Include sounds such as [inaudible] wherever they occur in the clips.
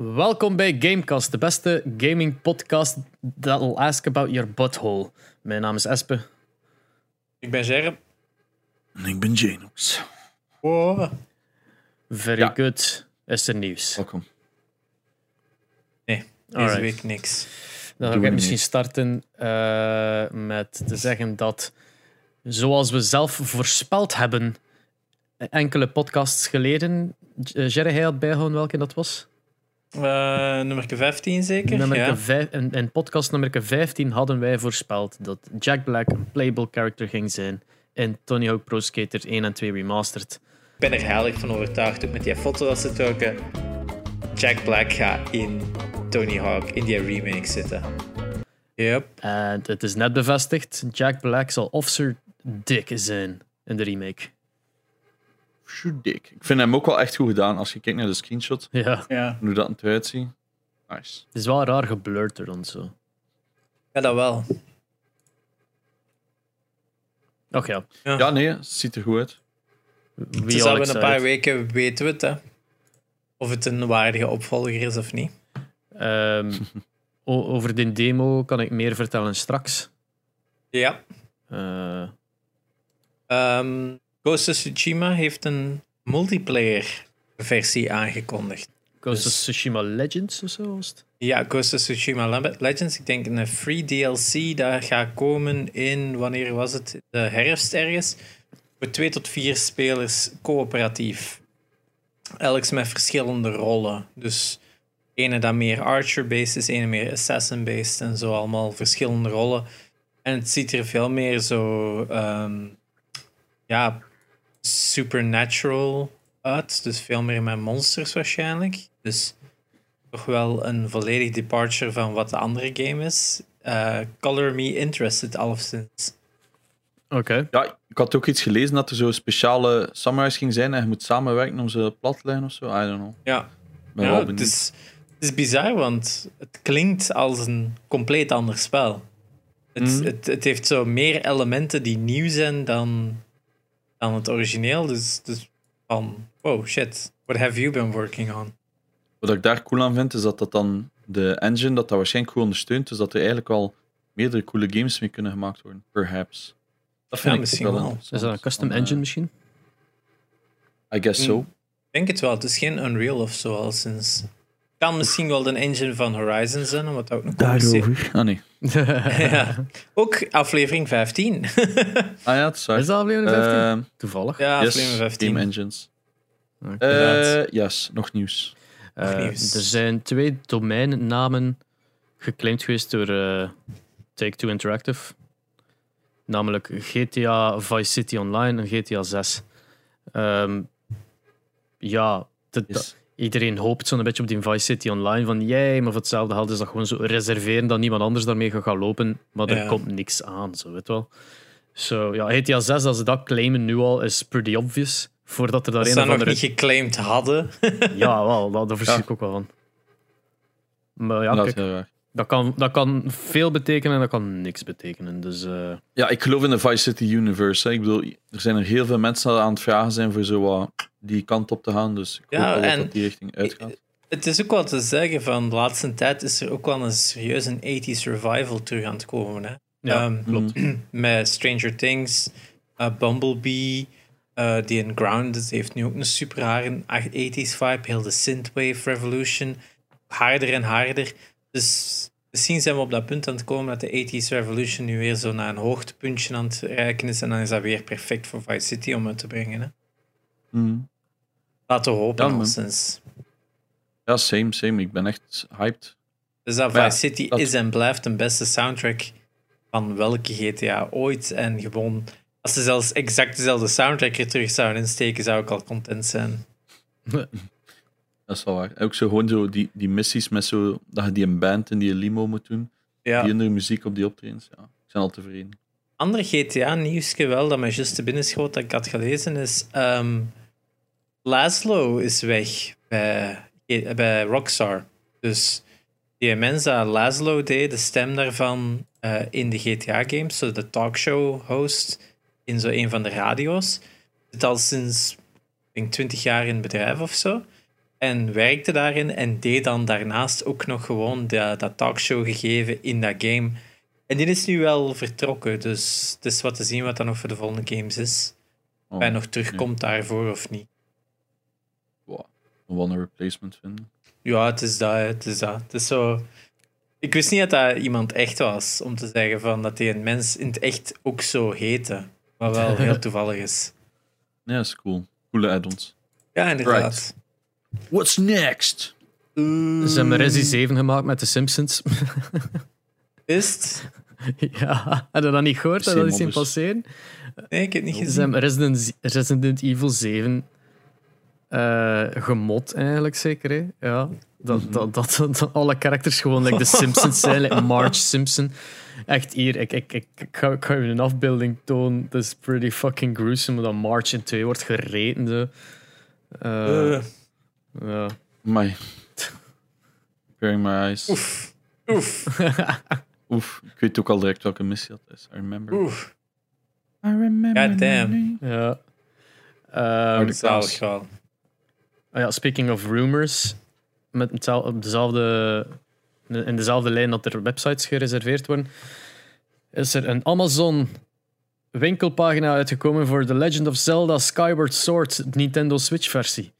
Welkom bij Gamecast, de beste gaming podcast that'll ask about your butthole. Mijn naam is Espe. Ik ben Germ. En ik ben Janox. Wow. Very Ja. good. Is er nieuws? Welkom. Nee, deze Alright. week niks. Dan ga ik we misschien niet. starten eh, met te zeggen dat, zoals we zelf voorspeld hebben, enkele podcasts geleden, Jerry, hij had bijgehouden welke dat was? Eh nummer 15 zeker? Nummer ja. vijf- in podcast nummer 15 hadden wij voorspeld dat Jack Black een playable character ging zijn in Tony Hawk Pro Skater 1 en 2 Remastered. Ik ben er heilig van overtuigd, ook met die foto dat ze trokken. Jack Black gaat in Tony Hawk, in die remake zitten. Yep. En het is net bevestigd, Jack Black zal Officer Dick zijn in de remake. Shoot dik. Ik vind hem ook wel echt goed gedaan als je kijkt naar de screenshot. Ja, Ja. Hoe dat eruit ziet. Nice. het is wel raar geblurred er en zo. ja, dat wel. Och ja, Ja, nee, het ziet er goed uit. wie Dus al in een paar weken weten we het, hè. Of het een waardige opvolger is of niet. Ehm, [laughs] over de demo kan ik meer vertellen straks. Ja. Eh, Ehm, Ghost of Tsushima heeft een multiplayer versie aangekondigd. Ghost of Dus- Tsushima Legends of zo was het? Ja, Ghost of Tsushima Le- Legends. Ik denk een free DLC dat gaat komen in, wanneer was het? De herfst ergens. Voor twee tot vier spelers coöperatief. Elk met verschillende rollen. Dus ene dat meer archer-based is, ene meer assassin-based en zo allemaal verschillende rollen. En het ziet er veel meer zo, ehm, ja, supernatural uit. Dus veel meer met monsters waarschijnlijk. Dus toch wel een volledig departure van wat de andere game is. Eh, color me interested, alleszins. Oké. Ja, ik had ook iets gelezen dat er zo speciale samurais ging zijn en je moet samenwerken om ze plat te leggen of zo. I don't know. Ja, ben ja wel het, is, het is bizar, want het klinkt als een compleet ander spel. Het, Mhm. het, het heeft zo meer elementen die nieuw zijn dan, dan het origineel. Dus, dus van, wow, shit, what have you been working on? Wat ik daar cool aan vind, is dat dat dan de engine dat dat waarschijnlijk goed ondersteunt. Dus dat er eigenlijk al meerdere coole games mee kunnen gemaakt worden. Perhaps. Dat vind Ja, ik misschien wel. Is dat een custom Van, eh, engine misschien? I guess so. Ik denk het wel. Het is geen Unreal of zo, al sinds. Kan misschien wel de engine van Horizon zijn, omdat dat ook nog commercieel- Ah nee. Ja. [laughs] Ook aflevering 15. [laughs] Ah ja, het is waar. Is dat aflevering 15? Ehm, Toevallig. ja, yes, aflevering 15. Game Engines. Oké. Eh yes, nog nieuws. Eh, nieuws. er zijn twee domeinnamen geclaimd geweest door eh, Take-Two Interactive. Namelijk GTA Vice City Online en GTA 6. Ehm, ja, dat- Yes. Iedereen hoopt zo'n beetje op die Vice City Online. Van jij, maar voor hetzelfde geld is dat gewoon zo reserveren dat niemand anders daarmee gaat gaan lopen. Maar er Ja. komt niks aan, zo weet wel. Zo, ja, GTA 6, als ze dat claimen nu al, is pretty obvious. Voordat er daar Dat een ze of dat nog andere... niet geclaimd hadden. [laughs] Ja, wel, dat, daar Ja. ik ook wel van. Maar ja, dat is heel raar. Dat kan, dat kan veel betekenen en dat kan niks betekenen. Dus eh, Ja, ik geloof in de Vice City Universe. Hè. Ik bedoel, er zijn er heel veel mensen die aan het vragen zijn voor zo wat die kant op te gaan. Dus ik Ja, hoop en- dat dat die richting uitgaat. Het is ook wel te zeggen van de laatste tijd is er ook wel een serieus een 80s revival terug aan het komen. Hè? ja, Ehm, klopt. [clears throat] met Stranger Things, eh, Bumblebee, eh, die in Grounded heeft nu ook een super rare 80s vibe. Heel de synthwave revolution. Harder en harder. Dus misschien zijn we op dat punt aan het komen dat de 80s revolution nu weer zo naar een hoogtepuntje aan het reiken is. En dan is dat weer perfect voor Vice City om het te brengen. Hè? Mm. Laten we hopen, Ja. Ja, same, same. Ik ben echt hyped. Dus dat Maar ja, Vice City dat- is en blijft de beste soundtrack van welke GTA ooit. En gewoon, als ze zelfs exact dezelfde soundtrack er terug zouden insteken, zou ik al content zijn. [laughs] Dat is wel waar. En Ook zo gewoon zo die, die missies met zo, dat je die een band in die limo moet doen. Ja. Die andere muziek op die optredens. Ja, ik ben al tevreden. Andere GTA-nieuwsje wel, dat mij juist te binnen schoot dat ik had gelezen, is ehm Laszlo is weg bij, bij Rockstar. Dus die mens dat Laszlo deed, de stem daarvan eh, in de GTA-games, zo de talkshow-host in zo een van de radio's, zit al sinds ik denk 20 jaar in het bedrijf of zo. En werkte daarin en deed dan daarnaast ook nog gewoon dat, dat talkshow gegeven in dat game. En die is nu wel vertrokken, dus het is wat te zien wat dan nog voor de volgende games is. Oh, Of hij nog terugkomt daarvoor of niet. wow. Een one replacement vinden. Ja, het is dat, het is dat. Het is zo... Ik wist niet dat dat iemand echt was, om te zeggen van dat hij een mens in het echt ook zo heette. Wat wel [laughs] heel toevallig is. Ja, dat is cool. Coole add-ons. Ja, inderdaad. What's next? Ze hebben Resi 7 gemaakt met de Simpsons. [laughs] Is het? [laughs] ja, had je dat niet gehoord? Had dat eens zien Simon, passeren? Nee, ik heb het niet Ze gezien. hebben Resident, Resident Evil 7 eh gemod eigenlijk zeker. Hè? Ja, dat, dat, dat, dat alle characters gewoon like de [laughs] Simpsons zijn, like Marge Simpson. Echt hier, ik, ik, ik, ik, ga, ik ga je een afbeelding tonen. Dat is pretty fucking gruesome, dat Marge in twee wordt gereten. Zo. Eh, ja. My. Preparing my eyes. oef. Oef. [laughs] Oef, ik weet ook al direct welke missie dat is. I remember. Oef. I remember. God damn. ja. Harde Zalig wel. Ah ja, speaking of rumors, met op dezelfde, in dezelfde lijn dat er websites gereserveerd worden, is er een Amazon winkelpagina uitgekomen voor The Legend of Zelda Skyward Sword Nintendo Switch versie.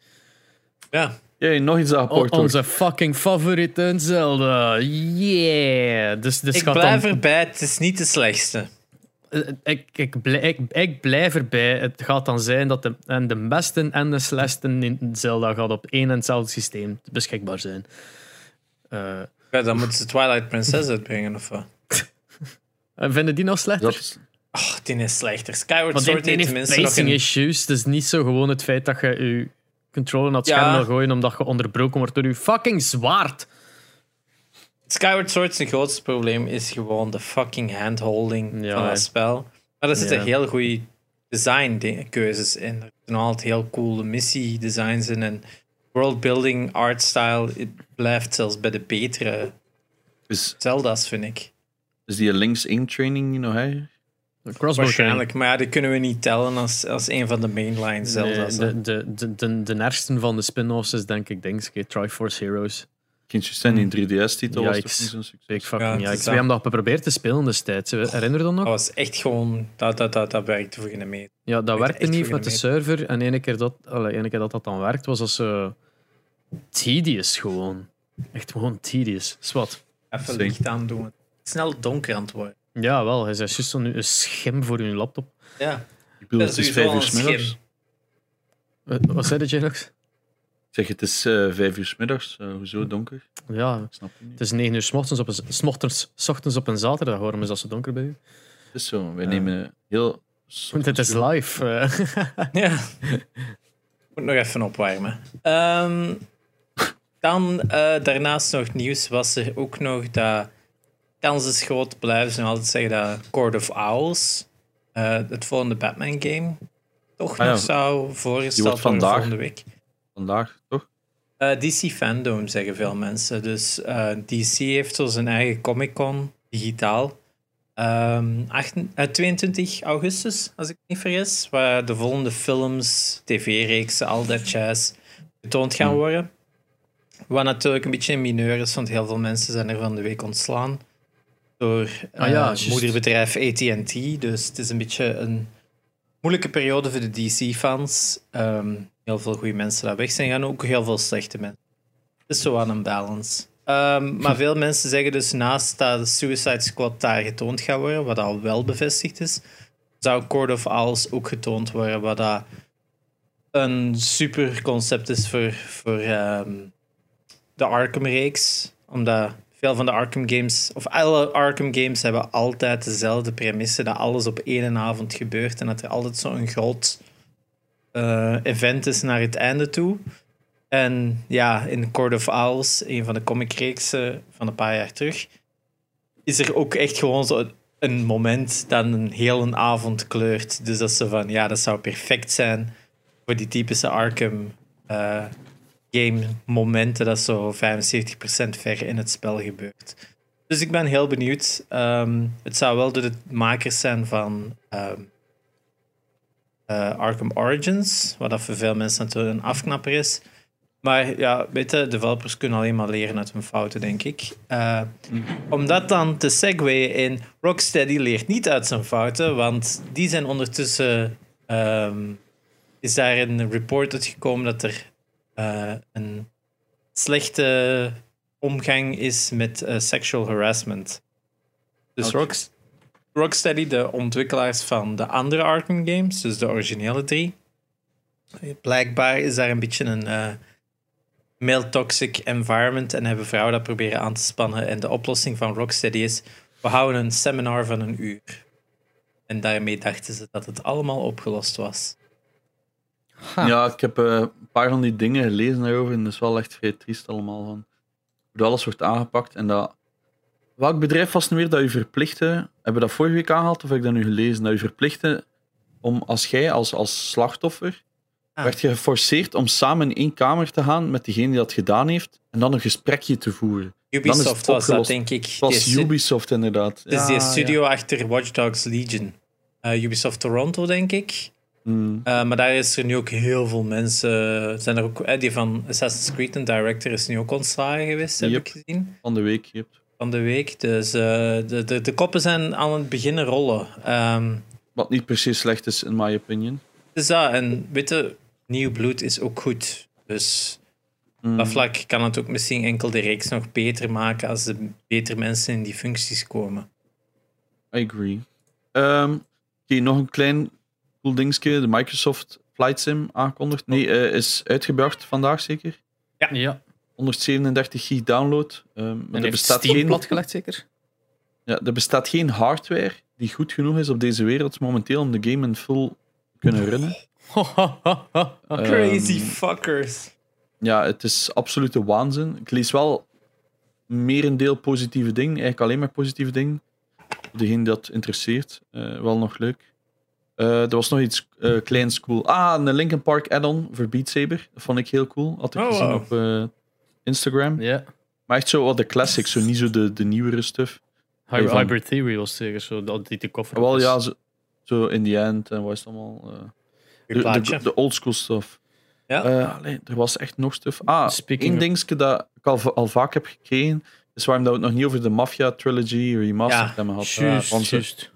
Ja. Jee, nog iets O- wordt. onze fucking favoriete Zelda. Yeah! Dus, dus Ik gaat blijf dan- erbij, het is niet de slechtste. Eh, ik, ik, blij- ik, ik blijf erbij. Het gaat dan zijn dat de, en de beste en de slechtste in Zelda gaat op één en hetzelfde systeem beschikbaar zijn. Eh, Ja, dan moeten ze Twilight Princess uitbrengen of wat? [laughs] en vinden die nog slechter? Dat is, Oh, die is slechter. Skyward Sword heeft tenminste nog een... issues. Het is niet zo gewoon het feit dat je je controller naar het Ja. scherm wil gooien omdat je onderbroken wordt door je fucking zwaard. Skyward Sword zijn grootste probleem is gewoon de fucking handholding Ja, van dat spel. Maar er zitten Ja. heel goede design-keuzes in. Er zijn altijd heel coole missie-designs in. En worldbuilding, artstyle, het blijft zelfs bij de betere is, Zelda's, vind ik. is die links in training niet nog hè? Crossbow Waarschijnlijk, maar ja, die kunnen we niet tellen als, als een van de mainline training. Zelda's. Nee, hè. de, de, de, de, de ergste van de spin-offs is denk ik denk, ik, Triforce Heroes. Kindje zijn in 3DS-titel was toch Yikes. niet zo'n succes? Ja, fucking ja, We hebben dat geprobeerd te spelen destijds. Herinner je dat nog? Dat was echt gewoon... Dat, dat, dat, dat werkte voor geen meter. Ja, dat werkte niet met de server. En ene keer dat, allee, ene keer dat dat dan werkt, was dat zo tedious gewoon. Echt gewoon tedious. Zwat. Even licht aandoen. Snel donker aan het worden. Ja, wel. Hij is juist zo nu een schim voor je laptop. Ja, Ik bedoel, dat het is vijf uur smiddags. Wat wat zei Janox? Ik zeg, het is eh, vijf uur smiddags. eh hoezo donker? Ja, Ik snap het niet. het is negen uur s ochtends op een, s ochtends, s ochtends op een zaterdag. Waarom is dat zo donker bij u? Het is zo. Wij nemen heel... Want het is live. eh. Ja. Moet nog even opwarmen. Ehm, dan eh, daarnaast nog nieuws was er ook nog dat kans is groot blijven ze nog altijd zeggen dat Court of Owls, eh, het volgende Batman game, toch Ah, ja. nog zou voorgesteld worden vandaag. volgende week. Vandaag, toch? Eh, DC Fandom zeggen veel mensen. Dus eh, DC heeft zo zijn eigen Comic Con digitaal. Ehm, acht- eh, 22 augustus, als ik me niet vergis. Waar de volgende films, tv-reeksen, al dat jazz getoond gaan Hmm. worden. Wat natuurlijk een beetje een mineur is, want heel veel mensen zijn er van de week ontslaan. Door eh, Ah ja, juist. moederbedrijf AT&T. Dus het is een beetje een moeilijke periode voor de DC-fans. Ehm, heel veel goede mensen daar weg zijn gaan, ook heel veel slechte mensen. Het is zo aan een balance. Ehm, maar [laughs] veel mensen zeggen dus naast dat de Suicide Squad daar getoond gaat worden, wat al wel bevestigd is, zou Court of Owls ook getoond worden, wat dat een super concept is voor, voor ehm, de Arkham-reeks. Omdat veel van de Arkham games, of alle Arkham games, hebben altijd dezelfde premisse, dat alles op één avond gebeurt en dat er altijd zo'n groot eh, event is naar het einde toe. En ja, in Court of Owls, een van de comicreeksen van een paar jaar terug, is er ook echt gewoon zo een moment dat een hele avond kleurt. Dus dat zo van, ja, dat zou perfect zijn voor die typische Arkham eh, game momenten dat zo 75% ver in het spel gebeurt. Dus ik ben heel benieuwd. Ehm, het zou wel door de makers zijn van ehm, eh, Arkham Origins, wat dat voor veel mensen natuurlijk een afknapper is. Maar ja, weet je, developers kunnen alleen maar leren uit hun fouten, denk ik. Uh, om dat dan te segwayen in Rocksteady leert niet uit zijn fouten, want die zijn ondertussen... Um, is daar een report uitgekomen dat er uh, een slechte omgang is met uh, sexual harassment. Dus okay. Rocksteady, de ontwikkelaars van de andere Arkham games, dus de originele drie, blijkbaar is daar een beetje een uh, male toxic environment en hebben vrouwen dat proberen aan te spannen. En de oplossing van Rocksteady is: we houden een seminar van een uur. En daarmee dachten ze dat het allemaal opgelost was. Ja, ik heb uh, een paar van die dingen gelezen daarover en dat is wel echt vrij triest allemaal. Van hoe alles wordt aangepakt en dat... Welk bedrijf was nu weer dat u verplichtte, hebben we dat vorige week aangehaald of heb ik dat nu gelezen, dat u verplichtte om als jij als, als slachtoffer ah. werd je geforceerd om samen in één kamer te gaan met degene die dat gedaan heeft en dan een gesprekje te voeren. Ubisoft was dat, denk ik. Het was Ubisoft, inderdaad. Het is die studio achter Watch Dogs Legion. Uh, Ubisoft Toronto, denk ik. Mm. Uh, maar daar is er nu ook heel veel mensen. Zijn er ook, eh, die van Assassin's Creed, een director, is nu ook ontslagen geweest, heb yep. ik gezien. Van de week, yep. Van de week. Dus uh, de, de, de koppen zijn aan het beginnen rollen. Um, Wat niet precies slecht is, in my opinion. Dus dat, en weet je, nieuw bloed is ook goed. Dus mm. op dat vlak kan het ook misschien enkel de reeks nog beter maken als er beter mensen in die functies komen. I agree. Um, Oké, nog een klein cool dingetje. De Microsoft Flight Sim aangekondigd. Nee, uh, is uitgebracht vandaag zeker? Ja. ja. 137 gig download. Um, en er bestaat geen platgelegd zeker? Ja, er bestaat geen hardware die goed genoeg is op deze wereld momenteel om de game in full te kunnen [laughs] runnen. [laughs] Crazy um, fuckers. Ja, het is absolute waanzin. Ik lees wel merendeel positieve dingen, eigenlijk alleen maar positieve dingen. Degene dat interesseert, uh, wel nog leuk. Uh, er was nog iets uh, kleins cool. Ah, een Linkin Park add-on voor Beat Saber. Dat vond ik heel cool. Had ik oh, gezien wow. op uh, Instagram. Ja. Maar echt zo wat de classics, zo niet zo de, de nieuwere stuff. Hy van... Hybrid Theory was zeker zo, dat die de koffer Wel ja, zo, zo in the end en wat is het allemaal. de, de, de old school stuff. Ja. allee, er was echt nog stuff. Ah, Speaking één dingetje dat ik al, al vaak heb gekregen, is waarom dat we het nog niet over de Mafia Trilogy remastered ja, hebben gehad. Juist, juist.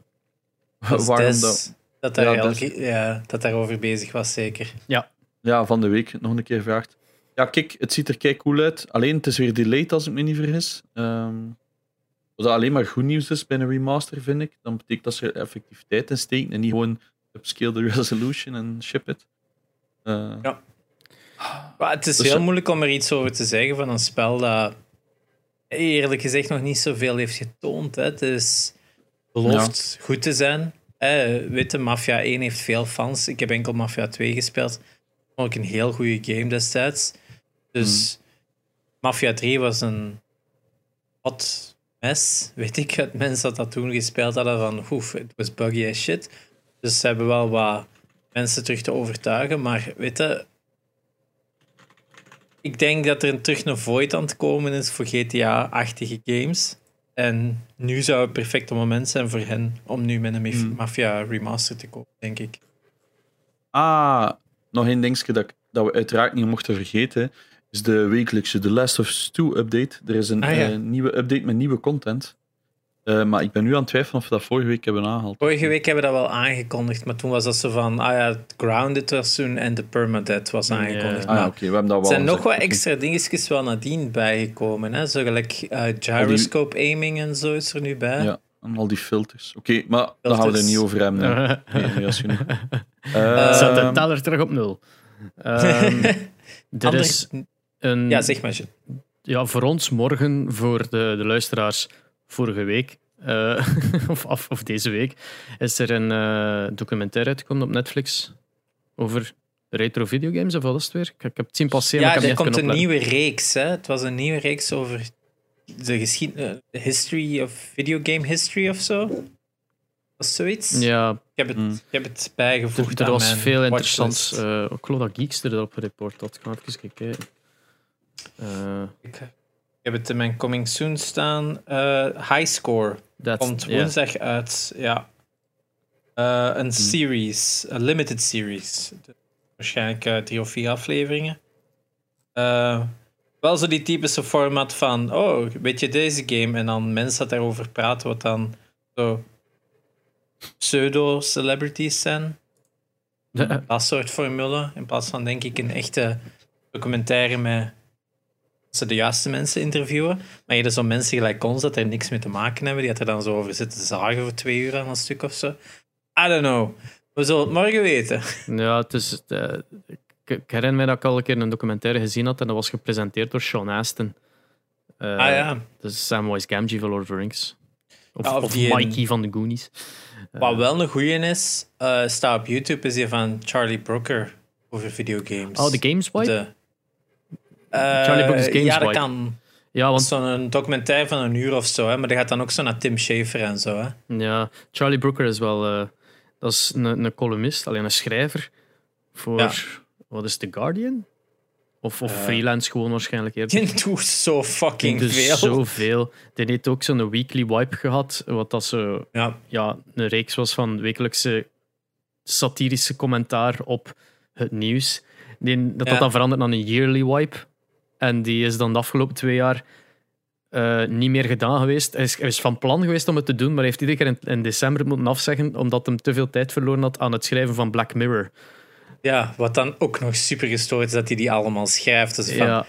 [laughs] waarom dat... Dat, daar ja, elke, ja, dat daarover bezig was, zeker. Ja. Ja, van de week nog een keer gevraagd. Ja, kijk, het ziet er kei cool uit. Alleen het is weer delayed als ik me niet vergis. Um, als dat alleen maar goed nieuws is bij een remaster, vind ik, dan betekent dat ze er effectief tijd in steken en niet gewoon upscale de [laughs] resolution en ship it. Uh, ja. Maar het is dus heel moeilijk om er iets over te zeggen van een spel dat eerlijk gezegd nog niet zoveel heeft getoond. Hè. Het is belooft ja. goed te zijn. Eh, weet je, Mafia 1 heeft veel fans. Ik heb enkel Mafia 2 gespeeld. Vond ik een heel goede game destijds. Dus hmm. Mafia 3 was een hot mess. [laughs] Weet ik, het mensen dat dat toen gespeeld hadden van oef, het was buggy as shit. Dus ze hebben wel wat mensen terug te overtuigen. Maar weet je, ik denk dat er terug een void aan het komen is voor GTA-achtige games. En nu zou het perfecte moment zijn voor hen om nu met een hmm. Mafia remaster te kopen, denk ik. Ah, nog één dingetje dat, dat we uiteraard niet mochten vergeten, is de wekelijkse The Last of Us 2 update. Er is een ah, ja. uh, nieuwe update met nieuwe content. Uh, maar ik ben nu aan het twijfelen of we dat vorige week hebben aangehaald. Vorige week hebben we dat wel aangekondigd, maar toen was dat zo van, ah ja, Grounded was toen en de Permadeath was aangekondigd. Ja. Ah, okay, we hebben dat wel er zijn nog wat extra dingetjes wel nadien bijgekomen, hè? zo gelijk uh, gyroscope die... aiming en zo is er nu bij. Ja, en al die filters. Oké, okay, maar dan gaan we er niet over hebben. [laughs] nee, nee, als je nu... [laughs] uh, Zet de teller terug op nul. Um, [laughs] er Ander... is een... Ja, zeg maar. Ja, voor ons morgen, voor de, de luisteraars vorige week, uh, [laughs] of, of, of, deze week, is er een uh, documentaire uitgekomen op Netflix over retro videogames, of wat is het weer? Ik, ik heb het zien passeren. Ja, er komt een nieuwe reeks. Hè? Het was een nieuwe reeks over de geschiedenis, uh, history of videogame history of zo. Was zoiets? Ja. Ik heb het, mm. ik heb het bijgevoegd. Er, er was mijn veel interessants. Uh, ik geloof dat Geeks erop report had. Ik ga even kijken. Uh, ik heb het in mijn coming soon staan. Uh, high Score komt woensdag yeah. uit. Ja. Uh, een hmm. series, een limited series. Waarschijnlijk uh, drie of vier afleveringen. Eh, wel zo die typische format van, oh, weet je deze game? En dan mensen dat daarover praten, wat dan zo pseudo-celebrities zijn. [laughs] Dat soort formule. In plaats van, denk ik, een echte documentaire met ze de juiste mensen interviewen. Maar je hebt zo mensen gelijk ons dat er niks mee te maken hebben, die dat er dan zo over zitten zagen voor twee uur aan een stuk of zo. I don't know. We zullen het morgen weten. Ja, het is, uh, ik, herinner me dat ik al een keer een documentaire gezien had en dat was gepresenteerd door Sean Astin. Uh, ah ja. Dus Samwise Gamgee van Lord of the Rings. Of, ja, of, of Mikey van de Goonies. Wat wel een goeie is, staat op YouTube, is die van Charlie Brooker over videogames. Oh, de Games Wipe? De, Charlie Brooker's Games Ja, dat kan. Ja, want... Zo'n documentaire van een uur of zo, hè? maar dat gaat dan ook zo naar Tim Schafer en zo. Hè? Ja, Charlie Brooker is wel... Uh, dat is een, een columnist, alleen een schrijver voor... Ja. Wat is The Guardian? Of, of uh, freelance gewoon waarschijnlijk eerder. Die doet zo fucking die veel. zoveel. Die heeft ook zo'n weekly wipe gehad, wat dat zo, ja. Ja, een reeks was van wekelijkse satirische commentaar op het nieuws. Die, dat dat dan verandert naar een yearly wipe. En die is dan de afgelopen twee jaar uh, niet meer gedaan geweest. Hij is, hij is, van plan geweest om het te doen, maar hij heeft iedere keer in, in december moeten afzeggen omdat hij te veel tijd verloren had aan het schrijven van Black Mirror. Ja, wat dan ook nog super gestoord is dat hij die allemaal schrijft. Dus van, ja.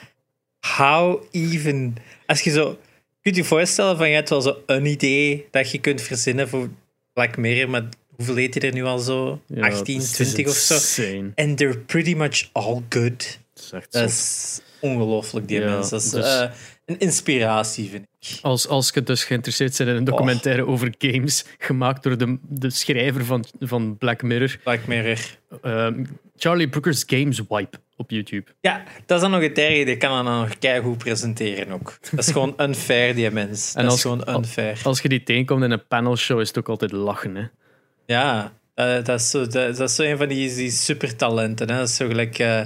how even... Als je zo... Kunt je voorstellen van, je hebt wel zo een idee dat je kunt verzinnen voor Black Mirror, maar hoeveel heet hij er nu al zo? 18, 20 of zo? En they're pretty much all good. Dat is, ongelooflijk, die mensen. Dat is dus- eh, een inspiratie, vind ik. Als, als je dus geïnteresseerd bent in een documentaire over games, gemaakt door de, de schrijver van, van Black Mirror. Black Mirror. Ehm, Charlie Brooker's Games Wipe op YouTube. Ja, dat is dan nog het erge. Die kan dan nog keihard presenteren ook. Dat is gewoon unfair, die mens. Dat als, is gewoon unfair. Als je die tegenkomt in een panelshow, is het ook altijd lachen, hè? Ja, uh, dat, is zo, dat, is zo een van die, die supertalenten. Hè? Dat is zo gelijk uh,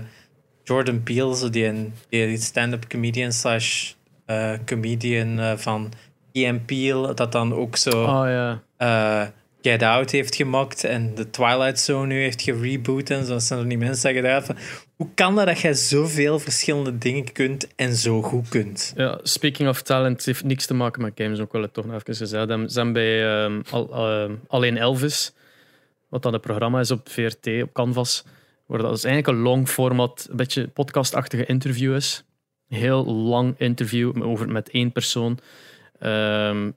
Jordan Peele, zo die, die stand-up comedian slash uh, comedian van Ian Peele, dat dan ook zo oh, ja. Get Out heeft gemaakt en de Twilight Zone nu heeft gereboot en zo. Dat zijn er die mensen zeggen daar van, hoe kan dat dat jij zoveel verschillende dingen kunt en zo goed kunt? Ja, speaking of talent, heeft niks te maken met games, ook wel het toch nog even gezegd. Ze zijn bij um, al, uh, Alleen Elvis, wat dan het programma is op VRT, op Canvas, waar dat is eigenlijk een long format, een beetje podcastachtige interview is. Heel lang interview over, met één persoon. Um,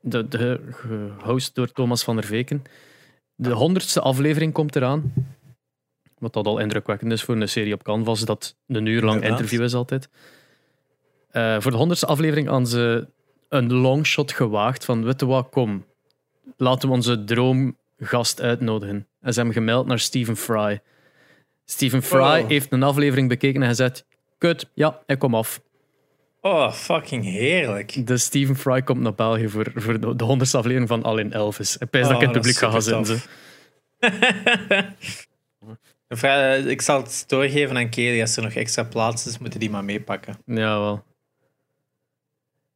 de, de, gehost door Thomas van der Veken. De honderdste aflevering komt eraan. Wat dat al indrukwekkend is voor een serie op Canvas, dat een uur lang interview is altijd. Uh, voor de honderdste aflevering aan ze een longshot gewaagd van, weet je wat, kom, laten we onze droomgast uitnodigen. En ze hebben gemeld naar Stephen Fry. Stephen Fry oh. heeft een aflevering bekeken en gezegd, kut, ja, ik kom af. Oh, fucking heerlijk. De Stephen Fry komt naar België voor, voor de, de honderdste aflevering van Alleen Elvis. Ik pijs oh, dat ik het publiek ga gaan zitten. [laughs] ik zal het doorgeven aan Kelly. Als er nog extra plaats is, moeten die maar meepakken. Ja, wel.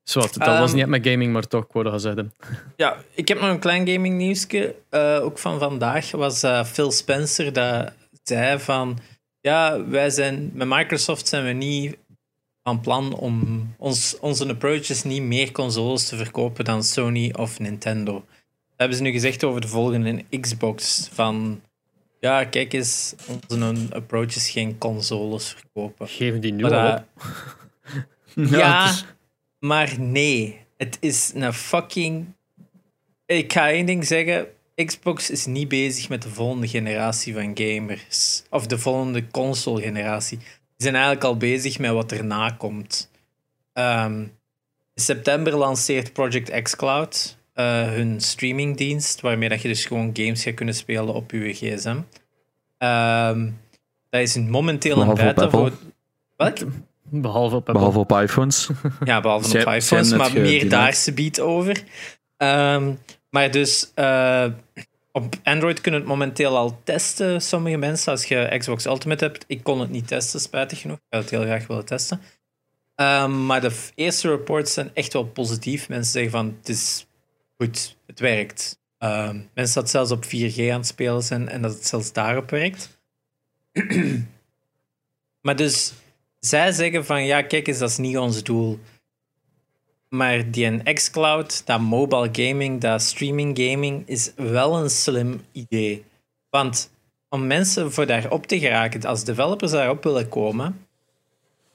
Zwart, dat was ehm, niet met gaming, maar toch, ik wou dat gezegd [laughs] Ja, ik heb nog een klein gaming nieuwsje. Uh, ook van vandaag was uh, Phil Spencer dat zei van... Ja, wij zijn... Met Microsoft zijn we niet van plan om ons, onze approach is niet meer consoles te verkopen dan Sony of Nintendo. Dat hebben ze nu gezegd over de volgende Xbox. Van ja, kijk eens, onze approach is geen consoles verkopen. Geven die nu al op? [laughs] ja, maar nee. Het is een fucking. Ik ga één ding zeggen. Xbox is niet bezig met de volgende generatie van gamers. Of de volgende console-generatie zijn eigenlijk al bezig met wat erna komt. Um, in september lanceert Project xCloud uh, hun streamingdienst, waarmee dat je dus gewoon games gaat kunnen spelen op je gsm. Um, ehm, dat is momenteel een beta voor... Wat? Behalve op, behalve op iPhones. Ja, behalve [laughs] op iPhones, maar meer daar ze biedt over. Um, maar dus... Uh, op Android kunnen het momenteel al testen, sommige mensen, als je Xbox Ultimate hebt. Ik kon het niet testen, spijtig genoeg. Ik zou het heel graag willen testen. Um, maar de eerste reports zijn echt wel positief. Mensen zeggen van, het is goed, het werkt. Um, mensen dat zelfs op 4G aan het spelen zijn en dat het zelfs daarop werkt. [clears throat] maar dus, zij zeggen van ja, kijk eens, dat is niet ons doel. Maar die een xCloud, dat mobile gaming, dat streaming gaming, is wel een slim idee. Want om mensen voor daarop te geraken, als developers daarop willen komen,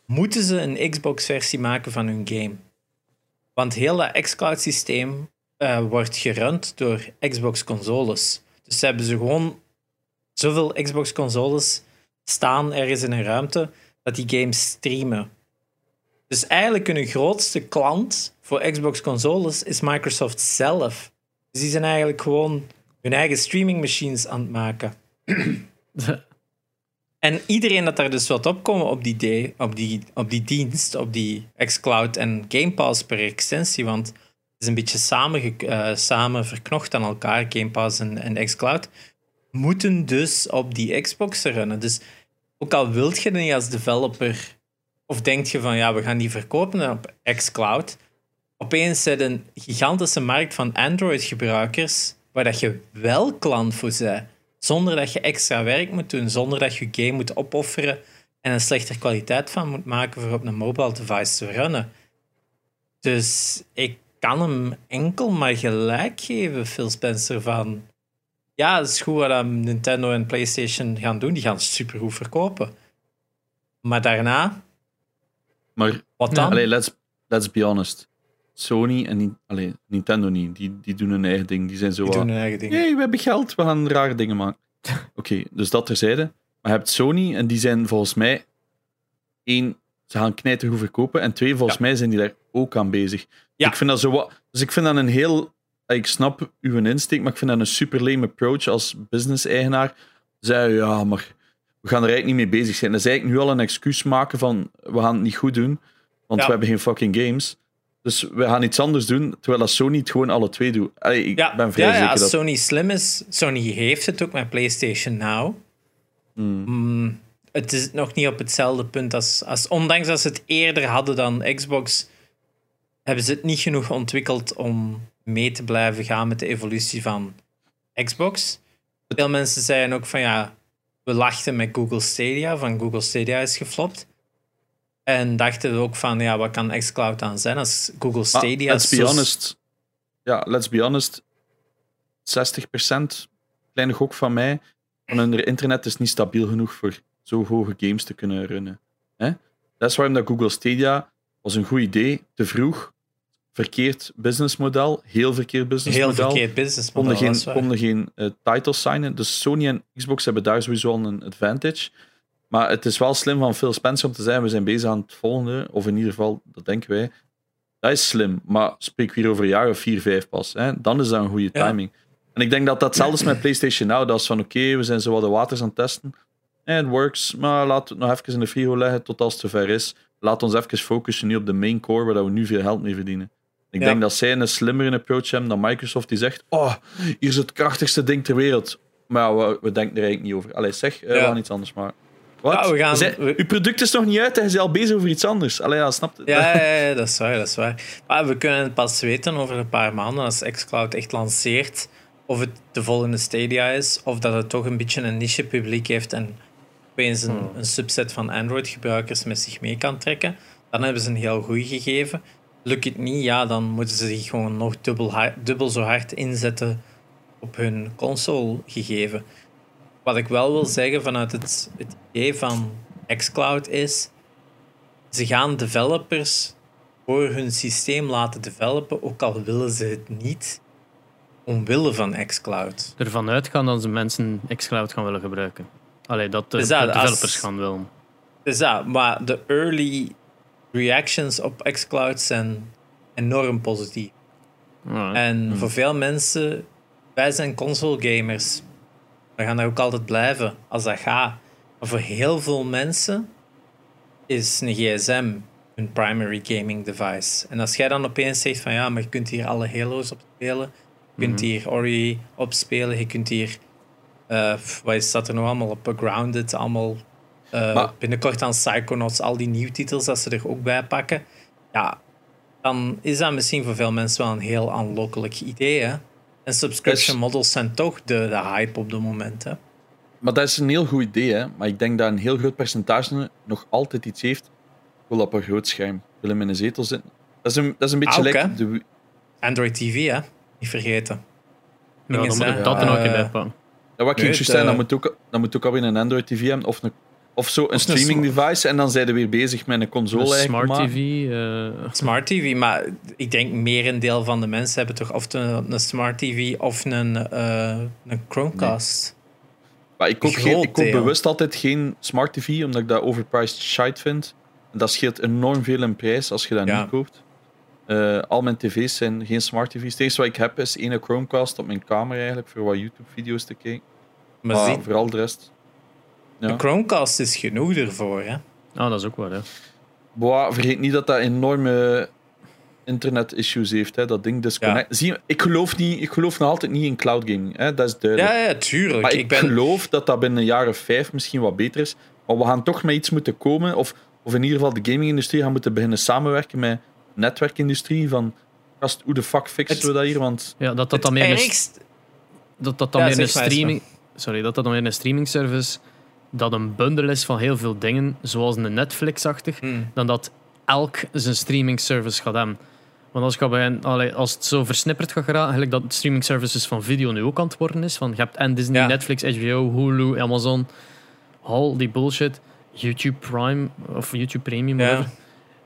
moeten ze een Xbox-versie maken van hun game. Want heel dat xCloud-systeem uh, wordt gerund door Xbox-consoles. Dus ze hebben ze gewoon zoveel Xbox-consoles staan ergens in een ruimte dat die games streamen. Dus eigenlijk hun grootste klant voor Xbox consoles is Microsoft zelf. Dus die zijn eigenlijk gewoon hun eigen streaming machines aan het maken. [clears throat] en iedereen dat daar dus wat opkomen op die, op die, op die dienst, op die xCloud en Game Pass per extensie, want het is een beetje samen, uh, samen verknocht aan elkaar, Game Pass en, en xCloud, moeten dus op die Xbox runnen. Dus ook al wilt je niet als developer, of denk je van ja, we gaan die verkopen op xCloud, opeens zit een gigantische markt van Android-gebruikers waar dat je wel klant voor bent, zonder dat je extra werk moet doen, zonder dat je game moet opofferen en een slechter kwaliteit van moet maken voor op een mobile device te runnen. Dus ik kan hem enkel maar gelijk geven, Phil Spencer, van ja, het is goed wat Nintendo en PlayStation gaan doen. Die gaan supergoed verkopen. Maar daarna. Maar wat dan? Allee, let's, let's be honest. Sony en allee, Nintendo niet. Die, die doen hun eigen ding. Die zijn zo. Die doen hun eigen ding. Nee, we hebben geld. We gaan rare dingen maken. [laughs] Oké, dus dat terzijde. Maar je hebt Sony en die zijn volgens mij. één, ze gaan knijten verkopen. En twee, volgens mij zijn die daar ook aan bezig. Ja. Ik vind dat zo wat. Dus ik vind dat een heel ik snap uw insteek, maar ik vind dat een super lame approach als business-eigenaar. Zei ja, maar we gaan er eigenlijk niet mee bezig zijn. Dan zei ik nu al een excuus maken van we gaan het niet goed doen, want we hebben geen fucking games. Dus we gaan iets anders doen, terwijl als Sony het gewoon alle twee doet. ik ja, ben vrij ja, zeker als dat... Sony slim is, Sony heeft het ook met PlayStation Now. Hmm. Mm, het is nog niet op hetzelfde punt als, als... Ondanks dat ze het eerder hadden dan Xbox, hebben ze het niet genoeg ontwikkeld om mee te blijven gaan met de evolutie van Xbox. Veel mensen zeiden ook van ja, we lachten met Google Stadia, van Google Stadia is geflopt. En dachten we ook van ja, wat kan xCloud aan zijn als Google Stadia... let's be honest. Ja, let's be honest. 60%, kleine gok van mij, van hun internet is niet stabiel genoeg voor zo hoge games te kunnen runnen. Dat is waarom dat Google Stadia was een goed idee, te vroeg, verkeerd businessmodel. Heel verkeerd businessmodel. Heel verkeerd businessmodel. Konden geen, konden geen uh, titles signen. Dus Sony en Xbox hebben daar sowieso al een advantage. Maar het is wel slim van Phil Spencer om te zeggen: we zijn bezig aan het volgende. Of in ieder geval, dat denken wij. Dat is slim. Maar spreek weer over een jaar of vier, vijf pas. Hè? Dan is dat een goede timing. En ik denk dat dat hetzelfde is met PlayStation Now. Dat is van oké, we zijn zo wat de waters aan het testen. En het works, maar laten we het nog even in de frigo leggen tot als het zover is. Laat ons even focussen nu op de main core, waar we nu veel geld mee verdienen. Ik denk dat zij een slimmere approach hebben dan Microsoft, die zegt: Oh, hier is het krachtigste ding ter wereld. Maar we, we denken er eigenlijk niet over. Allee, zeg, uh, we gaan iets anders maar. Wat? we gaan, Uw product is nog niet uit en je bent al bezig over iets anders. Allee, ja, snap je? Ja, [laughs] ja, ja, dat is waar, dat is waar. Maar we kunnen het pas weten over een paar maanden als xCloud echt lanceert. Of het de volgende Stadia is, of dat het toch een beetje een niche publiek heeft en opeens een, hmm. een subset van Android-gebruikers met zich mee kan trekken. Dan hebben ze een heel goed gegeven. Lukt het niet, ja, dan moeten ze zich gewoon nog dubbel, dubbel zo hard inzetten op hun console gegeven. Wat ik wel wil zeggen vanuit het, het idee van xCloud is, ze gaan developers voor hun systeem laten developen, ook al willen ze het niet, omwille van xCloud. Ervan uitgaan dat ze mensen xCloud gaan willen gebruiken. Allee, dat de, developers gaan willen. Dus dat, maar de early reactions op xCloud zijn enorm positief. En hmm. voor veel mensen, wij zijn console gamers. We gaan dat ook altijd blijven als dat gaat. Maar voor heel veel mensen is een gsm hun primary gaming device. En als jij dan opeens zegt van ja, maar je kunt hier alle Halo's op spelen, je kunt hmm. hier Ori op spelen, je kunt hier, uh, wat staat er nog allemaal op, Grounded, allemaal uh, binnenkort aan Psychonauts, al die nieuwtitels, dat ze er ook bij pakken. Ja, dan is dat misschien voor veel mensen wel een heel aanlokkelijk idee. Hè? En subscription models zijn toch de, de hype op de moment. Hè? Maar dat is een heel goed idee, hè? maar ik denk dat een heel groot percentage nog altijd iets heeft wil op een groot scherm. Ik wil in een zetel zitten. Dat is een, dat is een beetje Ah, hè? de Android TV, hè? Niet vergeten. Ja, dan moet ik dat er nog een eh, bij pakken. Ja, wat ik Nee, juist het, zei, dan eh, moet ook, dan moet ook alweer een Android TV hebben of, een, of zo een streaming device en dan zijn we weer bezig met een console. Een smart. TV. eh, Smart TV, maar ik denk merendeel van de mensen hebben toch of een, een Smart TV of een, eh, een Chromecast. Maar ik koop, Een geen, ik koop bewust altijd geen smart TV, omdat ik dat overpriced shite vind. En dat scheelt enorm veel in prijs als je dat Ja. niet koopt. Eh, al mijn tv's zijn geen smart tv's. Het enige wat ik heb is één Chromecast op mijn kamer eigenlijk, voor wat YouTube-video's te kijken. Maar Maar zie, vooral de rest. Ja. een Chromecast is genoeg ervoor, hè? Ah, dat is ook waar, hè. Boah, vergeet niet dat dat enorme internet-issues heeft, hè, dat ding disconnect. Zie ik geloof, niet, ik geloof nog altijd niet in cloud gaming, hè, dat is duidelijk. Ja, ja, tuurlijk. Maar ik, ik ben, geloof dat dat binnen een jaar of vijf misschien wat beter is. Maar we gaan toch met iets moeten komen, of, of in ieder geval de gaming-industrie gaan moeten beginnen samenwerken met de netwerkindustrie. Van, gast, hoe de fuck fixen Het- we dat hier? Want Ja, dat dat dan meer ergst... dat dat dan Ja, meer een streaming... Sorry, dat dat dan weer een streaming service dat een bundel is van heel veel dingen, zoals een Netflix-achtig, Hmm. dan dat elk zijn streaming service gaat hebben. Want als, allee, als het zo versnipperd gaat geraken, eigenlijk dat streaming services van video nu ook aan het worden is, van je hebt en Disney, Ja. Netflix, HBO, Hulu, Amazon, al die bullshit, YouTube Prime of YouTube Premium, Ja.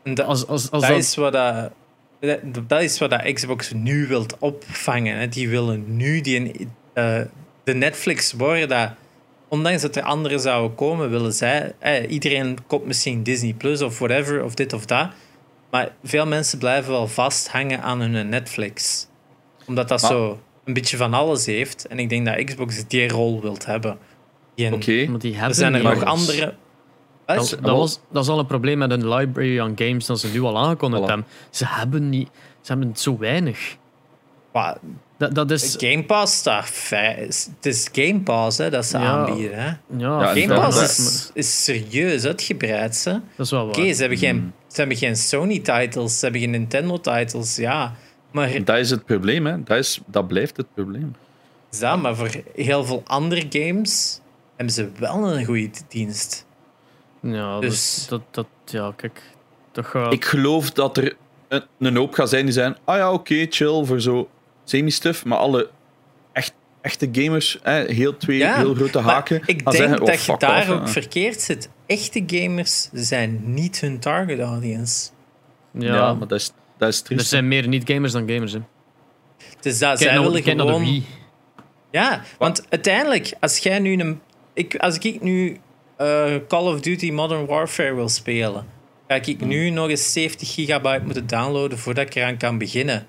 dat, Als, als, als dat, dat, is wat dat, dat, dat is wat dat Xbox nu wilt opvangen. Hè. Die willen nu die, eh, de Netflix worden dat, ondanks dat er anderen zouden komen, willen zij, eh, iedereen koopt misschien Disney Plus of whatever, of dit of dat. Maar veel mensen blijven wel vasthangen aan hun Netflix. Omdat dat Maar- zo een beetje van alles heeft. En ik denk dat Xbox die rol wilt hebben. Oké, Er zijn er nog andere... Dat, dat, was, dat is al een probleem met een library aan games dat ze nu al aangekondigd Voilà. hebben. Ze hebben, niet, ze hebben zo weinig. Dat, dat is... Game Pass, daar, het is Game Pass hè, dat ze Ja. aanbieden. Hè. Ja, Ja, Game Pass is, is serieus uitgebreid. Hè. Oké, dat is wel waar. ze, hebben geen, ze hebben geen Sony-titles, ze hebben geen Nintendo-titles, ja. Maar, dat is het probleem. Hè. Dat, is, dat blijft het probleem. ja, maar voor heel veel andere games hebben ze wel een goede dienst. Ja, Dus- dat, dat, dat, ja, kijk. Dat gaat... Ik geloof dat er een, een hoop gaat zijn die zijn. Ah ja, oké, chill voor zo semi-stuff. Maar alle echt, echte gamers, hè, heel twee Ja, heel grote haken. ik denk zeggen, oh, dat je daar off, ook verkeerd zit. Echte gamers zijn niet hun target audience. ja, Ja, maar dat is, dat is er triest. zijn meer niet-gamers dan gamers. Hè. Dus dat, zij willen gewoon... Wii. Ja, want uiteindelijk, als jij nu een. Ik, als ik nu eh, Call of Duty Modern Warfare wil spelen, ga ik nu nog eens 70 gigabyte moeten downloaden voordat ik eraan kan beginnen.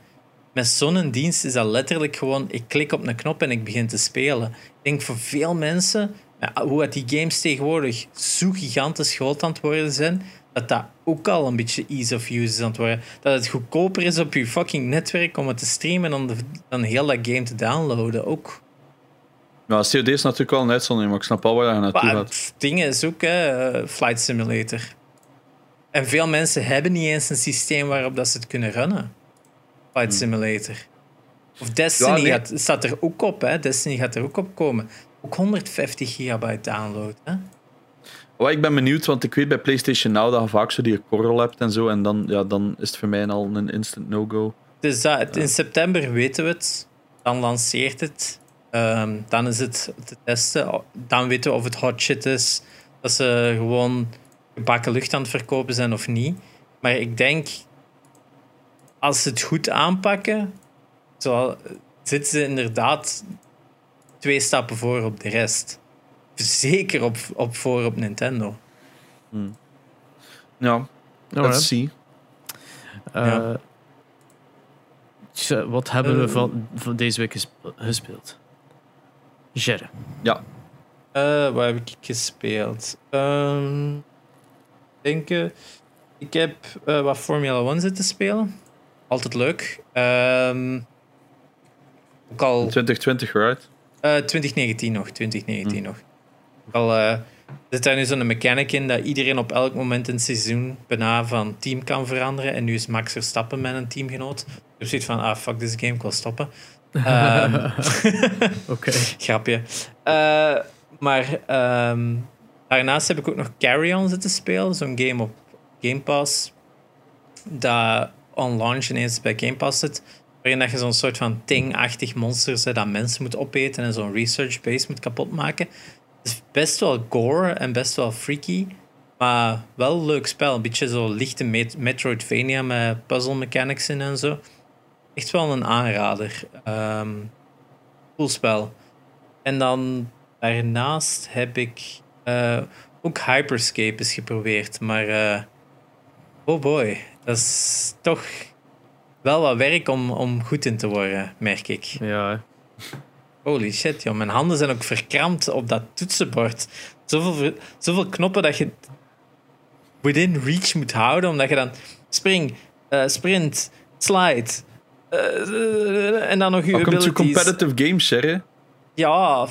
Met zo'n dienst is dat letterlijk gewoon: ik klik op een knop en ik begin te spelen. Ik denk voor veel mensen, hoe dat die games tegenwoordig zo gigantisch groot aan het worden zijn, dat dat ook al een beetje ease of use is aan het worden. Dat het goedkoper is op je fucking netwerk om het te streamen dan, de, dan heel dat game te downloaden. Ook. Ja, COD is natuurlijk wel een uitzondering, maar ik snap al waar je naartoe gaat. het ding is ook, hè, eh, Flight Simulator. En veel mensen hebben niet eens een systeem waarop dat ze het kunnen runnen. Flight Simulator. Of Destiny Hmm. Ja, nee. staat er ook op, hè. Destiny gaat er ook op komen. Ook 150 gigabyte download, hè. Wat ik ben benieuwd, want ik weet bij PlayStation Now dat je vaak zo die korrel hebt en zo. En dan, ja, dan is het voor mij al een instant no-go. Dus dat, in september weten we het. Dan lanceert het. Ehm, dan is het te testen. Dan weten we of het hot shit is. Dat ze gewoon gebakken lucht aan het verkopen zijn of niet. Maar ik denk, als ze het goed aanpakken, zo, zitten ze inderdaad twee stappen voor op de rest. Zeker op, op voor op Nintendo. Ja, Alright. let's see. Eh, Ja. tja, wat hebben we Eh. van, van deze week gesp- gespeeld? Gerre. Ja, Eh, waar heb ik gespeeld? Ehm, ik denk, eh, ik heb eh, wat Formula 1 zitten spelen. Altijd leuk. Ehm, ook al 2020, right? eh, 2019 nog. 2019 nog. Ook al eh, zit daar nu zo'n mechanic in dat iedereen op elk moment in het seizoen bijna van team kan veranderen. En nu is Max Verstappen met een teamgenoot. Dus zoiets van, ah fuck this game, ik wil stoppen. Ehm, [laughs] Oké. Grapje. Eh, maar ehm, daarnaast heb ik ook nog Carry On zitten spelen. Zo'n game op Game Pass. Dat on launch ineens bij Game Pass zit. Waarin dat je zo'n soort van Ting-achtig monster zet dat mensen moet opeten en zo'n research base moet kapotmaken. Het is best wel gore en best wel freaky. Maar wel een leuk spel. Een beetje zo lichte Met Metroidvania met puzzle mechanics in en zo. Echt wel een aanrader. Um. En dan daarnaast heb ik uh, ook Hyperscape eens geprobeerd. Maar uh, oh boy, dat is toch wel wat werk om, om goed in te worden, merk ik. Ja. Holy shit, joh. Mijn handen zijn ook verkrampt op dat toetsenbord. Zoveel, zoveel knoppen dat je within reach moet houden, omdat je dan spring, uh, sprint, slide. Uh, en dan nog je Welcome abilities. to competitive games, hè? Ja,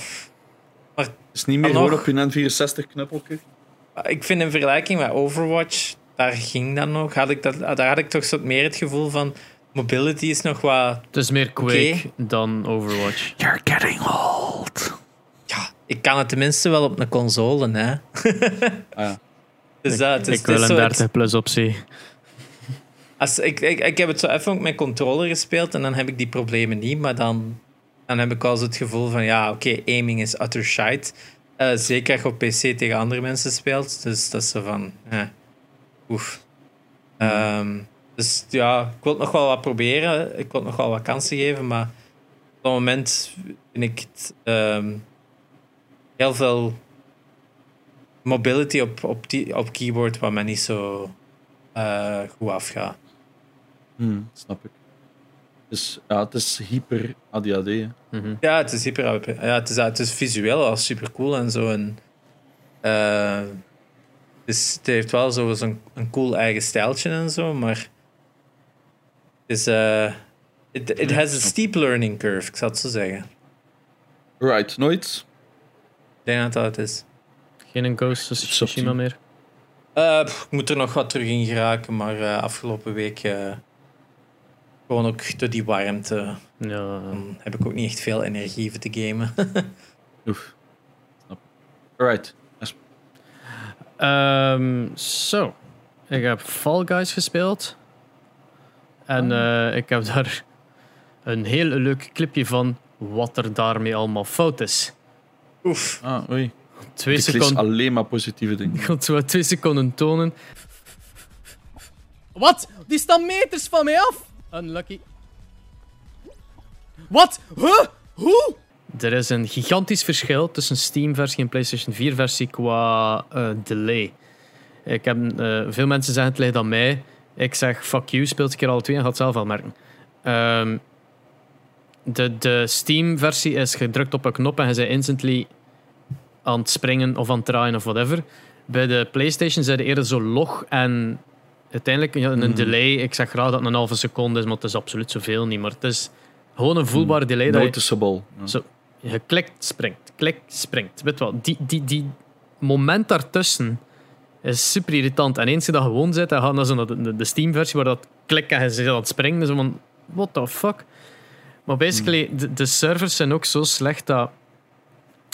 maar... Het is niet meer gewoon op je N64-knuppeltje. Ik vind in vergelijking met Overwatch, daar ging dat nog. Had ik dat, daar had ik toch zo meer het gevoel van... Mobility is nog wat... Het is meer Quake okay. dan Overwatch. You're getting old. Ja, ik kan het tenminste wel op een console, hè. [laughs] ah, ja. Dus dat, is, ik wil een is 30 plus optie. Als, ik, ik, ik heb het zo even ook met controller gespeeld en dan heb ik die problemen niet, maar dan, dan heb ik wel het gevoel van ja, oké, okay, aiming is utter shite. Uh, zeker als je op PC tegen andere mensen speelt. Dus dat is zo van, eh, oef. Um, dus ja, ik wil het nog wel wat proberen. Ik wil het nog wel wat kansen geven, maar op het moment vind ik het um, heel veel mobility op, op, die, op keyboard wat mij niet zo uh, goed afgaat. Hmm, snap ik. Dus ja, het is hyper ADHD. Mm -hmm. Ja, het is hyper Ja, het is, het is visueel al super cool en zo. En, uh, dus het heeft wel zo'n zo een cool eigen stijltje en zo, maar het is. Uh, it, it has a steep learning curve, ik zou het zo zeggen. Right, nooit. Ik denk dat dat het is. Geen Ghost of Tsushima meer? Uh, pff, ik moet er nog wat terug in geraken, maar uh, afgelopen week uh, gewoon ook door die warmte. Ja. Dan heb ik ook niet echt veel energie voor te gamen. [laughs] Oef. Snap. Alright. Um, so, ik heb Fall Guys gespeeld. En oh. ik heb daar [laughs] een heel leuk clipje van wat er daarmee allemaal fout is. Oef. Ah, oei. Twee ik seconden. alleen maar positieve dingen. [laughs] Ik ga het zo twee seconden tonen. Wat? Die staan meters van mij af! Unlucky. Wat? Huh? Hoe? Er is een gigantisch verschil tussen Steam-versie en PlayStation 4-versie qua uh, delay. Ik heb, uh, veel mensen zeggen het ligt aan mij. Ik zeg fuck you, speelt een keer alle twee en gaat zelf al merken. Um, de de Steam-versie is gedrukt op een knop en je bent instantly aan het springen of aan het draaien of whatever. Bij de PlayStation zijn er eerder zo log en uiteindelijk een mm. delay. Ik zeg graag dat het een halve seconde is, maar het is absoluut zoveel niet. Maar het is gewoon een voelbare mm. delay. Noticeable. Dat je, zo, je klikt, springt, klikt, springt. Weet wel, die, die, die moment daartussen is super irritant. En eens je dat gewoon zit, dan gaat naar zo de, de, de Steam-versie waar dat klik en je zit aan het springen. Zo van, what the fuck? Maar basically, mm. de, de servers zijn ook zo slecht dat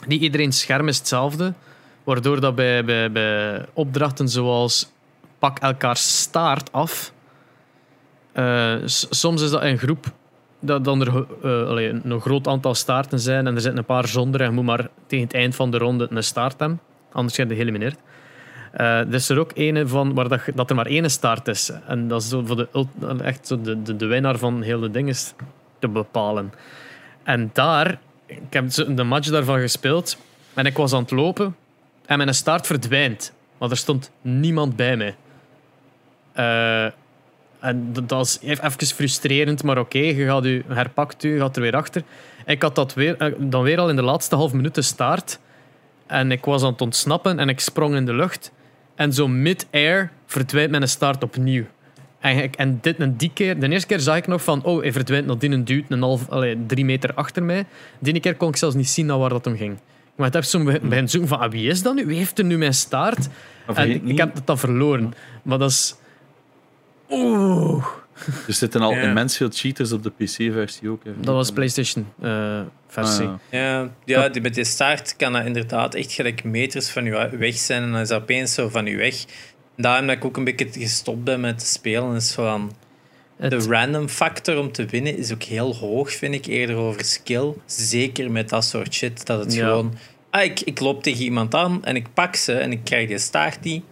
niet iedereen scherm is hetzelfde. Waardoor dat bij, bij, bij opdrachten zoals pak elkaar staart af. Uh, soms is dat een groep dat er uh, een groot aantal staarten zijn en er zitten een paar zonder en je moet maar tegen het eind van de ronde een staart hebben. Anders ga je geëlimineerd. Uh, er is er ook een van waar dat, dat er maar één staart is. En dat is zo voor de, echt zo de, de, de winnaar van heel de dingen te bepalen. En daar ik heb de match daarvan gespeeld en ik was aan het lopen en mijn start verdwijnt. Maar er stond niemand bij mij. Uh, en dat was even frustrerend, maar oké, okay, je gaat je herpakt, je gaat er weer achter. Ik had dat weer, dan weer al in de laatste half minuut de start. En ik was aan het ontsnappen en ik sprong in de lucht. En zo mid-air verdwijnt mijn start opnieuw. En, en, dit, en die keer, de eerste keer zag ik nog van, oh, hij verdwijnt nadien een duwt een half, drie meter achter mij. De keer kon ik zelfs niet zien naar waar dat om ging. Maar ik heb zo bij zoeken van, ah, wie is dat nu? Wie heeft er nu mijn staart? En ik heb het dan verloren. Maar dat is... Oeh. Er zitten al ja. immens veel cheaters op de PC-versie ook. Hè. Dat was PlayStation-versie. Uh, ah, ja, ja, die, met die staart kan dat inderdaad echt gelijk meters van je weg zijn. En dan is dat opeens zo van je weg Daarom dat ik ook een beetje gestopt ben met te spelen, is van... De random factor om te winnen is ook heel hoog, vind ik, eerder over skill. Zeker met dat soort shit, dat het gewoon... Ah, ik, ik loop tegen iemand aan en ik pak ze en ik krijg die staart die.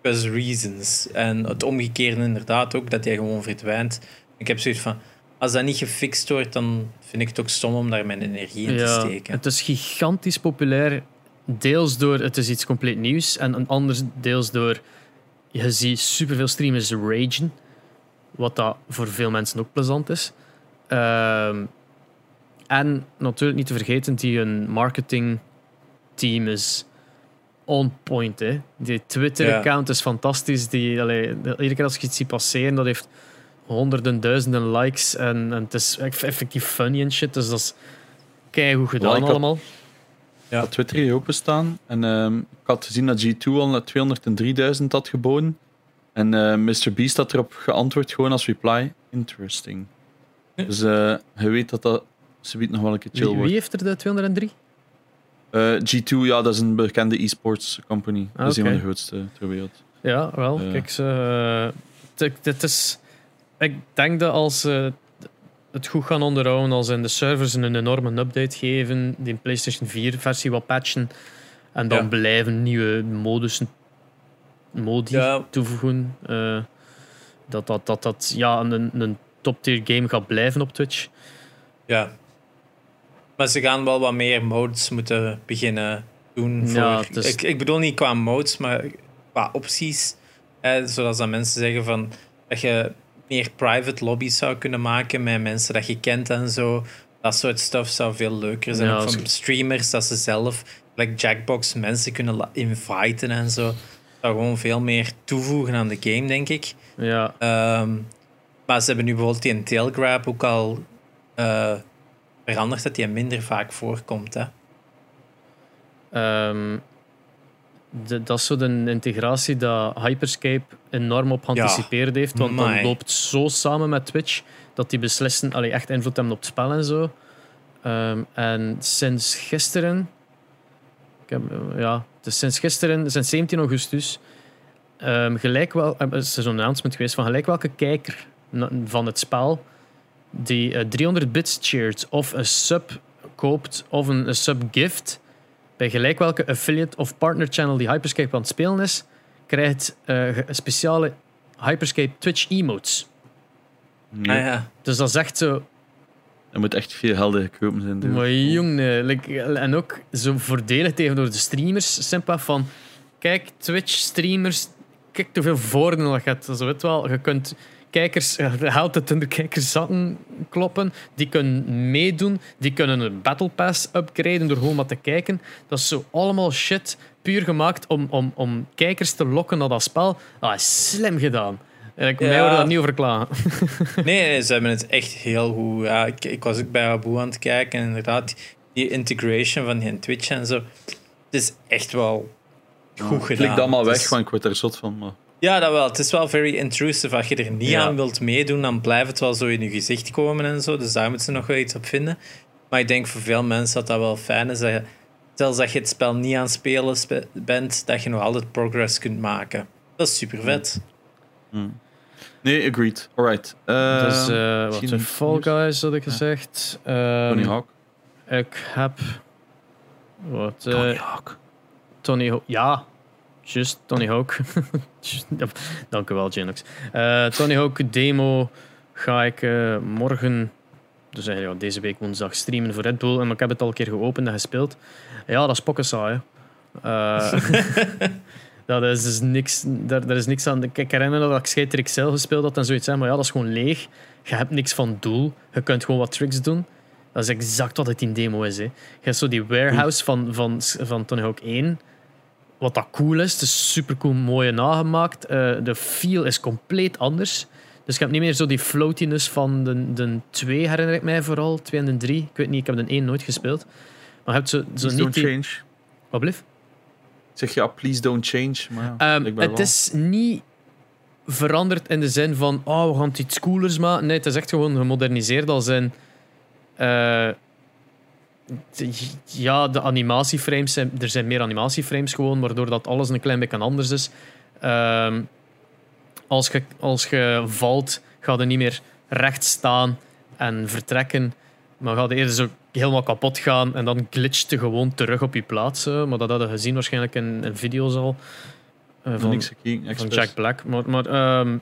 Because reasons. En het omgekeerde inderdaad ook, dat hij gewoon verdwijnt. Ik heb zoiets van, als dat niet gefixt wordt, dan vind ik het ook stom om daar mijn energie in te steken. Het is gigantisch populair. Deels door het is iets compleet nieuws en anders deels door je ziet superveel streamers ragen. Wat dat voor veel mensen ook plezant is. Ehm, en natuurlijk niet te vergeten, die een marketingteam is on point. Hè. Die Twitter-account is fantastisch. Die, allee, iedere keer als je iets ziet passeren, dat heeft honderden, duizenden likes. En, en het is effectief funny en shit. Dus dat is goed gedaan allemaal. Ja. Twitter hier openstaan. En uh, ik had gezien dat G2 al naar 203.000 had geboden. En uh, Mr. Beast had erop geantwoord gewoon als reply. Interesting. Dus uh, je weet dat dat zoiets nog wel een keer chill wordt. Wie heeft er de 203? Uh, G2, ja, dat is een bekende e-sports company. Ah, dat is een van de grootste ter wereld. Ja, wel. Kijk, ze, dit is ik denk dat als ze het goed gaan onderhouden, als in de servers een enorme update geven, die PlayStation 4-versie wat patchen, en dan blijven nieuwe modussen modi toevoegen, uh, dat dat, dat, dat ja, een, een top-tier game gaat blijven op Twitch. Ja. Maar ze gaan wel wat meer modes moeten beginnen doen. Voor, ja, ik, ik bedoel niet qua modes, maar qua opties. zoals dat mensen zeggen van dat je meer private lobby's zou kunnen maken met mensen dat je kent en zo. Dat soort stuff zou veel leuker zijn. Ja, van streamers, dat ze zelf, like Jackbox, mensen kunnen inviten en zo. Dat zou gewoon veel meer toevoegen aan de game, denk ik. Ja. Ehm, maar ze hebben nu bijvoorbeeld die Tailgrab ook al uh, veranderd dat die minder vaak voorkomt. Hè? Um, dat is zo de integratie dat Hyperscape enorm op geanticipeerd heeft. Want dan loopt zo samen met Twitch dat die beslissen, allee, echt invloed hebben op het spel en zo. Ehm, en sinds gisteren, ik heb, ja, dus sinds gisteren, sinds 17 augustus, um, gelijk wel, er is zo'n announcement geweest van gelijk welke kijker van het spel die 300 eh, bits cheert of een sub koopt of een, een sub gift bij gelijk welke affiliate of partner channel die Hyperscape aan het spelen is, krijgt uh, speciale Hyperscape Twitch emotes. Ja. Ah, ja. Dus dat is echt zo. Er moet echt veel helden gekomen zijn. Dus. Maar jongen, en ook zo voordelig tegenover de streamers. Simpel van, kijk, Twitch streamers, kijk hoeveel voordelen dat gaat. Zo weet wel, je kunt kijkers, [laughs] haalt het in de kijkers zakken kloppen. Die kunnen meedoen. Die kunnen een Battle Pass upgraden door gewoon maar te kijken. Dat is zo allemaal shit puur gemaakt om, om, om kijkers te lokken naar dat spel. Ah, slim gedaan. En ik ja. mij dat niet over klagen. [laughs] nee, ze hebben het echt heel goed. Ja, ik, ik was ook bij Abu aan het kijken en inderdaad, die integration van die Twitch en zo. Het is echt wel goed gedaan. Ik allemaal weg, want ik word er zot van. Maar... Ja, dat wel. Het is wel very intrusive. Als je er niet aan wilt meedoen, dan blijft het wel zo in je gezicht komen en zo. Dus daar moeten ze nog wel iets op vinden. Maar ik denk voor veel mensen dat dat wel fijn is. Dat je, zelfs als je het spel niet aan het spelen bent, dat je nog altijd progress kunt maken. Dat is super vet. Mm. Nee, agreed. Alright. Uh, dus uh, wat de Fall Guys had ik gezegd. Um, Tony Hawk. Ik heb. Wat, uh, Tony Hawk. Tony Hawk. Ja, Just Tony Hawk. [laughs] Dank u wel, Genox. Uh, Tony Hawk demo ga ik uh, morgen, dus eigenlijk deze week woensdag, streamen voor Red Bull. En ik heb het al een keer geopend en gespeeld. Ja, dat is pokken saai. Uh, [laughs] dat is dus niks, daar, daar is niks aan. Ik herinner dat ik Skate XL gespeeld had en zoiets. Hè, maar ja, dat is gewoon leeg. Je hebt niks van doel. Je kunt gewoon wat tricks doen. Dat is exact wat het in demo is. Hè. Je hebt zo die warehouse van, van, van Tony Hawk 1 wat dat cool is. Het is super cool, mooi nagemaakt. Uh, de feel is compleet anders. Dus je hebt niet meer zo die floatiness van de, de 2, herinner ik mij vooral. 2 en de 3. Ik weet niet, ik heb de 1 nooit gespeeld. Maar je hebt zo, zo please niet don't die... change. Wat blijf? Zeg je, ja, please don't change. Maar ja, um, het is niet veranderd in de zin van, oh, we gaan het iets coolers maken. Nee, het is echt gewoon gemoderniseerd als in... Uh, ja, de animatieframes zijn, er zijn meer animatieframes gewoon, waardoor dat alles een klein beetje anders is. Ehm, als, je, als je valt, ga je niet meer recht staan en vertrekken. Maar ga je eerder zo helemaal kapot gaan en dan glitcht je gewoon terug op je plaats. Maar dat hadden we gezien waarschijnlijk in, in video's al. eh, Van van, niks gekeken, van expres. Jack Black. Maar, maar ehm,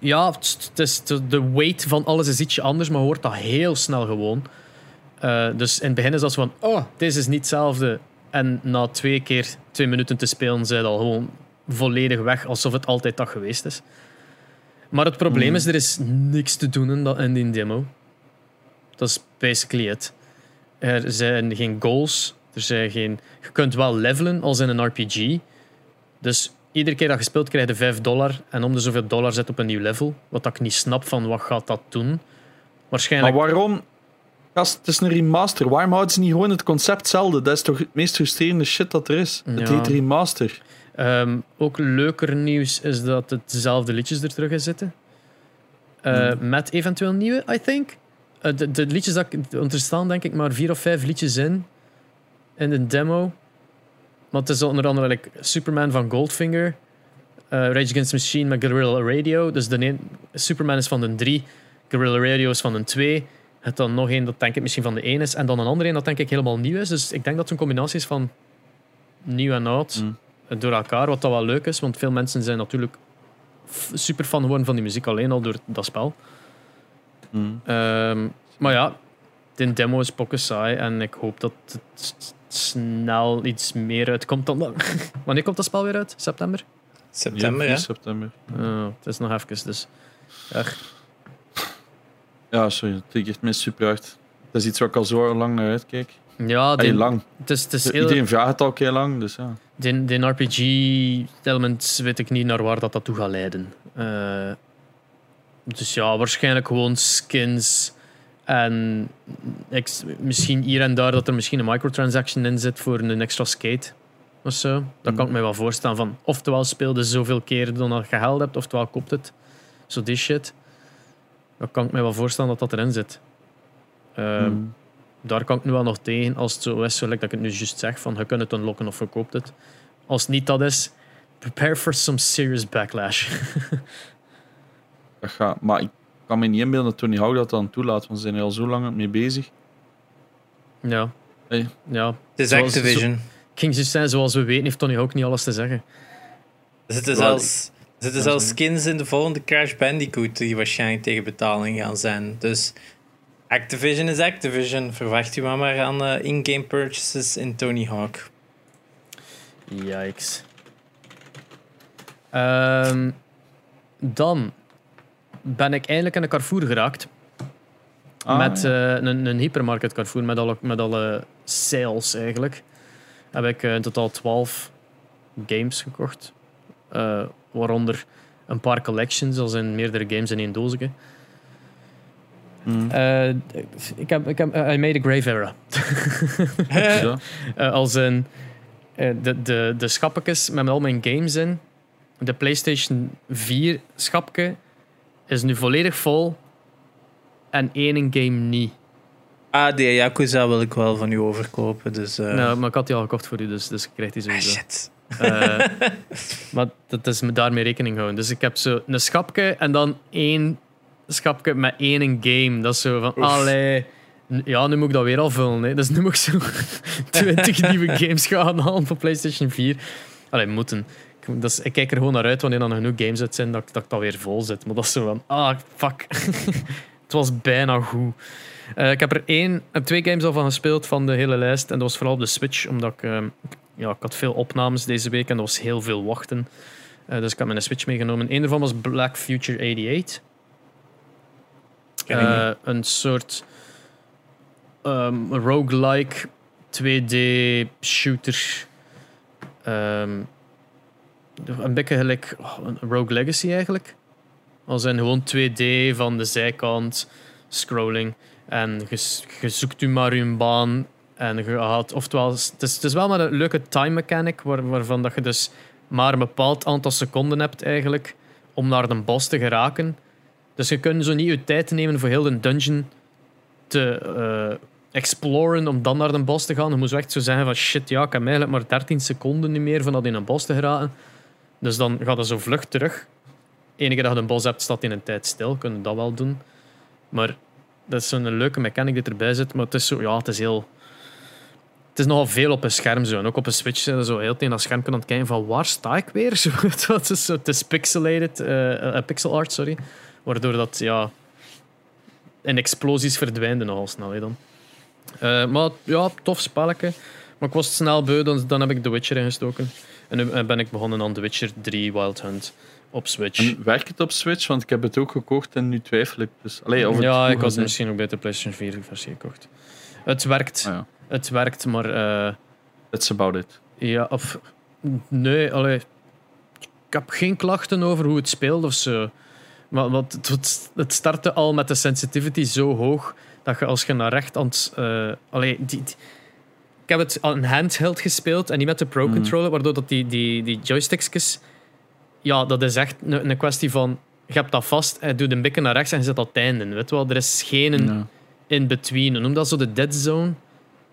ja, het is de, de weight van alles is ietsje anders, maar je hoort dat heel snel gewoon. Eh, dus in het begin is dat van, oh, deze is niet hetzelfde. En na twee keer twee minuten te spelen, zijn al gewoon volledig weg, alsof het altijd dat geweest is. Maar het probleem Mhm. is, er is niks te doen in, dat, in die demo. Dat is basically it. Er zijn geen goals. Er zijn geen... Je kunt wel levelen als in een RPG. Dus iedere keer dat je speelt, krijg je 5 dollar. En om de zoveel dollar zet op een nieuw level. Wat ik niet snap van wat gaat dat doen. Maar Waarschijnlijk... waarom? Gast, het is een remaster. Waarom houden ze niet gewoon het concept hetzelfde? Dat is toch het meest frustrerende shit dat er is. Het Ja. heet remaster. Ehm, ook leuker nieuws is dat het dezelfde liedjes er terug in zitten. Eh, Hmm. Met eventueel nieuwe, I think. Eh, de, de liedjes dat ik... Want er staan denk ik maar vier of vijf liedjes in. In de demo. Maar het is onder andere like, Superman van Goldfinger. eh, Rage Against the Machine met Guerrilla Radio. Dus de Superman is van de drie. Guerrilla Radio is van de twee. Het dan nog één dat denk ik misschien van de één is. En dan een andere één dat denk ik helemaal nieuw is. Dus ik denk dat het een combinatie is van nieuw en oud Mm. door elkaar, wat dat wel leuk is, want veel mensen zijn natuurlijk super fan geworden van die muziek alleen al door dat spel. Mm. Ehm, maar ja, de demo is pokken saai en ik hoop dat het snel iets meer uitkomt dan dat. [laughs] Wanneer komt dat spel weer uit? September? September, ja, ja. 4 september. Oh, het is nog even, dus... Echt. Ja, sorry. Het triggert mij super hard. Dat is iets waar ik al zo lang naar uitkijk. Ja, die, lang. het is, het is heel, Iedereen vraagt het al heel lang, dus ja. die, die RPG-element weet ik niet naar waar dat, dat toe gaat leiden. Eh, dus ja, waarschijnlijk gewoon skins. En misschien hier en daar dat er misschien een microtransaction in zit voor een extra skate. Of zo. Dat kan ik me wel voorstellen. Van, oftewel speelde zoveel keer dan dat je geld hebt, oftewel koopt het. Zo die shit. Dat kan ik me wel voorstellen dat dat erin zit. Ehm, Mm. daar kan ik nu wel nog tegen als het zo is, zoals dat ik het nu juist zeg, van je kunt het unlocken of verkoopt het. Als het niet dat is, prepare for some serious backlash. Dat gaat. Maar ik kan me niet inbeelden dat Tony Hawk dat dan toelaat, want ze zijn er al zo lang mee bezig. ja. Hey. Ja. Het is Zoals- Activision. Ik ging zo zijn, zoals we weten, heeft Tony ook niet alles te zeggen. Er zitten zelfs, zitten zelfs skins in de volgende Crash Bandicoot die waarschijnlijk tegen betaling gaan zijn. Dus Activision is Activision. Verwacht u maar, maar aan eh, in-game purchases in Tony Hawk. Yikes. Ehm, dan ben ik eindelijk in een Carrefour geraakt. Ah, met ja. eh, een, een hypermarket Carrefour, met alle, met alle sales eigenlijk. Heb ik eh, in totaal 12 games gekocht. Eh, waaronder een paar collections, als in meerdere games in één doosje. Mm. Eh, ik heb, ik heb I made a grave era. [laughs] Eh, als in eh, de, de, de schappetjes met al mijn games in. De PlayStation 4 schapje is nu volledig vol. En één game niet. Ah, die Yakuza wil ik wel van u overkopen. Dus, eh, Nou, maar ik had die al gekocht voor u, dus, dus ik krijg die ah, sowieso. shit. Eh, maar dat is me daarmee rekening houden. Dus ik heb zo een schapje en dan één schapje met één game. Dat is zo van, Oef. allee... Ja, nu moet ik dat weer al vullen. Hè. Dus nu moet ik zo [laughs] 20 [laughs] nieuwe games gaan halen voor PlayStation 4. Allee, moeten. Ik, kijk er gewoon naar uit wanneer dan genoeg games uit zijn dat, ik- dat ik dat weer vol zit. Maar dat is zo van, ah, fuck. [laughs] Het was bijna goed. Eh, ik heb er één, heb twee games al van gespeeld van de hele lijst. En dat was vooral op de Switch, omdat ik, ehm, ja, ik had veel opnames deze week en er was heel veel wachten. Eh, dus ik heb mijn Switch meegenomen. Eén daarvan was Black Future 88. Ken ik Eh, een soort ehm roguelike 2D shooter. Ehm, een beetje gelijk oh, een Rogue Legacy eigenlijk. Als in gewoon 2D van de zijkant, scrolling. En je, je zoekt u maar je baan. En oftewel, het is, het is wel maar een leuke time mechanic, waar, waarvan dat je dus maar een bepaald aantal seconden hebt eigenlijk om naar de boss te geraken. Dus je kunt zo niet je tijd nemen voor heel de dungeon te eh, exploren om dan naar de boss te gaan. Je moet echt zo zeggen van shit, ja, ik heb eigenlijk maar 13 seconden niet meer van dat in een bos te geraken. Dus dan gaat het zo vlug terug. Enige dat je een bos hebt, staat in een tijd stil. Kunnen dat wel doen. Maar dat is zo'n leuke mechanic die erbij zit. Maar het is, zo, ja, het is heel... Het is nogal veel op een scherm zo. En ook op een Switch zijn zo heel tegen dat scherm kunnen kijken van waar sta ik weer? [laughs] Zo, het, is zo, het is pixelated, uh, pixel art, sorry. Waardoor dat, ja... In explosies verdwijnt nogal snel, hè, dan. Uh, maar ja, tof spelletje. Maar ik was snel beu, dan, dan heb ik The Witcher ingestoken. En nu ben ik begonnen aan The Witcher 3 Wild Hunt op Switch. En werkt het op Switch? Want ik heb het ook gekocht en nu twijfel ik. Dus, allee, of ja, ik had misschien ook bij de PlayStation 4 versie gekocht. Het werkt. Ah, ja. Het werkt, maar... Uh, It's about it. Ja, of... Nee, allee, ik heb geen klachten over hoe het speelt of zo. Maar, want het, het startte al met de sensitivity zo hoog dat je als je naar recht aan het... Uh, allee, die, ik heb het aan handheld gespeeld en niet met de Pro mm. Controller, waardoor dat die, die, die joystickjes ja, dat is echt een, een kwestie van je hebt dat vast, je doet een bikken naar rechts en je zet dat einde. Weet wel, er is geen in-between. Noem dat zo de dead zone,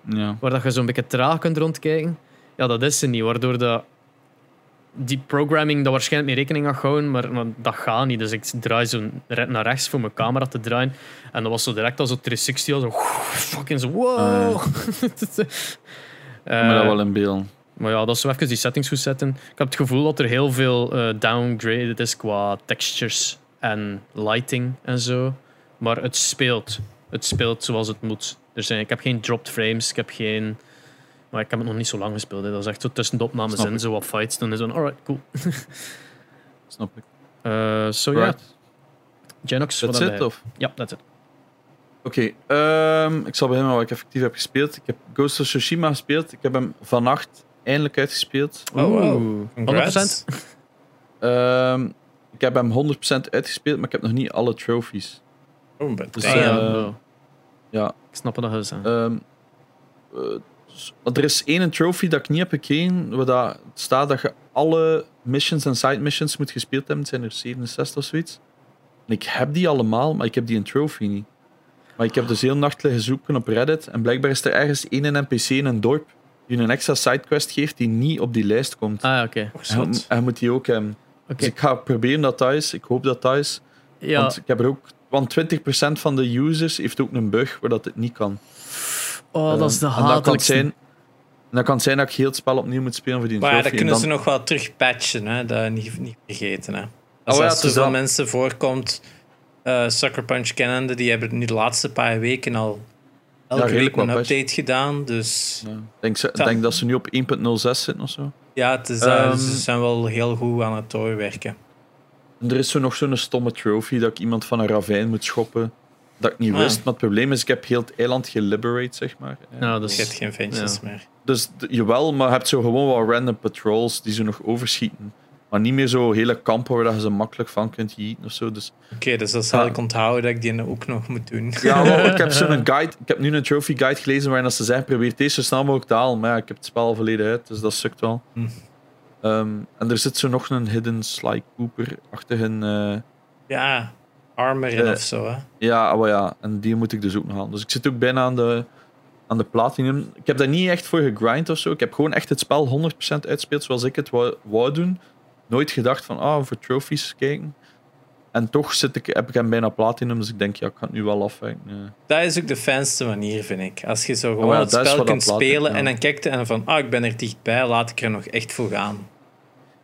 ja. waar dat je zo'n beetje traag kunt rondkijken. Ja, dat is er niet, waardoor dat die programming daar waarschijnlijk mee rekening gaat houden, maar, maar, dat gaat niet. Dus ik draai zo naar rechts voor mijn camera te draaien. En dat was zo direct als zo 360, al zo [laughs] fucking zo wow. Uh, [laughs] maar dat wel in beeld. Maar ja, dat is zo even die settings goed zetten. Ik heb het gevoel dat er heel veel uh, downgraded is qua textures en lighting en zo. Maar het speelt. Het speelt zoals het moet. Er zijn, ik heb geen dropped frames, ik heb geen... Maar ik heb het nog niet zo lang gespeeld. Hè. Dat is echt zo tussen de opnames en zo wat fights doen. is zo alright, cool. [laughs] Snap ik. Uh, so ja. Genox, That's it, of? Ja, that's it. Oké, okay, um, ik zal beginnen met wat ik effectief heb gespeeld. Ik heb Ghost of Tsushima gespeeld. Ik heb hem vannacht eindelijk uitgespeeld. Oh, wow. 100%? Um, ik heb hem 100% uitgespeeld, maar ik heb nog niet alle trophies. Oh, dus, uh, ja. Ik snap het nog eens. Um, uh, er is één trophy dat ik niet heb gekregen, waar dat staat dat je alle missions en side missions moet gespeeld hebben. Het zijn er 67 of zoiets. En ik heb die allemaal, maar ik heb die een trophy niet. Maar ik heb dus heel nacht liggen zoeken op Reddit en blijkbaar is er ergens één NPC in een dorp die een extra sidequest geeft die niet op die lijst komt. Ah, oké. Okay. En, moet die ook hebben. Dus ik ga proberen dat thuis. Ik hoop dat thuis. Ja. Want ik heb er ook. Want 20% van de users heeft ook een bug waar dat het niet kan. Oh, dat is de hatelijkste. dat kan zijn. dan kan het zijn dat ik heel het spel opnieuw moet spelen voor die Maar ja, dan kunnen ze nog wel terugpatchen, hè? dat niet, niet vergeten. Hè? Als, oh, ja, er veel mensen voorkomt, uh, Sucker Punch kennende, die hebben nu de laatste paar weken al elke week een update gedaan. Dus ja. denk, denk dat ze nu op 1.06 zitten of zo. Ja, het is, um, ze zijn wel heel goed aan het doorwerken. Er is zo nog zo'n stomme trophy dat ik iemand van een ravijn moet schoppen. Dat ik niet ah. wist. Maar het probleem is, ik heb heel het eiland geliberate, zeg maar. Ja, dus, je hebt geen ventjes meer. Dus jawel, maar je hebt zo gewoon wat random patrols die ze nog overschieten. Maar niet meer zo hele kampen waar je ze makkelijk van kunt eten of zo. Dus, Oké, dus dat zal ik onthouden dat ik die ook nog moet doen. Ja, maar ik heb zo'n [laughs] guide. Ik heb nu een trophy guide gelezen waarin ze zeggen: probeer deze zo snel mogelijk te halen. Maar ja, ik heb het spel al verleden uit, dus dat sukt wel. Hm. Ehm, en er zit zo nog een hidden Sly Cooper-achtige. Uh, ja, armor uh, of zo. Hè? Ja, maar ja, en die moet ik dus ook nog halen. Dus ik zit ook bijna aan de, aan de platinum. Ik heb daar niet echt voor gegrind of zo. Ik heb gewoon echt het spel 100% uitspeeld zoals ik het wou, wou doen nooit gedacht van, ah, voor trophies kijken. En toch zit ik, heb ik hem bijna platinum, dus ik denk, ja, ik ga het nu wel afwerken. Dat is ook de fijnste manier, vind ik. Als je zo gewoon het spel kunt spelen en dan kijkt en van, ah, ik ben er dichtbij, laat ik er nog echt voor gaan.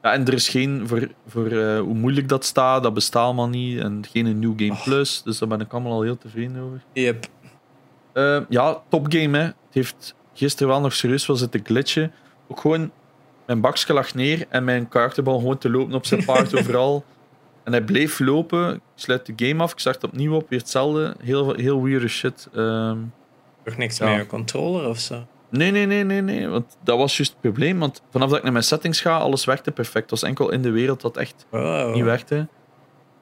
Ja, en er is geen, voor, voor uh, hoe moeilijk dat staat, dat bestaat allemaal niet. En geen New Game oh. Plus, dus daar ben ik allemaal al heel tevreden over. Yep. Uh, ja, topgame, hè. Het heeft gisteren wel nog serieus wel zitten glitchen. Ook gewoon mijn bakje lag neer en mijn karakter begon gewoon te lopen op zijn paard [laughs] overal. En hij bleef lopen. Ik sluit de game af, ik start opnieuw op, weer hetzelfde. Heel, heel weird shit. Um, Toch niks ja. meer controller of zo? Nee, nee, nee, nee, nee. Want dat was juist het probleem. Want vanaf dat ik naar mijn settings ga, alles werkte perfect. Het was enkel in de wereld dat echt niet werkte.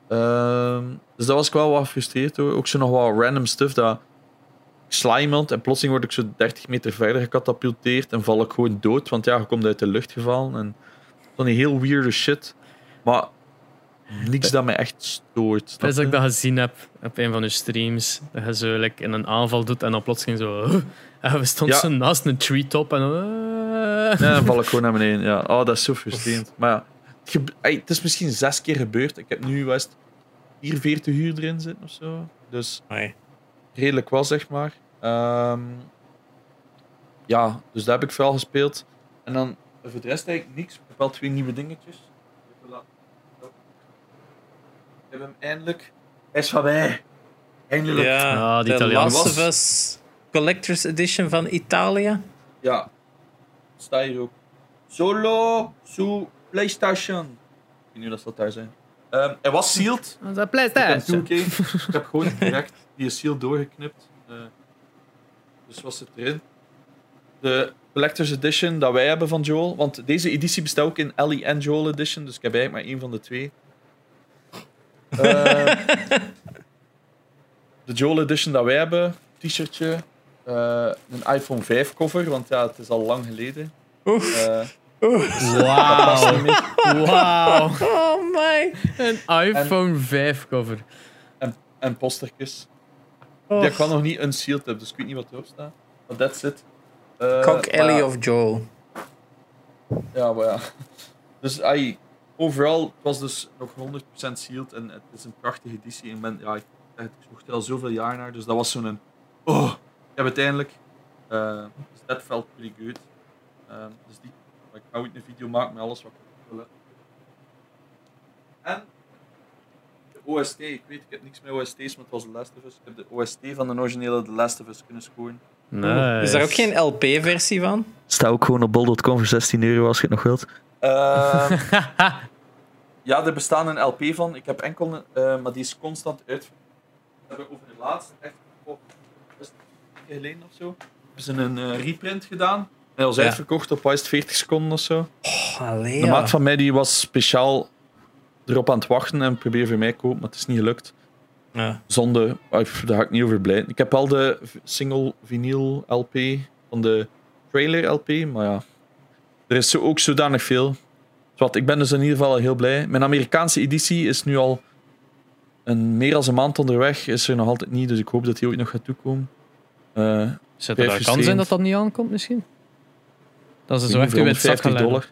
Um, dus dat was ik wel wat gefrustreerd door. Ook zo nog wat random stuff dat sla iemand en plotseling word ik zo 30 meter verder gecatapulteerd en val ik gewoon dood, want ja, je komt uit de lucht gevallen. En van die heel weirde shit. Maar niks dat mij echt stoort. Dat is dat ik dat gezien heb op een van uw streams. Dat je zo like, in een aanval doet en dan plotseling zo. En we stonden zo naast een treetop en dan. Ja, dan val ik [laughs] gewoon naar beneden. Ja. Oh, dat is zo frustrerend. Maar ja, het is misschien zes keer gebeurd. Ik heb nu was het 44 uur erin zitten of zo. Dus redelijk wel, zeg maar. Ehm, ja, dus daar heb ik vooral gespeeld. En dan voor de rest eigenlijk niks. Ik heb wel twee nieuwe dingetjes. Ik heb laten- Ik heb hem eindelijk. Hij is van mij. Eindelijk. Ja, Ah, die de. Last of Us Collector's Edition van Italië. Ja. Sta hier ook. Solo su PlayStation. Ik weet niet of dat daar zijn. Ehm, hij was sealed. [laughs] Dat is een Ik, PlayStation. [laughs] 2K. ik heb gewoon direct die seal doorgeknipt. Eh, dus was het erin. De Collector's Edition dat wij hebben van Joel. Want deze editie bestaat ook in Ellie en Joel Edition. Dus ik heb eigenlijk maar één van de twee. Eh, [laughs] de Joel Edition dat wij hebben. T-shirtje. eh, een iPhone 5 cover. Want ja, het is al lang geleden. Oef. Eh, Wauw. Wauw. Oh my. Een iPhone 5 cover. en postertjes. Oh. Die ik wel nog niet unsealed heb, dus ik weet niet wat erop staat. Maar that's it. Eh, Cock maar Ellie of Joel. Ja, maar ja. Dus ai, overal, het was dus nog 100% sealed en het is een prachtige editie. En ik ben, ja, ik, ik zocht er al zoveel jaar naar, dus dat was zo'n... Oh, ik heb het eindelijk. Eh, dus dat felt pretty good. Ehm, dus die, ik ga ooit een video maken met alles wat ik wil. En de OST, ik weet, ik heb niks met OST's, maar het was The Last of Us. Ik heb de OST van de originele The Last of Us kunnen scoren. Nice. Is daar ook geen LP-versie van? Sta ook gewoon op bol.com voor 16 euro als je het nog wilt. Ehm, [laughs] ja, er bestaan een LP van. Ik heb enkel eh, maar die is constant uit. We hebben over de laatste echt oh, een week geleden of zo. Hebben ze een eh, reprint gedaan. En hij was Ja. uitverkocht op het, 40 seconden of zo. Oh, allee, De maat van mij die was speciaal erop aan het wachten en probeerde voor mij kopen, maar het is niet gelukt. Ja. Zonde, ah, daar ga ik niet over blij. Ik heb al de single vinyl LP van de trailer LP, maar ja, er is zo ook zodanig veel. Zwat, ik ben dus in ieder geval heel blij. Mijn Amerikaanse editie is nu al een, meer dan een maand onderweg, is er nog altijd niet, dus ik hoop dat die ooit nog gaat toekomen. Eh Zit er Vijf kans in frustrerend. dat dat niet aankomt misschien? Dat ze zo echt niet, het zak gaan 150 leggen. dollar.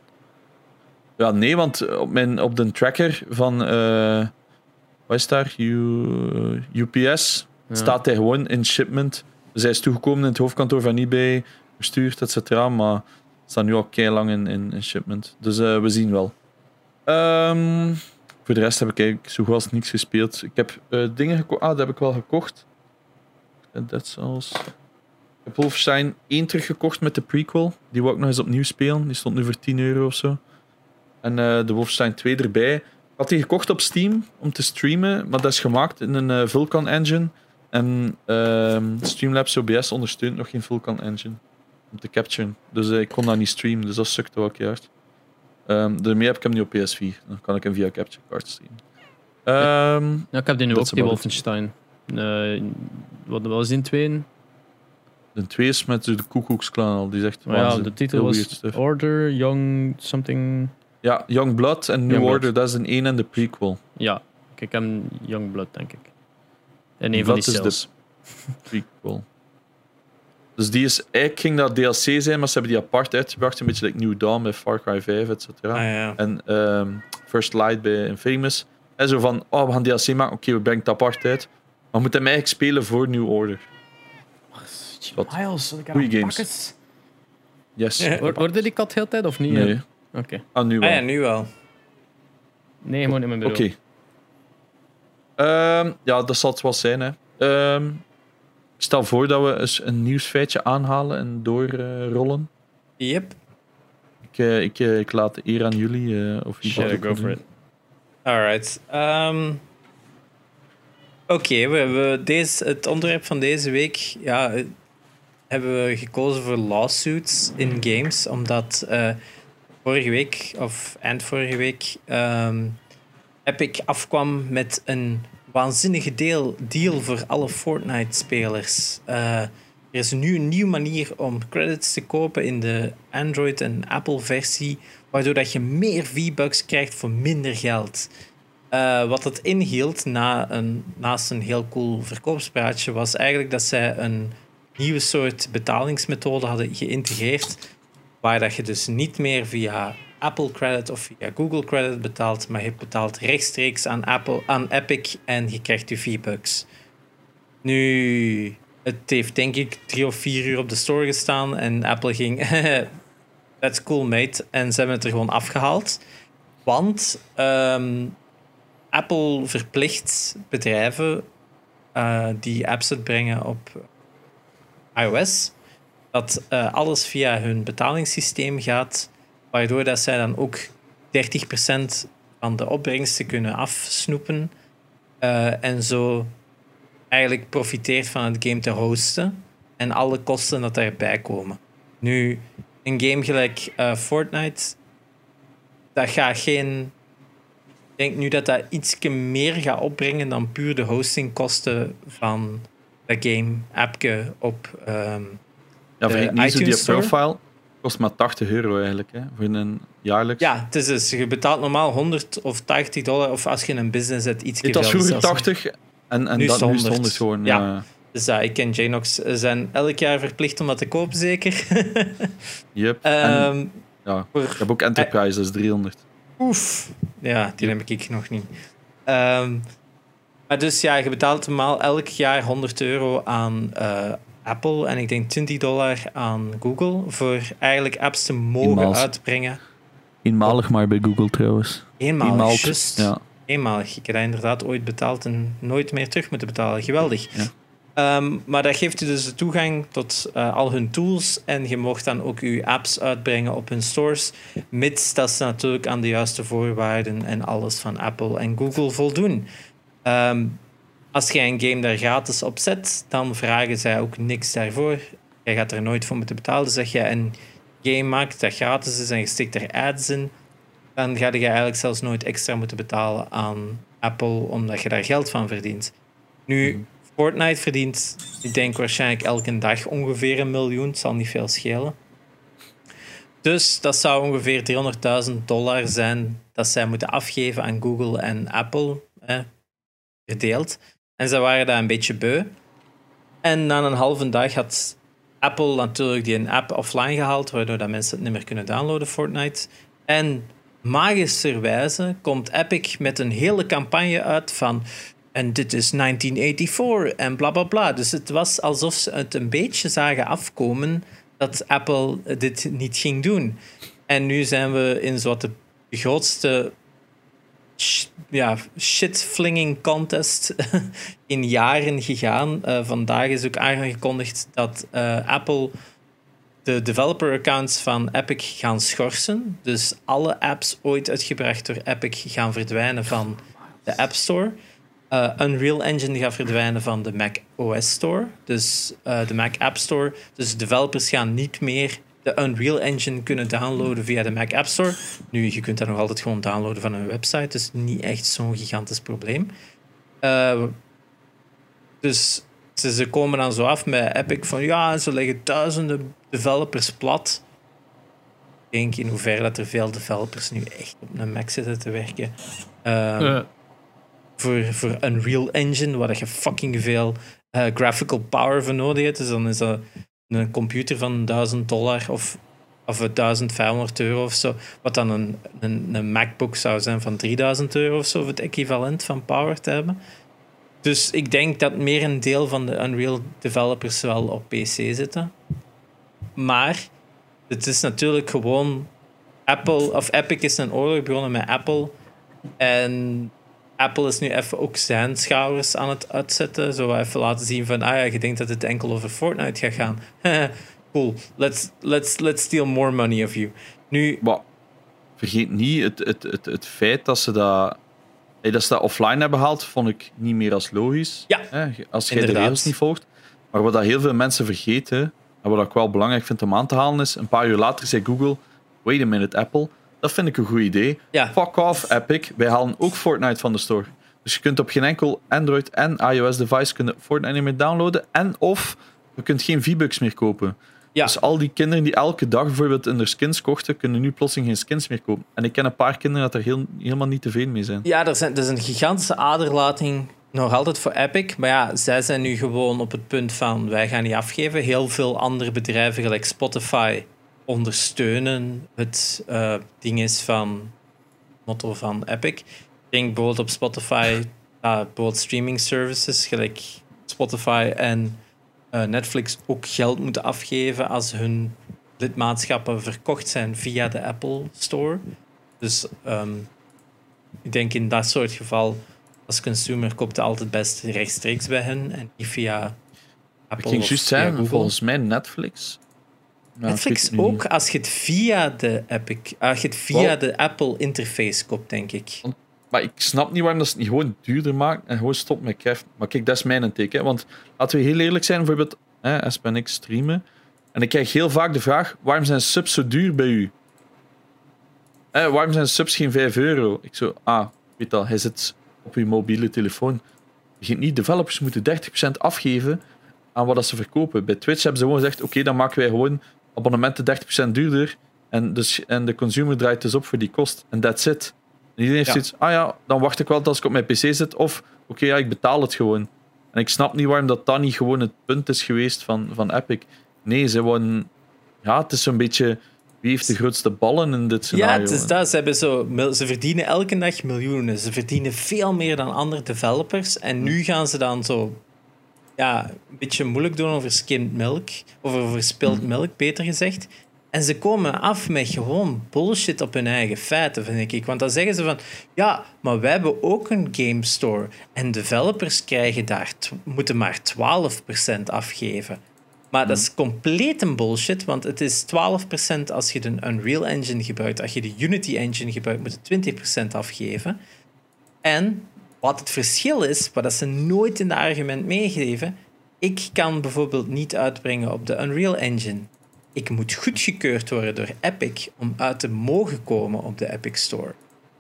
Ja, nee, want op, mijn, op de tracker van. eh wat is daar? U, UPS Ja. staat hij gewoon in shipment. Dus hij is toegekomen in het hoofdkantoor van eBay, verstuurd, et cetera. Maar staat nu al kei lang in, in, in shipment. Dus eh, we zien wel. Ehm, voor de rest heb ik eigenlijk zo goed als niks gespeeld. Ik heb eh, dingen gekocht. Ah, dat heb ik wel gekocht. Dat zoals. Ik heb Wolfenstein 1 teruggekocht met de prequel. Die wou ik nog eens opnieuw spelen. Die stond nu voor 10 euro of zo. En eh, de Wolfenstein 2 erbij. Ik had die gekocht op Steam om te streamen, maar dat is gemaakt in een Vulkan engine. En ehm, Streamlabs OBS ondersteunt nog geen Vulkan engine om te capturen. Dus eh, ik kon dat niet streamen, dus dat sukte wel keihard. Ehm daarmee heb ik hem nu op PS4. Dan kan ik hem via Capture Card streamen. Ehm, Ja, ik heb die nu ook, die. Wolfenstein. Eh, wat was die in tweeën? de 2 is met de Koekoeksklan al. Die is echt Maar ja, de titel was. Order Young Something... Ja, Young Blood en New Young Order, dat is een 1 en de prequel. Ja, ik heb Young Blood, denk ik. En een van die is de- prequel. Dus die is, eigenlijk ging dat DLC zijn, maar ze hebben die apart uitgebracht. Een beetje like New Dawn bij Far Cry 5, et cetera. Ah, ja. En ehm, First Light bij Infamous. En zo van, oh, we gaan DLC maken. Oké, we brengen het apart uit. Maar we moeten hem eigenlijk spelen voor New Order. Wat? Miles, Goeie games. Yes. Ja. Hoor- Hoorde die kat heel tijd of niet? Nee. Oké. Ah, nu wel. Ah ja, nu wel. Nee, gewoon in mijn Oké. bureau. Ehm, ja, dat zal het wel zijn. Hè. Ehm, stel voor dat we eens een nieuwsfeitje aanhalen en doorrollen. Yep. ik, eh, ik, eh, ik laat de eer aan jullie. eh of Sure, go for it. Alright. Ehm, Oké, we hebben deze, het onderwerp van deze week ja, hebben we gekozen voor lawsuits in games, omdat vorige week, of eind vorige week, ehm Epic afkwam met een waanzinnige deel, deal voor alle Fortnite-spelers. Eh, er is nu een nieuwe manier om credits te kopen in de Android- en Apple-versie, waardoor dat je meer V-Bucks krijgt voor minder geld. Eh, wat het inhield na een, naast een heel cool verkoopspraatje was eigenlijk dat zij een nieuwe soort betalingsmethode hadden geïntegreerd, waar dat je dus niet meer via Apple Credit of via Google Credit betaalt, maar je betaalt rechtstreeks aan, Apple, aan Epic en je krijgt je V-Bucks. Nu, het heeft denk ik drie of vier uur op de store gestaan en Apple ging, [laughs] that's cool mate, en ze hebben het er gewoon afgehaald. Want ehm, Apple verplicht bedrijven uh, die apps uitbrengen op iOS, dat uh, alles via hun betalingssysteem gaat, waardoor dat zij dan ook 30% van de opbrengsten kunnen afsnoepen uh, en zo eigenlijk profiteert van het game te hosten en alle kosten dat daarbij komen. Nu, een game gelijk Fortnite, dat gaat geen ik denk nu dat dat iets meer gaat opbrengen dan puur de hostingkosten van de game appje op um, ja, de iTunes die profile kost maar 80 euro eigenlijk, hè, voor een jaarlijks. Ja, het is dus, je betaalt normaal 100 of 80 dollar, of als je een business hebt, iets Het was vroeger 80 en, en nu is 100. 100 gewoon. Ja. ja. Dus uh, ik ken Janox zijn elk jaar verplicht om dat te kopen, zeker. [laughs] yep. Um, ja, ik heb ook Enterprise, dat is 300. Oef. Ja, die heb ik nog niet. Um, maar dus ja, je betaalt normaal elk jaar 100 euro aan uh, Apple en ik denk 20 dollar aan Google voor eigenlijk apps te mogen uitbrengen. Eenmalig maar bij Google trouwens. Eenmalig, Eenmalig just. Ja. Eenmalig. Ik heb dat inderdaad ooit betaald en nooit meer terug moeten betalen. Geweldig. Ja. Ehm, maar dat geeft u dus de toegang tot uh, al hun tools en je mocht dan ook uw apps uitbrengen op hun stores, mits dat ze natuurlijk aan de juiste voorwaarden en alles van Apple en Google voldoen. Um, als jij een game daar gratis op zet, dan vragen zij ook niks daarvoor. Jij gaat er nooit voor moeten betalen. Dus zeg je een game maakt dat gratis is en je stikt er ads in, dan ga je eigenlijk zelfs nooit extra moeten betalen aan Apple, omdat je daar geld van verdient. Nu, mhm. Fortnite verdient, ik denk waarschijnlijk elke dag ongeveer een miljoen. Het zal niet veel schelen. Dus dat zou ongeveer 300.000 dollar zijn dat zij moeten afgeven aan Google en Apple, hè, gedeeld. En ze waren daar een beetje beu. En na een halve dag had Apple natuurlijk die een app offline gehaald, waardoor dat mensen het niet meer kunnen downloaden, Fortnite. En magischerwijze komt Epic met een hele campagne uit van en dit is 1984 en bla bla bla. Dus het was alsof ze het een beetje zagen afkomen dat Apple dit niet ging doen. En nu zijn we in zo'n de grootste ja, shitflinging contest [laughs] in jaren gegaan. Uh, vandaag is ook aangekondigd dat uh, Apple de developer accounts van Epic gaan schorsen. Dus alle apps ooit uitgebracht door Epic gaan verdwijnen van de App Store. Uh, Unreal Engine gaat verdwijnen van de Mac OS Store, dus de Mac App Store. Dus developers gaan niet meer de Unreal Engine kunnen downloaden via de Mac App Store. Nu, je kunt dat nog altijd gewoon downloaden van een website, dus niet echt zo'n gigantisch probleem. Uh, dus ze, ze, komen dan zo af met Epic van ja, ze leggen duizenden developers plat. Ik denk in hoeverre dat er veel developers nu echt op een Mac zitten te werken. Uh, voor, voor Unreal Engine, waar je fucking veel uh, graphical power voor nodig hebt. Dus dan is dat een computer van 1000 dollar of, of 1500 euro of zo. Wat dan een, een, een MacBook zou zijn van 3000 euro of zo, of het equivalent van power te hebben. Dus ik denk dat meer een deel van de Unreal developers wel op PC zitten. Maar het is natuurlijk gewoon. Apple, of Epic is een oorlog begonnen met Apple. En Apple is nu even ook zijn schouders aan het uitzetten. Zo even laten zien van, ah ja, je denkt dat het enkel over Fortnite gaat gaan. [laughs] cool, let's, let's, let's steal more money of you. Nu... Maar, vergeet niet, het, het, het, het feit dat ze dat, dat ze dat offline hebben gehaald, vond ik niet meer als logisch. Ja, Als je de regels niet volgt. Maar wat dat heel veel mensen vergeten, en wat ik wel belangrijk vind om aan te halen, is een paar uur later zei Google, wait a minute Apple, dat vind ik een goed idee. Fuck off, Epic. Wij halen ook Fortnite van de store. Dus je kunt op geen enkel Android en iOS device kunnen Fortnite niet meer downloaden. En of je kunt geen V-Bucks meer kopen. Ja. Dus al die kinderen die elke dag bijvoorbeeld de skins kochten, kunnen nu plotseling geen skins meer kopen. En ik ken een paar kinderen dat er heel, helemaal niet te veel mee zijn. Ja, er, zijn, er is een gigantische aderlating nog altijd voor Epic. Maar ja, zij zijn nu gewoon op het punt van wij gaan niet afgeven. Heel veel andere bedrijven, gelijk Spotify, ondersteunen het uh, ding is van motto van Epic. Ik denk bijvoorbeeld op Spotify, uh, bijvoorbeeld streaming services, gelijk Spotify en uh, Netflix ook geld moeten afgeven als hun lidmaatschappen verkocht zijn via de Apple Store. Dus um, ik denk in dat soort geval, als consumer koopt het altijd best rechtstreeks bij hen en niet via Apple. Ik ging juist zeggen, volgens mij Netflix. Nou, Netflix ook als je het via de Epic, als je het via de Apple interface koopt, denk ik. Maar ik snap niet waarom dat ze het niet gewoon duurder maakt en gewoon stopt met Kev. Maar kijk, dat is mijn teken. Want laten we heel eerlijk zijn, bijvoorbeeld hè, SPNX streamen. En ik krijg heel vaak de vraag: waarom zijn subs zo duur bij u? Eh, waarom zijn subs geen 5 euro? Ik zo, ah, weet al, hij zit op uw mobiele telefoon. Je niet, developers moeten 30% afgeven aan wat ze verkopen. Bij Twitch hebben ze gewoon gezegd: oké, dan maken wij gewoon abonnementen 30% duurder. En, dus, en de consumer draait dus op voor die kost. En that's it. En iedereen heeft ja. zoiets, ah ja, dan wacht ik wel tot als ik op mijn PC zit. Of, oké, ja, ik betaal het gewoon. En ik snap niet waarom dat dan niet gewoon het punt is geweest van, van Epic. Nee, ze worden... Ja, het is zo'n beetje... Wie heeft de grootste ballen in dit scenario? Ja, het is dat. Ze, hebben zo, ze verdienen elke dag miljoenen. Ze verdienen veel meer dan andere developers. En nu gaan ze dan zo ja, een beetje moeilijk doen over skimmed milk. Of over spilled mhm. milk, beter gezegd. En ze komen af met gewoon bullshit op hun eigen feiten, vind ik. Want dan zeggen ze van, ja, maar wij hebben ook een game store. En developers krijgen daar, moeten maar 12% afgeven. Maar dat is mhm. compleet een bullshit, want het is 12% als je de Unreal Engine gebruikt. Als je de Unity Engine gebruikt, moet je 20% afgeven. En wat het verschil is, wat ze nooit in de argument meegeven, ik kan bijvoorbeeld niet uitbrengen op de Unreal Engine. Ik moet goedgekeurd worden door Epic om uit te mogen komen op de Epic Store.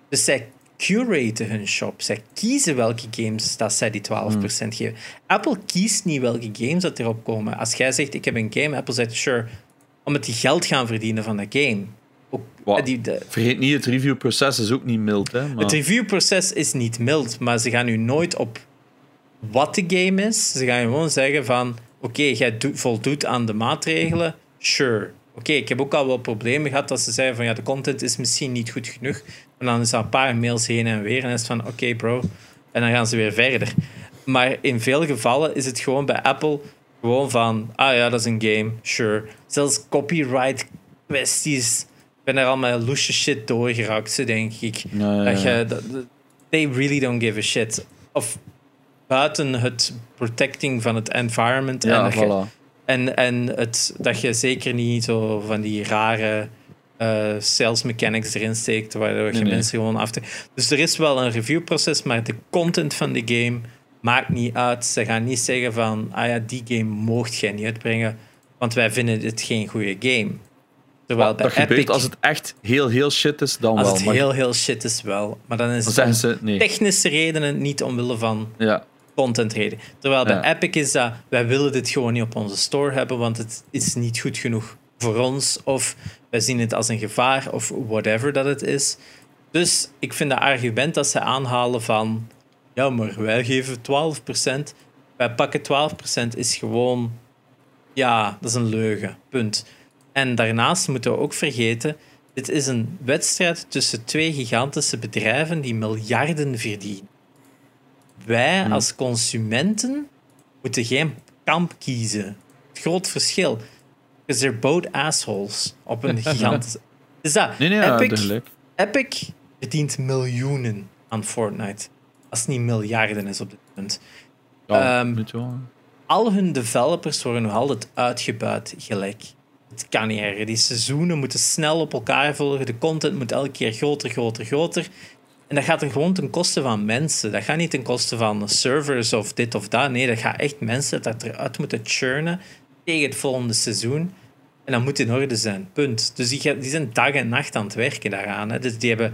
Dus zij curaten hun shop. Zij kiezen welke games dat zij die 12% hmm. geven. Apple kiest niet welke games dat erop komen. Als jij zegt, ik heb een game, Apple zegt, sure, omdat die geld gaan verdienen van dat game. Ook, die, Vergeet niet, het reviewproces is ook niet mild. Hè, maar... Het reviewproces is niet mild, maar ze gaan nu nooit op wat de game is. Ze gaan gewoon zeggen van, oké, okay, jij voldoet aan de maatregelen, sure. Oké, ik heb ook al wel problemen gehad dat ze zeiden van, ja, de content is misschien niet goed genoeg. En dan is er een paar mails heen en weer en is het van, oké bro. En dan gaan ze weer verder. Maar in veel gevallen is het gewoon bij Apple gewoon van, ah ja, dat is een game, sure. Zelfs copyright kwesties ben er al met loesje shit doorgeraakt, denk ik. Dat je, dat, they really don't give a shit. Of buiten het protecting van het environment. Ja, en, en, en het, dat je zeker niet zo van die rare uh, sales mechanics erin steekt, waardoor je mensen gewoon af te... Dus er is wel een reviewproces, maar de content van de game maakt niet uit. Ze gaan niet zeggen van, ah ja, die game mocht jij niet uitbrengen, want wij vinden dit geen goede game. Terwijl bij dat Epic, gebeurt als het echt heel, heel shit is, dan als wel. Als het heel, heel shit is, wel. Maar dan is het ze, nee. technische redenen, niet omwille van ja. content reden. Terwijl bij Epic is dat, wij willen dit gewoon niet op onze store hebben, want het is niet goed genoeg voor ons. Of wij zien het als een gevaar, of whatever dat het is. Dus ik vind dat argument dat ze aanhalen van... Ja, maar wij geven 12%. Wij pakken 12% is gewoon... Ja, dat is een leugen. Punt. En daarnaast moeten we ook vergeten, dit is een wedstrijd tussen twee gigantische bedrijven die miljarden verdienen. Wij hmm. als consumenten moeten geen kamp kiezen. Het groot verschil. Because they're both assholes op een [laughs] gigantische... Is dat? Nee, nee, Epic, Epic verdient miljoenen aan Fortnite. Als het niet miljarden is op dit punt. Ja, um, al hun developers worden nog altijd uitgebuit gelijk. Het kan niet erger. Die seizoenen moeten snel op elkaar volgen. De content moet elke keer groter, groter, groter. En dat gaat er gewoon ten koste van mensen. Dat gaat niet ten koste van servers of dit of dat. Nee, dat gaat echt mensen dat eruit moeten churnen tegen het volgende seizoen. En dat moet in orde zijn. Punt. Dus die, die zijn dag en nacht aan het werken daaraan. Hè. Dus die hebben,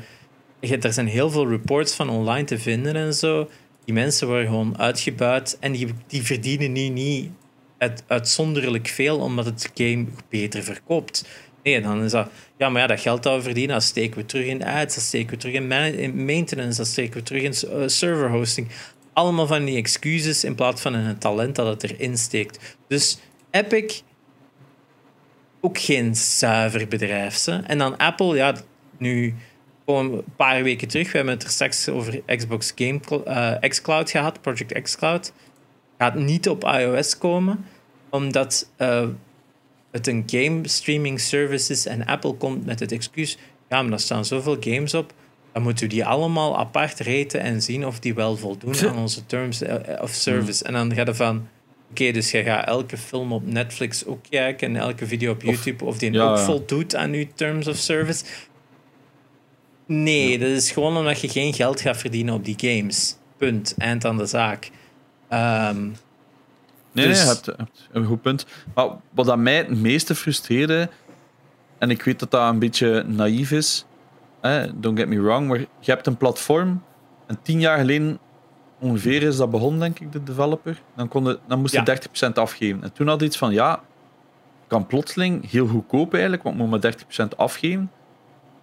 er zijn heel veel reports van online te vinden en zo. Die mensen worden gewoon uitgebuit en die, die verdienen nu niet uit, uitzonderlijk veel omdat het game beter verkoopt. Nee, dan is dat, ja, maar ja, dat geld dat we verdienen, dat steken we terug in ads, dat steken we terug in, in maintenance, dat steken we terug in uh, server hosting. Allemaal van die excuses in plaats van een talent dat het erin steekt. Dus Epic ook geen zuiver bedrijf. En dan Apple, ja, nu gewoon een paar weken terug, we hebben het er straks over Xbox Game uh, xCloud gehad, Project xCloud. Gaat niet op iOS komen, omdat uh, het een game streaming service is en Apple komt met het excuus, ja, maar er staan zoveel games op, dan moeten we die allemaal apart raten en zien of die wel voldoen aan onze terms eh, of service. En dan gaat er van, oké, dus je gaat elke film op Netflix ook kijken en elke video op YouTube of, die ook voldoet aan je terms of service. Nee, dat is gewoon omdat je geen geld gaat verdienen op die games. Punt. Eind aan de zaak. Um, nee, dus... nee, je hebt, hebt, een goed punt. Maar wat dat mij het meeste frustreerde, en ik weet dat dat een beetje naïef is, hè, don't get me wrong, maar je hebt een platform en tien jaar geleden ongeveer is dat begonnen, denk ik, de developer. Dan, kon dan moest je 30% afgeven. En toen had iets van, ja, kan plotseling heel goedkoop eigenlijk, want moet maar 30% afgeven.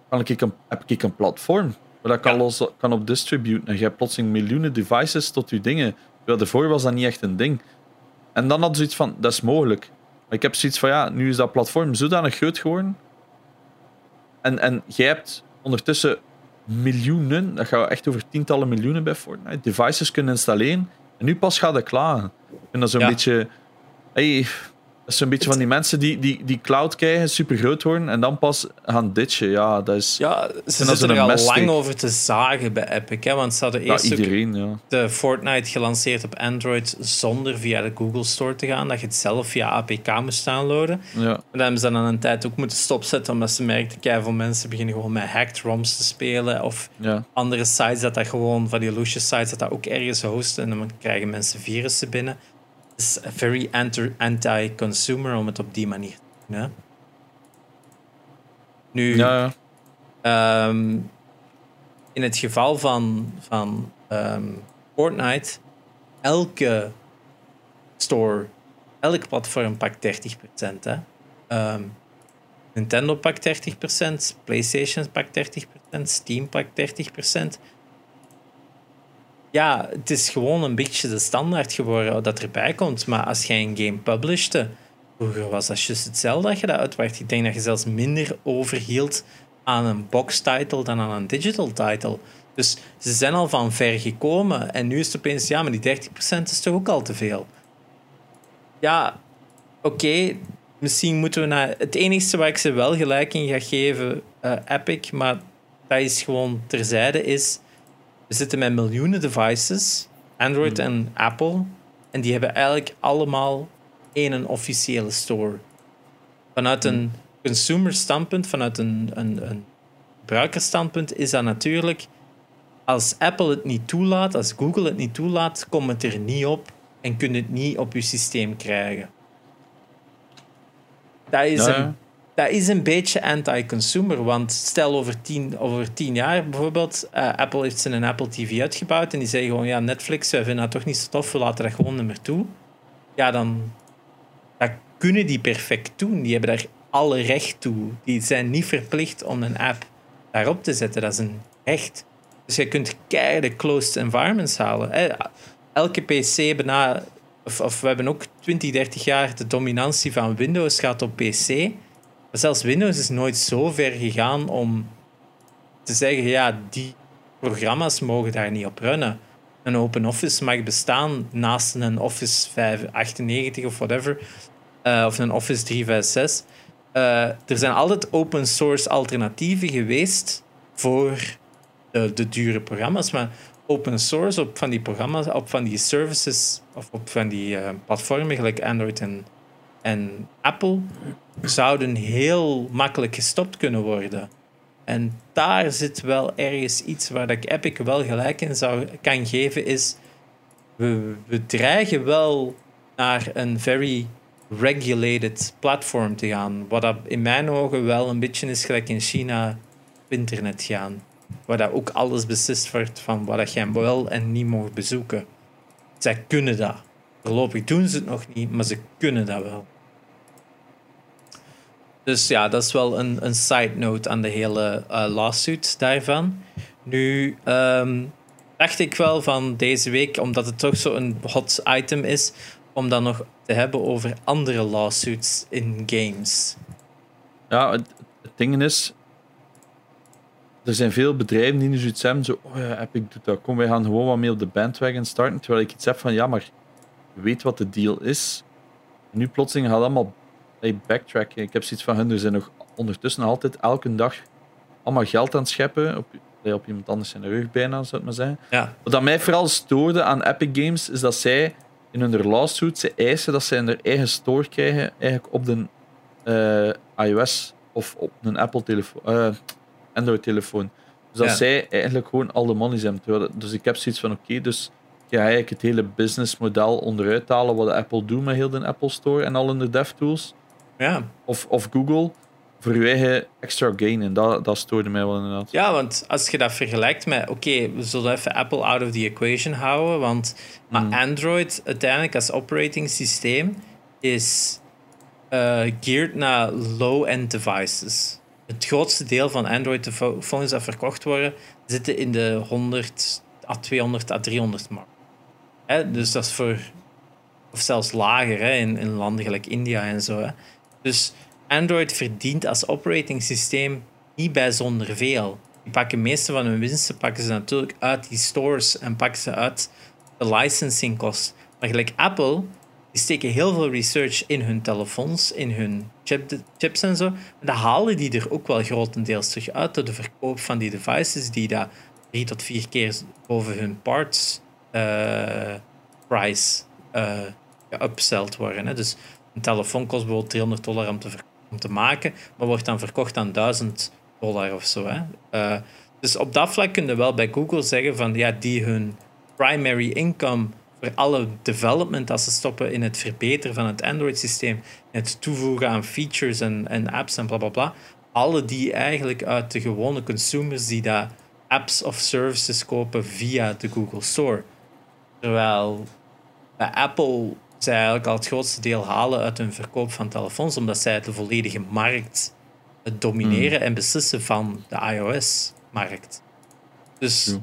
Kan ik een, heb ik een platform waar ik ja. alles kan op distributen. En je hebt plotseling miljoenen devices tot je dingen. Terwijl daarvoor was dat niet echt een ding. En dan had ze iets van, dat is mogelijk. Maar ik heb zoiets van, ja, nu is dat platform zodanig groot geworden. En, en jij hebt ondertussen miljoenen, dat gaat echt over tientallen miljoenen bij Fortnite, devices kunnen installeren. En nu pas gaat het klaar. En dat is een beetje... Hey, dat is een beetje van die mensen die, die, die cloud krijgen, super groot worden en dan pas gaan ditchen. Ja, dat is. Ja, ze zitten er al lang over te zagen bij Epic. Hè, want ze hadden eerst iedereen, ja. de Fortnite gelanceerd op Android zonder via de Google Store te gaan. Dat je het zelf via APK moest downloaden. Ja. En dan hebben ze dan een tijd ook moeten stopzetten, omdat ze merkten dat veel mensen beginnen gewoon met hacked ROMs te spelen. Of andere sites dat dat gewoon, van die loesje sites, dat dat ook ergens hosten. En dan krijgen mensen virussen binnen is very anti-consumer om het op die manier te doen. Hè? Nu, ja, ehm, in het geval van, van um, Fortnite, elke store, elk platform pakt 30%. Hè? Um, Nintendo pakt 30%, PlayStation pakt 30%, Steam pakt 30% ja, het is gewoon een beetje de standaard geworden dat erbij komt. Maar als jij een game publishte, vroeger was dat juist hetzelfde dat je dat uitwacht. Ik denk dat je zelfs minder overhield aan een box title dan aan een digital title. Dus ze zijn al van ver gekomen. En nu is het opeens, ja, maar die 30% is toch ook al te veel. Ja, oké. misschien moeten we naar... Het enige waar ik ze wel gelijk in ga geven, uh, Epic, maar dat is gewoon terzijde, is we zitten met miljoenen devices, Android hmm. en Apple, en die hebben eigenlijk allemaal één officiële store. Vanuit een hmm. consumer standpunt, vanuit een, een, een gebruikerstandpunt, is dat natuurlijk als Apple het niet toelaat, als Google het niet toelaat, komt het er niet op en kun je het niet op je systeem krijgen. Dat is een dat is een beetje anti-consumer. Want stel over tien, over tien jaar bijvoorbeeld, uh, Apple heeft zijn Apple TV uitgebouwd en die zeggen gewoon, ja, Netflix, wij vinden dat toch niet zo tof, we laten dat gewoon niet meer toe. Ja, dan dat kunnen die perfect doen. Die hebben daar alle recht toe. Die zijn niet verplicht om een app daarop te zetten. Dat is een recht. Dus je kunt keiharde closed environments halen. Elke PC bijna... Of, of we hebben ook 20, 30 jaar de dominantie van Windows gehad op PC zelfs Windows is nooit zo ver gegaan om te zeggen, ja, die programma's mogen daar niet op runnen. Een open office mag bestaan naast een Office 598 of whatever, uh, of een Office 356. Uh, er zijn altijd open source alternatieven geweest voor de, de dure programma's, maar open source op van die programma's, op van die services of op van die uh, platformen gelijk Android en, en Apple zouden heel makkelijk gestopt kunnen worden. En daar zit wel ergens iets waar ik Epic wel gelijk in zou, kan geven, is we, we dreigen wel naar een very regulated platform te gaan. Wat dat in mijn ogen wel een beetje is gelijk in China op internet gaan. Waar dat ook alles beslist wordt van wat jij wel en niet mag bezoeken. Zij kunnen dat. Voorlopig doen ze het nog niet, maar ze kunnen dat wel. Dus ja, dat is wel een, een side note aan de hele uh, lawsuit daarvan. Nu ehm, dacht ik wel van deze week, omdat het toch zo'n hot item is, om dan nog te hebben over andere lawsuits in games. Ja, het, ding is, er zijn veel bedrijven die nu zoiets hebben, zo, oh ja, Epic doet dat, kom, wij gaan gewoon wat mee op de bandwagon starten, terwijl ik iets heb van, ja, maar weet wat de deal is. Nu plotseling gaat allemaal hey, backtracken. Ik heb zoiets van hun, er zijn nog ondertussen altijd elke dag allemaal geld aan het scheppen, op, op iemand anders zijn rug bijna, zou ik maar zeggen. Ja. Wat mij vooral stoorde aan Epic Games, is dat zij in hun lawsuit, ze eisen dat zij hun eigen store krijgen, eigenlijk op de uh, iOS of op een Apple-telefoon. Uh, Android-telefoon. Dus dat zij eigenlijk gewoon al de money zijn. Dus ik heb zoiets van: oké, dus je ga eigenlijk het hele businessmodel onderuit halen wat Apple doet met heel de Apple Store en al hun DevTools. Ja. Of, of Google voor je eigen extra gain. En dat, dat stoorde mij wel inderdaad. Ja, want als je dat vergelijkt met, oké, we zullen even Apple out of the equation houden, want maar mm. Android uiteindelijk als operating systeem is uh, geared naar low-end devices het grootste deel van Android-phones dat verkocht worden, zitten in de 100 à 200 à 300 mark. Hè? Dus dat is voor, of zelfs lager hè? In, in landen gelijk India en zo. Hè? Dus Android verdient als operating systeem niet bijzonder veel. Die pakken meeste van hun winsten pakken ze natuurlijk uit die stores en pakken ze uit de licensing kost. Maar gelijk Apple die steken heel veel research in hun telefoons, in hun chip, chips en zo. En dan halen die er ook wel grotendeels terug uit door de verkoop van die devices die daar drie tot vier keer boven hun parts uh, price uh, worden. Hè. Dus een telefoon kost bijvoorbeeld 300 dollar om te, te maken, maar wordt dan verkocht aan 1000 dollar of zo. Hè. Uh, dus op dat vlak kun je wel bij Google zeggen van ja, die hun primary income alle development dat ze stoppen in het verbeteren van het Android-systeem, het toevoegen aan features en, en apps en bla bla bla, alle die eigenlijk uit de gewone consumers die daar apps of services kopen via de Google Store. Terwijl bij Apple zij eigenlijk al het grootste deel halen uit hun verkoop van telefoons, omdat zij de volledige markt domineren hmm. en beslissen van de iOS-markt. Dus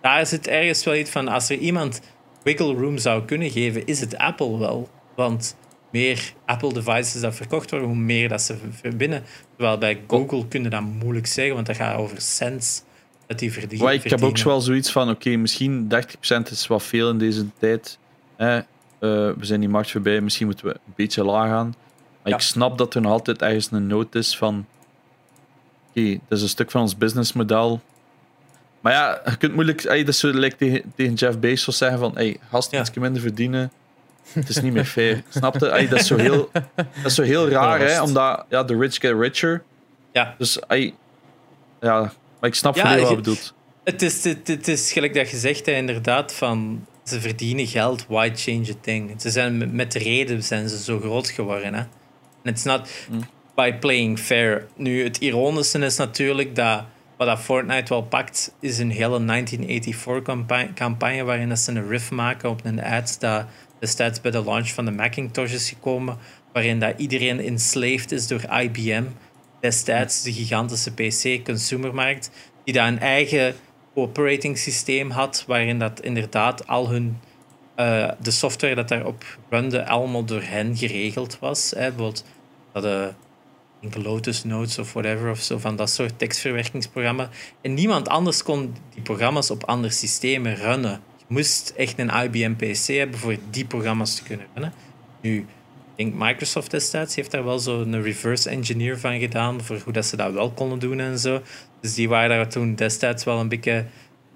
daar zit ergens wel iets van, als er iemand wiggle room zou kunnen geven, is het Apple wel. Want meer Apple devices dat verkocht worden, hoe meer dat ze verbinden. Terwijl bij Google kunnen dat moeilijk zeggen, want dat gaat over cents dat die verdienen. Ik heb ook wel zoiets van, oké, misschien 30% is wat veel in deze tijd. Hè? Uh, we zijn die markt voorbij, misschien moeten we een beetje laag gaan. Maar ik snap dat er nog altijd ergens een noot is van oké, dat is een stuk van ons businessmodel. Maar ja, je kunt moeilijk. Ey, dat is zo tegen, tegen Jeff Bezos zeggen van hey, gast ja. iets minder verdienen. Het is niet meer fair. [laughs] Snap je? Dat, is zo heel, dat is zo heel raar, hè? Omdat ja, the rich get richer. Ja. Dus ja, maar ik snap ja, wat je bedoelt. Het is, het, het is gelijk dat je zegt, hè, inderdaad, van ze verdienen geld, why change a thing? Ze zijn met reden zijn ze zo groot geworden. Hè? It's not mm. by playing fair. Nu, het ironische is natuurlijk dat wat dat Fortnite wel pakt, is een hele 1984-campagne waarin ze een riff maken op een ad dat destijds bij de launch van de Macintosh is gekomen, waarin dat iedereen enslaved is door IBM, destijds de gigantische PC-consumermarkt, die daar een eigen operating systeem had, waarin dat inderdaad al hun uh, de software dat daarop runde allemaal door hen geregeld was. Hè. Bijvoorbeeld dat de Lotus Notes of whatever of zo, van dat soort tekstverwerkingsprogramma. En niemand anders kon die programma's op andere systemen runnen. Je moest echt een IBM PC hebben voor die programma's te kunnen runnen. Nu, Microsoft destijds heeft daar wel zo een reverse engineer van gedaan voor hoe dat ze dat wel konden doen en zo. Dus die waren daar toen destijds wel een beetje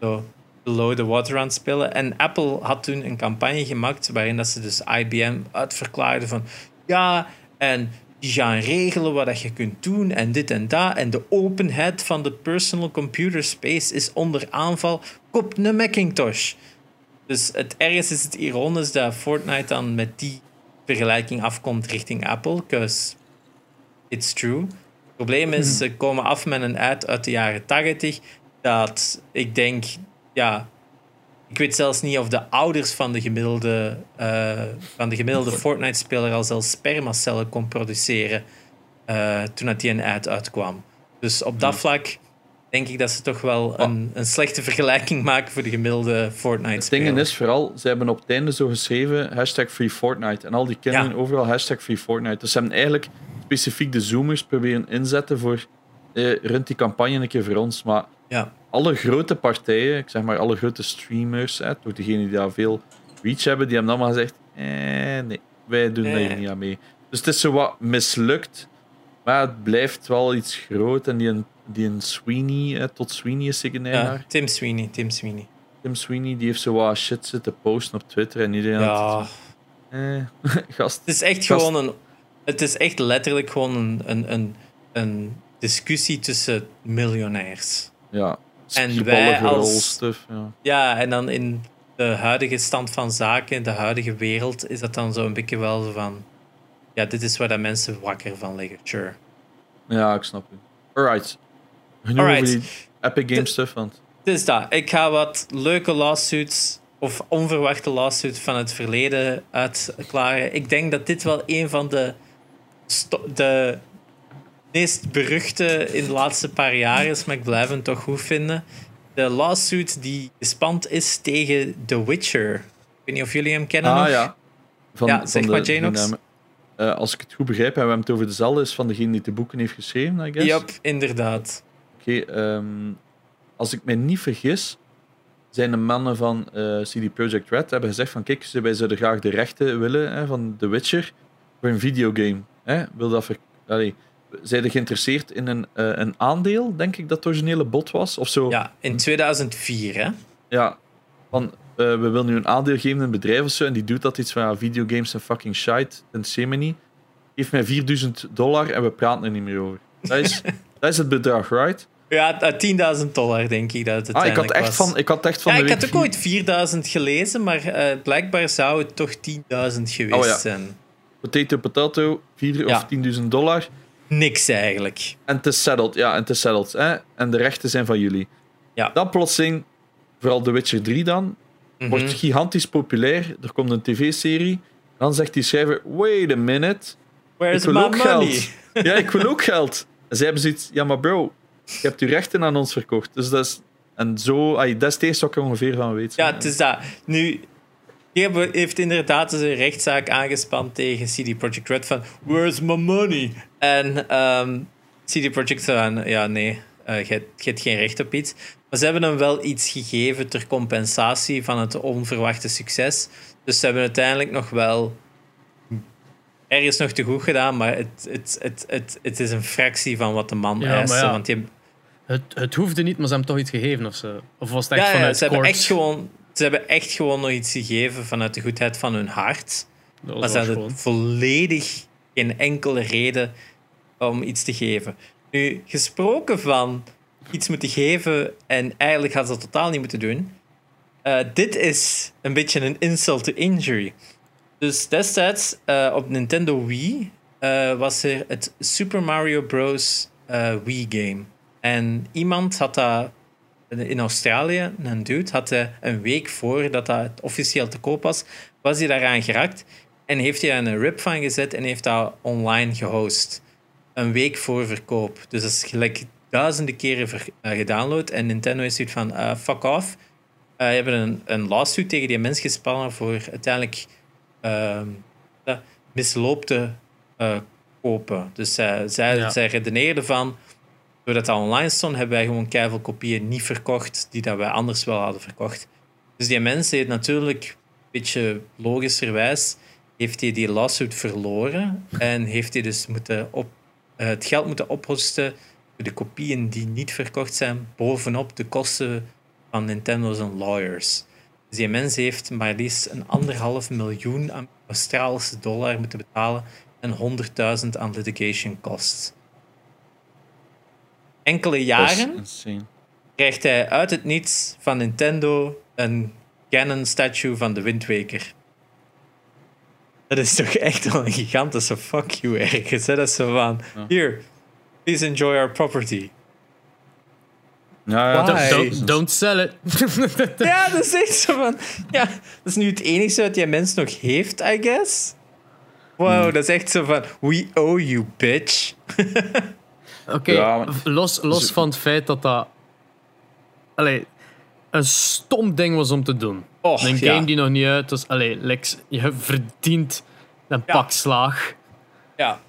zo below the water aan het spelen. En Apple had toen een campagne gemaakt waarin dat ze dus IBM uitverklaarden van ja, en die gaan regelen wat je kunt doen en dit en dat. En de openheid van de personal computer space is onder aanval. Koop een Macintosh. Dus het ergens is het ironisch dat Fortnite dan met die vergelijking afkomt richting Apple. Because it's true. Het probleem is, mhm. ze komen af met een ad uit de jaren 80 dat ik denk, ja, ik weet zelfs niet of de ouders van de gemiddelde, uh, van de gemiddelde Fortnite-speler al zelfs spermacellen kon produceren uh, toen dat die een ad uitkwam. Dus op dat vlak denk ik dat ze toch wel een, een slechte vergelijking maken voor de gemiddelde Fortnite-speler. Het ding is vooral, ze hebben op het einde zo geschreven hashtag Free Fortnite. En al die kinderen overal hashtag Free Fortnite. Dus ze hebben eigenlijk specifiek de Zoomers proberen inzetten voor eh, runt die campagne een keer voor ons. Maar Ja. alle grote partijen, ik zeg maar alle grote streamers, hè, toch degenen die daar veel reach hebben, die hebben allemaal gezegd: eh, nee, wij doen daar Eh. niet aan mee. Dus het is zo wat mislukt, maar het blijft wel iets groot. En die een, die een Sweeney, hè, tot Sweeney is zeker Ja. Tim Sweeney, Tim Sweeney. Tim Sweeney, die heeft zo wat shit zitten posten op Twitter en iedereen Ja, had eh, [laughs] gast. het is echt Gast- gewoon een... Het is echt letterlijk gewoon een, een, een, een discussie tussen miljonairs. Ja, En wij als- stuff, ja. Ja, en dan in de huidige stand van zaken, in de huidige wereld, is dat dan zo een beetje wel zo van... Ja, dit is waar dat mensen wakker van liggen, sure. Ja, ik snap u. Alright. Genoeg over die Epic Games stuff, want... Dus dat, ik ga wat leuke lawsuits of onverwachte lawsuits van het verleden uitklaren. Ik denk dat dit wel een van de, de meest beruchte in de laatste paar jaar is, maar ik blijf hem toch goed vinden. De lawsuit die gespand is tegen The Witcher. Ik weet niet of jullie hem kennen Ah nog. ja. Van, Ja, zeg maar, die Janox. Eh, als ik het goed begrijp, hebben we hem het over dezelfde is van degene die de boeken heeft geschreven, I guess. Yep, inderdaad. Oké, ehm, als ik me niet vergis, zijn de mannen van eh, CD Projekt Red hebben gezegd van kijk, wij zouden graag de rechten willen hè, van The Witcher voor een videogame. Hè? Wil dat ver... Allee, zijn er geïnteresseerd in een, eh, een aandeel, denk ik dat het originele bod was? Of zo? Ja, in 2004, hè? Ja, van eh, we willen nu een aandeel geven in een bedrijf of zo, en die doet dat iets van ja, videogames en fucking shite, en semini. Geef mij 4000 dollar en we praten er niet meer over. Dat is, [laughs] dat is het bedrag, right? Ja, eh, 10.000 dollar denk ik dat het Ah, ik had echt was. van, ik had echt van ja, ik had ook ooit 4000 gelezen, maar eh, blijkbaar zou het toch 10.000 geweest Oh, ja. zijn. potato potato, 4 Ja. of 10.000 dollar. Niks eigenlijk. En is settled, ja, en is settled. Hè? En de rechten zijn van jullie. Ja. Dat plotseling, vooral The Witcher 3 dan, Mhm. wordt gigantisch populair. Er komt een tv-serie. Dan zegt die schrijver, wait a minute, Where's ik wil my ook money? geld. [laughs] Ja, ik wil ook geld. En zij hebben zoiets, ja maar bro, je hebt je rechten aan ons verkocht. Dus dat is, en zo, ay, dat is het eerste wat ik er ongeveer van weet. Ja, het is dat. Nu, die hebben- heeft inderdaad dus een rechtszaak aangespannen tegen CD Projekt Red van Where's my money? En ehm, CD Projekt zei van, ja nee, eh, je, hebt- je hebt geen recht op iets. Maar ze hebben hem wel iets gegeven ter compensatie van het onverwachte succes. Dus ze hebben uiteindelijk nog wel ergens nog te goed gedaan, maar het, het, het, het, het is een fractie van wat de man Ja, maar eiste. ja. Want die, Het, het hoefde niet, maar ze hebben toch iets gegeven of zo. Of was het echt ja, ja, vanuit ze, hebben echt gewoon, ze hebben echt gewoon nog iets gegeven vanuit de goedheid van hun hart. Maar ze hadden volledig geen enkele reden om iets te geven. Nu, gesproken van iets moeten geven en eigenlijk hadden ze dat totaal niet moeten doen. eh, dit is een beetje een insult to injury. Dus destijds eh, op Nintendo Wii eh, was er het Super Mario Bros. Wii game. En iemand had dat in Australië, een dude, had hij een week voor dat dat officieel te koop was, was hij daaraan geraakt en heeft hij daar een rip van gezet en heeft dat online gehost. Een week voor verkoop. Dus dat is gelijk duizenden keren ver- eh, gedownload. En Nintendo is zoiets van, eh, fuck off. Eh, hebben een, een lawsuit tegen die mens gespannen voor uiteindelijk ehm eh, misloopte eh, kopen. Dus zij, zij, Ja. zij redeneerden van, doordat dat online stond, hebben wij gewoon keiveel kopieën niet verkocht die dat wij anders wel hadden verkocht. Dus die mens heeft natuurlijk, een beetje logischerwijs, heeft hij die lawsuit verloren en heeft hij dus moeten op, eh, het geld moeten ophosten voor de kopieën die niet verkocht zijn, bovenop de kosten van Nintendo's en lawyers. Dus die mens heeft maar liefst een anderhalf miljoen Australische dollar moeten betalen en 100.000 aan litigation costs. Enkele jaren krijgt hij uit het niets van Nintendo een Canon statue van de Wind Waker. Dat is toch echt wel een gigantische fuck you ergens. Hè? Dat is zo van, here, please enjoy our property. Ja, ja, Don't, don't, sell it. [laughs] Ja, dat is echt zo van, ja, dat is nu het enige wat die mens nog heeft, I guess. Wow, dat is echt zo van, we owe you, bitch. [laughs] Oké, Ja, los, los Dus- van het feit dat dat... Allee, een stom ding was om te doen. Och, een ja. game die nog niet uit was. Allee, Lex, je verdient een Ja. pak slaag. Ja,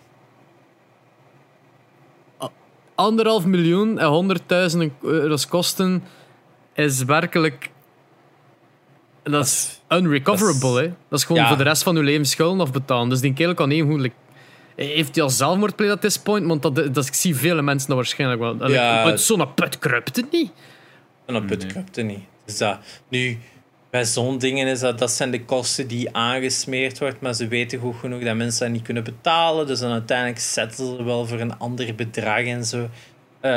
anderhalf miljoen en honderdduizend euro's kosten is werkelijk... Dat is unrecoverable, hè. Dat is gewoon voor de rest van uw leven schulden afbetalen. Dus die kerel kan even goed... heeft hij al zelfmoord gepleegd at this point? Want dat, dat, ik zie vele mensen dat waarschijnlijk wel. En Ja. uit zo'n put kruipt het niet. En op het kruipt niet. Dus dat, nu, bij zo'n dingen is dat, dat zijn de kosten die aangesmeerd wordt, maar ze weten goed genoeg dat mensen dat niet kunnen betalen. Dus dan uiteindelijk zetten ze wel voor een ander bedrag en zo. Eh,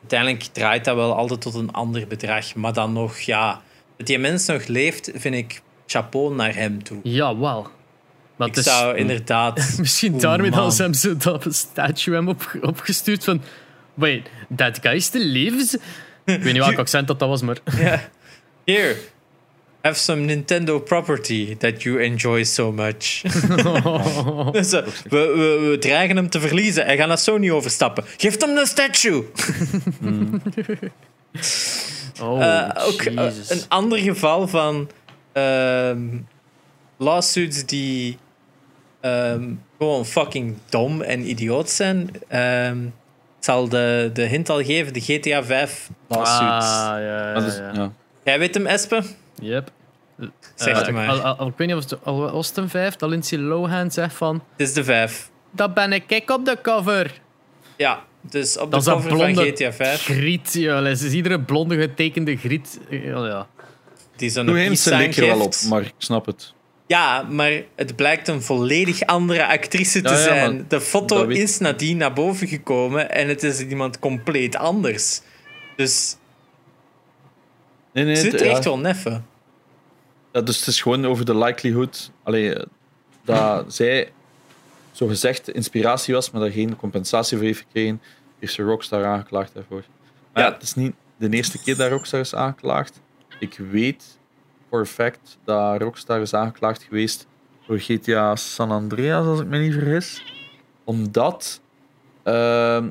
uiteindelijk draait dat wel altijd tot een ander bedrag. Maar dan nog, ja, dat die mens nog leeft, vind ik chapeau naar hem toe. Ja, wel. Ik is zou inderdaad... [laughs] misschien daarmee ze hem zo dat statue hem op, opgestuurd van... Wait, that guy still lives? Ik weet niet welk [laughs] accent dat, dat was, maar... Here, have some Nintendo property that you enjoy so much. [laughs] Dus, eh, we, we, we dreigen hem te verliezen. Hij gaat naar Sony overstappen. Geef hem een statue. Oh, Eh, ook eh, een ander geval van ehm, lawsuits die ehm, gewoon fucking dom en idioot zijn. Ehm, ik zal de, de hint al geven: de GTA 5 lawsuits. Ah, ja, ja, ja. ja. Jij weet hem, Espe? Yep. Zeg Eh, het maar. Al, al, al- ik weet niet of het al was het een vijf, dat Lindsay Lohan zegt van... Het is de 5. Dat ben ik, kijk op de cover. Ja, dus op Dat de dat cover van blonde GTA 5. griet. Ja, dat is iedere blonde getekende griet. Ja, ja. Die zo'n Doe peace eens sign er wel op, geeft. maar ik snap het. Ja, maar het blijkt een volledig andere actrice te ja, zijn. de foto weet- is nadien naar boven gekomen en het is iemand compleet anders. Dus Nee, nee, het zit ja, echt wel neffen. Ja, dus het is gewoon over de likelihood allee, dat zij zo gezegd inspiratie was, maar daar geen compensatie voor heeft gekregen. Heeft ze Rockstar aangeklaagd daarvoor. Maar. Ja. het is niet de eerste keer dat Rockstar is aangeklaagd. Ik weet fact dat Rockstar is aangeklaagd geweest voor GTA San Andreas, als ik me niet vergis. Omdat ehm,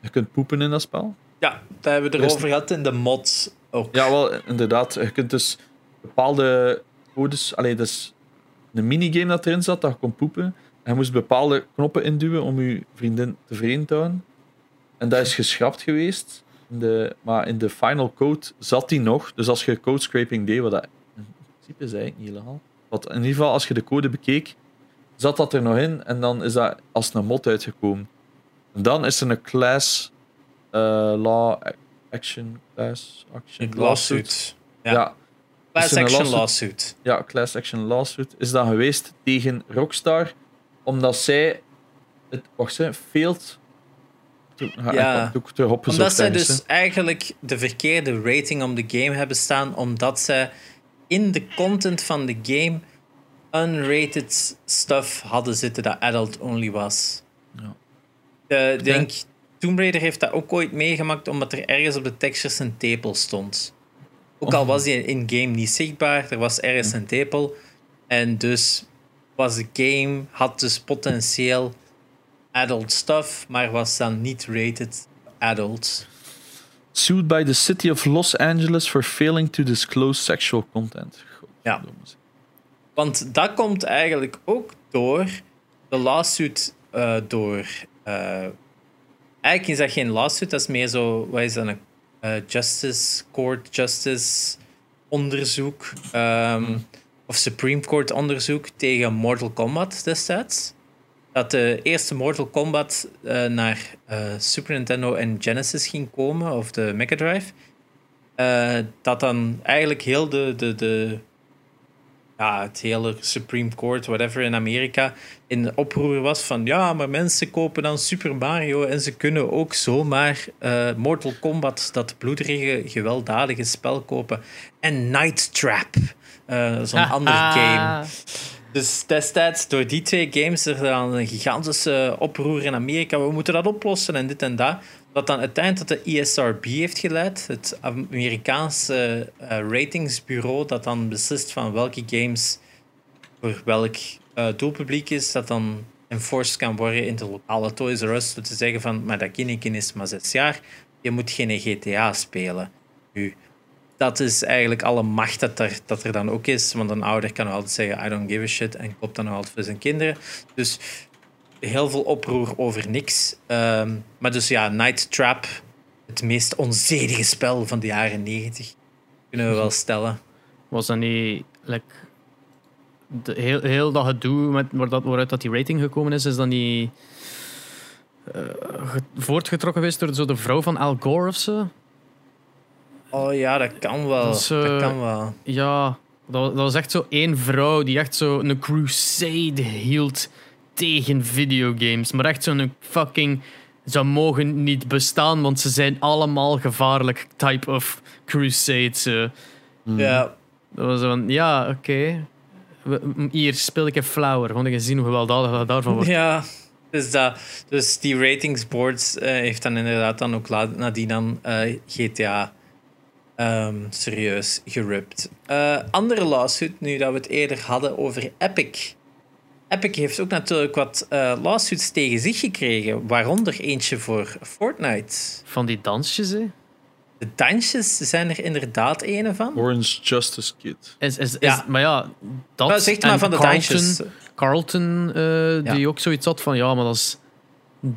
je kunt poepen in dat spel. Ja, daar hebben we Er erover gehad in de mods ook. Ja, wel, inderdaad. Je kunt dus bepaalde codes... Allee, dus een minigame dat erin zat, dat je kon poepen. En je moest bepaalde knoppen induwen om je vriendin tevreden te houden. En dat is geschrapt geweest. In de, maar in de final code zat die nog. Dus als je code scraping deed, wat dat principe is eigenlijk niet illegaal. Wat in ieder geval, als je de code bekeek, zat dat er nog in. En dan is dat als een mod uitgekomen. En dan is er een class eh, law action, class action Een lawsuit. ja. Ja. Class action lawsuit? lawsuit. Ja, class action lawsuit is dat geweest tegen Rockstar, omdat zij het, wacht eens, failed. Toen, Ja. Omdat zij dus eigenlijk de verkeerde rating om de game hebben staan, omdat zij in de content van de game unrated stuff hadden zitten dat adult only was. Ja. De, denk, Tomb Raider heeft dat ook ooit meegemaakt, omdat er ergens op de textures een tepel stond. Ook al was die in-game niet zichtbaar, er was ergens een tepel. En dus was de game, had dus potentieel adult stuff, maar was dan niet rated adult. Sued by the city of Los Angeles for failing to disclose sexual content. Ja. Want dat komt eigenlijk ook door de lawsuit eh, door. eh, eigenlijk is dat geen lawsuit, dat is meer zo, wat is dat, een eh, justice, court justice onderzoek. ehm, of Supreme Court onderzoek tegen Mortal Kombat destijds. Dat de eerste Mortal Kombat eh, naar eh, Super Nintendo en Genesis ging komen, of de Mega Drive. Eh, dat dan eigenlijk heel de, de, de ja, het hele Supreme Court, whatever in Amerika, in oproer was van ja, maar mensen kopen dan Super Mario en ze kunnen ook zomaar Mortal Kombat, dat bloederige, gewelddadige spel kopen. En Night Trap, zo'n [laughs] ander game. Dus destijds, door die twee games, er dan een gigantische oproer in Amerika. We moeten dat oplossen en dit en dat. Wat dan uiteindelijk tot de ESRB heeft geleid. Het Amerikaanse eh, ratingsbureau dat dan beslist van welke games voor welk eh, doelpubliek is. Dat dan enforced kan worden in de lokale Toys R Us. Door te zeggen van, maar dat kindje is maar zes jaar. Je moet geen GTA spelen. Nu, dat is eigenlijk alle macht dat er, dat er dan ook is. Want een ouder kan altijd zeggen, I don't give a shit. En koopt dan altijd voor zijn kinderen. Dus heel veel oproer over niks. Ehm, maar dus ja, Night Trap, het meest onzedige spel van de jaren 90, kunnen we wel stellen. Was dat niet heel, heel dat gedoe met, dat, waaruit dat die rating gekomen is, is dat niet uh, voortgetrokken geweest door zo de vrouw van Al Gore of zo? Oh ja, dat kan wel. Dat, dat kan wel. Ja, dat, dat, was echt zo één vrouw die echt zo een crusade hield tegen videogames. Maar echt zo'n fucking. Ze mogen niet bestaan, want ze zijn allemaal gevaarlijk type of crusade. Hmm. Ja. Dat was van, ja, oké. Hier speel ik een flower. Want ik zien hoe gewelddadig dat daarvan wordt. Ja, dus, dat, dus die ratingsboards uh, heeft dan inderdaad dan ook nadien dan uh, eh, GTA um, serieus gerupt. Uh, andere lawsuit, nu dat we het eerder hadden over Epic. Epic heeft ook natuurlijk wat uh, lawsuits tegen zich gekregen, waaronder eentje voor Fortnite. Van die dansjes, hè? De dansjes zijn er inderdaad een van. Orange Justice Kid. Is, is, ja. maar ja, dat maar zeg maar van de Carlton, dansjes. Carlton, uh, die ook zoiets had van ja, maar dat is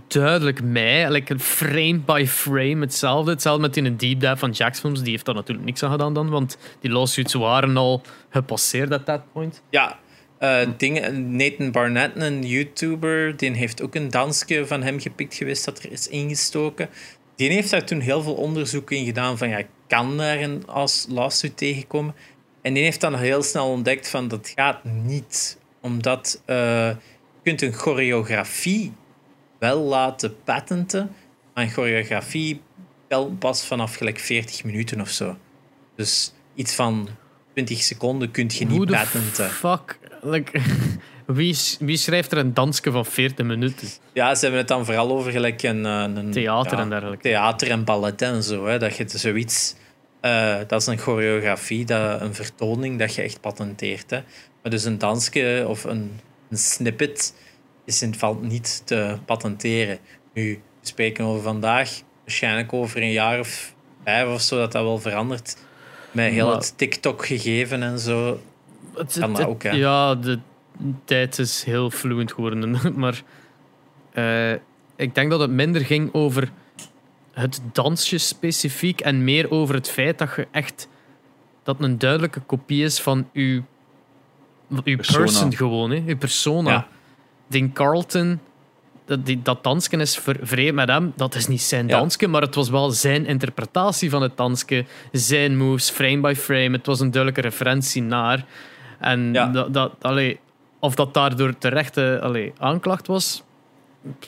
duidelijk mij. Like frame by frame hetzelfde. Hetzelfde met in een deep dive van Jack's films. Die heeft daar natuurlijk niks aan gedaan dan, want die lawsuits waren al gepasseerd at that point. Ja, uh, ding, Nathan Barnett, een YouTuber, die heeft ook een dansje van hem gepikt geweest dat er is ingestoken. Die heeft daar toen heel veel onderzoek in gedaan van ja, kan daar een als lawsuit tegenkomen? En die heeft dan heel snel ontdekt van dat gaat niet. Omdat uh, je kunt een choreografie wel laten patenten, maar een choreografie pas vanaf gelijk 40 minuten of zo. Dus iets van 20 seconden kun je niet patenten. fuck? Like, [laughs] wie, wie schrijft er een dansje van 40 minuten? Ja, ze hebben het dan vooral over gelijk een, eh, een theater en dergelijke. Theater en ballet en zo. Hè, dat je zoiets. Uh, dat is een choreografie, dat, een vertoning dat je echt patenteert. Hè. Maar dus een dansje of een, een snippet is in het geval niet te patenteren. Nu, we spreken over vandaag, waarschijnlijk over een jaar of vijf of zo, dat dat wel verandert. Met heel het TikTok-gegeven en zo. Het, kan dat ook, hè? Ja, de tijd is heel fluent geworden. [laughs] Maar uh, ik denk dat het minder ging over het dansje specifiek en meer over het feit dat je echt dat een duidelijke kopie is van uw, uw person gewoon, hè, uw persona. Ja. Ding Carlton, dat, die, dat dansken is vreemd met hem. Dat is niet zijn ja. dansje, maar het was wel zijn interpretatie van het dansje. Zijn moves, frame by frame. Het was een duidelijke referentie naar. En dat, dat, allee, of dat daardoor terechte allee, aanklacht was,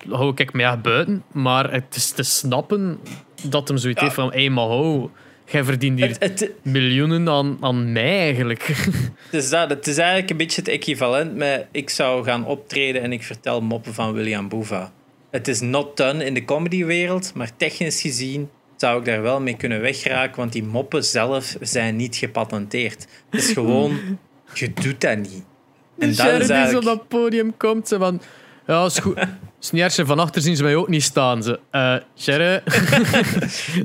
hou ik mij echt buiten. Maar het is te snappen dat hem zoiets heeft van: hé, hey, maar ho, jij verdient hier het, miljoenen aan, aan mij eigenlijk. [laughs] Het is, dat, het is eigenlijk een beetje het equivalent met: ik zou gaan optreden en ik vertel moppen van William Boeva. Het is not done in de comedywereld, maar technisch gezien zou ik daar wel mee kunnen wegraken, want die moppen zelf zijn niet gepatenteerd. Het is gewoon, [laughs] je doet dat niet. En dan is eigenlijk... die op dat podium komt, ze van... Ja, is goed. [laughs] Sneersje van achter zien ze mij ook niet staan. Ze, uh, Sherry.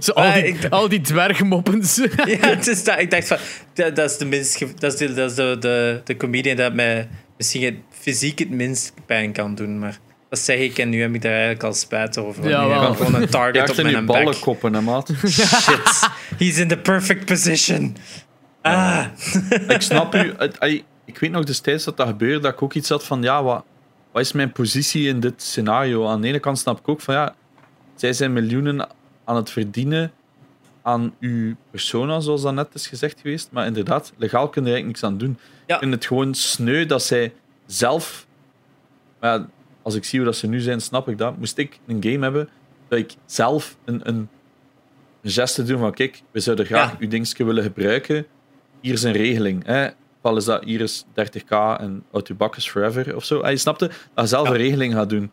zo, al, die, al die dwergmoppen. [laughs] ja, het is dat, ik dacht van, dat, dat is de minst, dat is, de, dat is de, de, de comedian dat mij misschien fysiek het minst pijn kan doen. Maar dat zeg ik en nu heb ik daar eigenlijk al spijt over. Ja, wel. gewoon een target op mijn bek. ballenkoppen, hè, maat. [laughs] Shit. He's in the perfect position. Ah. ik snap u. Ik weet nog destijds dat dat gebeurde, dat ik ook iets had van, ja, wat wat is mijn positie in dit scenario? Aan de ene kant snap ik ook van ja, zij zijn miljoenen aan het verdienen aan uw persona, zoals dat net is gezegd geweest. Maar inderdaad, legaal kun je er eigenlijk niks aan doen. Ja. Ik vind het gewoon sneu dat zij zelf. Ja, als ik zie hoe dat ze nu zijn, snap ik dat. Moest ik een game hebben, dat ik zelf een, een, geste doen van: kijk, we zouden graag uw dingetje willen gebruiken. Hier is een regeling. Hè geval is dat hier is 30k en out your bakkes forever of zo. Hij snapte dat hij zelf een regeling gaat doen.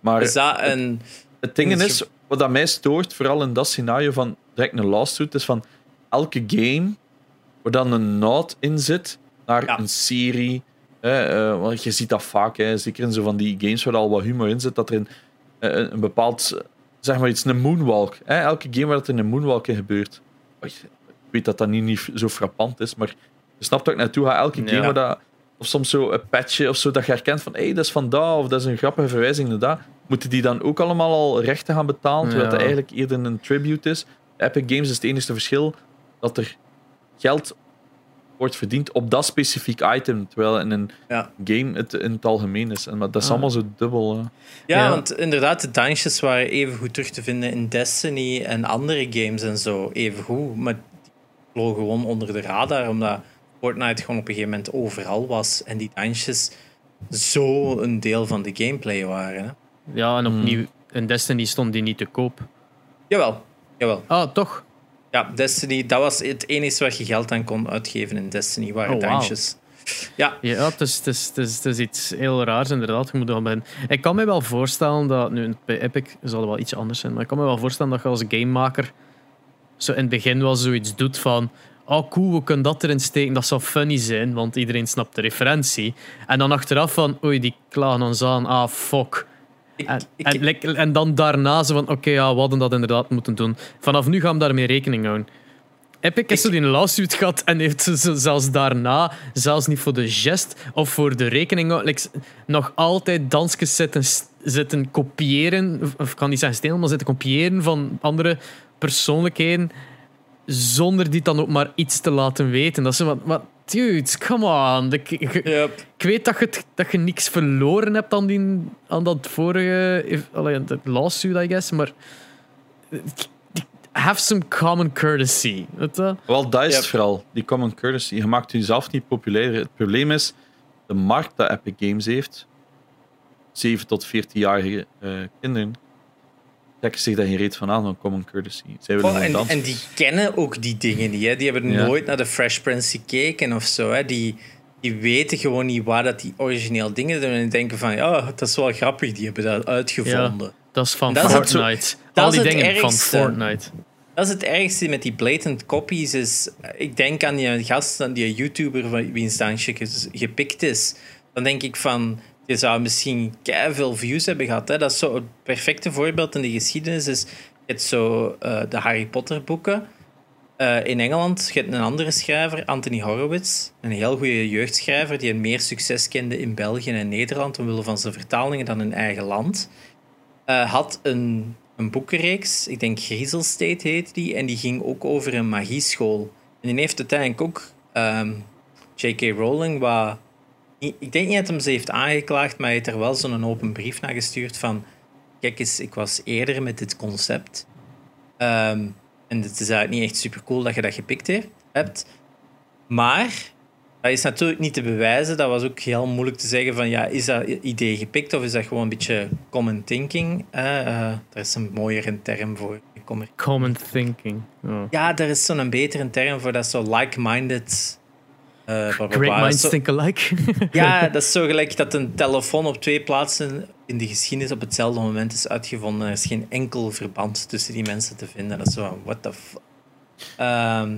Maar is dat een... het, ding is, wat dat mij stoort, vooral in dat scenario van direct een lawsuit, is van elke game waar dan een nood in zit naar een serie. uh, want je ziet dat vaak, hè, zeker in zo van die games waar al wat humor in zit, dat er een, uh, een bepaald, zeg maar iets, een moonwalk. Hè, elke game waar dat er een moonwalk in gebeurt. Ik weet dat dat niet, niet zo frappant is, maar je snapt ook naartoe ga. Elke game waar dat of soms zo een patchje of zo dat je herkent van hé, hey, dat is van daar of dat is een grappige verwijzing naar daar, moeten die dan ook allemaal al rechten gaan betalen, terwijl Ja. het eigenlijk eerder een tribute is. Epic Games is het enige verschil dat er geld wordt verdiend op dat specifiek item, terwijl in een Ja. game het in het algemeen is. En maar dat is Ah. allemaal zo dubbel. Ja, Ja. want inderdaad, de dansjes waren even goed terug te vinden in Destiny en andere games en zo. Even goed, maar die vlogen gewoon onder de radar, omdat Fortnite gewoon op een gegeven moment overal was en die dansjes zo een deel van de gameplay waren. Hè. Ja, en Hmm. opnieuw, in Destiny stond die niet te koop. Jawel, jawel. Ah, toch? Ja, Destiny, dat was het enige waar je geld aan kon uitgeven in Destiny, waren Oh. Ja, Ja, het is, het, is, het, is, het is iets heel raars inderdaad. Je moet er bij- Ik kan me wel voorstellen dat, nu bij Epic zal het wel iets anders zijn, maar ik kan me wel voorstellen dat je als gamemaker zo in het begin wel zoiets doet van oh cool, we kunnen dat erin steken, dat zou funny zijn, want iedereen snapt de referentie. En dan achteraf van oei, die klagen ons aan, ah fuck. ik, En, ik, en, like, en dan daarna zo van oké, ja, we hadden dat inderdaad moeten doen. Vanaf nu gaan we daarmee rekening houden. Epic heeft zo die lawsuit gehad en heeft ze ze zelfs daarna, zelfs niet voor de gest of voor de rekening, like, nog altijd dansjes zitten, zitten kopiëren, of- kan niet zeggen stelen, maar zitten kopiëren van andere persoonlijkheden, zonder die dan ook maar iets te laten weten. Dat is zo wat, wat dude, come on. Ik, ik, Yep. ik weet dat je, dat je niks verloren hebt aan, die, aan dat vorige allee, dat lawsuit, I guess, maar have some common courtesy. Wel, dat is het vooral. Die common courtesy. Je maakt jezelf niet populair. Het probleem is, de markt dat Epic Games heeft, 7 tot 14-jarige eh, kinderen, trekken zich daar geen reet van aan van common courtesy. Zij willen Oh, en, dansen. en die kennen ook die dingen niet. Hè. Die hebben Ja. nooit naar de Fresh Prince gekeken of zo. Hè. Die, die weten gewoon niet waar dat die origineel dingen doen. En denken van, ja, dat is wel grappig. Die hebben dat uitgevonden. Dat is van Dat is het Fortnite. dat Al is die het dingen van ergste. Fortnite. Dat is het ergste met die blatant copies. Is, ik denk aan die gast, aan die YouTuber van wiens dansje gepikt is. Dan denk ik van, je zou misschien veel views hebben gehad. Hè. Dat is zo het perfecte voorbeeld in de geschiedenis. Is, je zo eh, de Harry Potter boeken. Eh, in Engeland, je hebt een andere schrijver, Anthony Horowitz. Een heel goede jeugdschrijver die een meer succes kende in België en Nederland omwille van zijn vertalingen dan in eigen land. Eh, had een, een boekenreeks, ik denk Griezel State heet die, en die ging ook over een magieschool. En die heeft uiteindelijk ook ehm, J.K. Rowling, wat, ik denk niet dat hem ze heeft aangeklaagd, maar hij heeft er wel zo'n open brief naar gestuurd van kijk eens, ik was eerder met dit concept. Ehm, en het is eigenlijk niet echt super cool dat je dat gepikt heeft, hebt. Maar dat is natuurlijk niet te bewijzen. Dat was ook heel moeilijk te zeggen van ja, is dat idee gepikt of is dat gewoon een beetje common thinking? Eh, eh, daar is een mooiere term voor. Common thinking. Oh. Ja, daar is zo'n betere term voor. Dat is zo like-minded. Eh. Great minds think alike. [laughs] ja, dat is zo gelijk dat een telefoon op twee plaatsen in de geschiedenis op hetzelfde moment is uitgevonden. Er is geen enkel verband tussen die mensen te vinden. Dat is zo van, what the fuck. Ehm,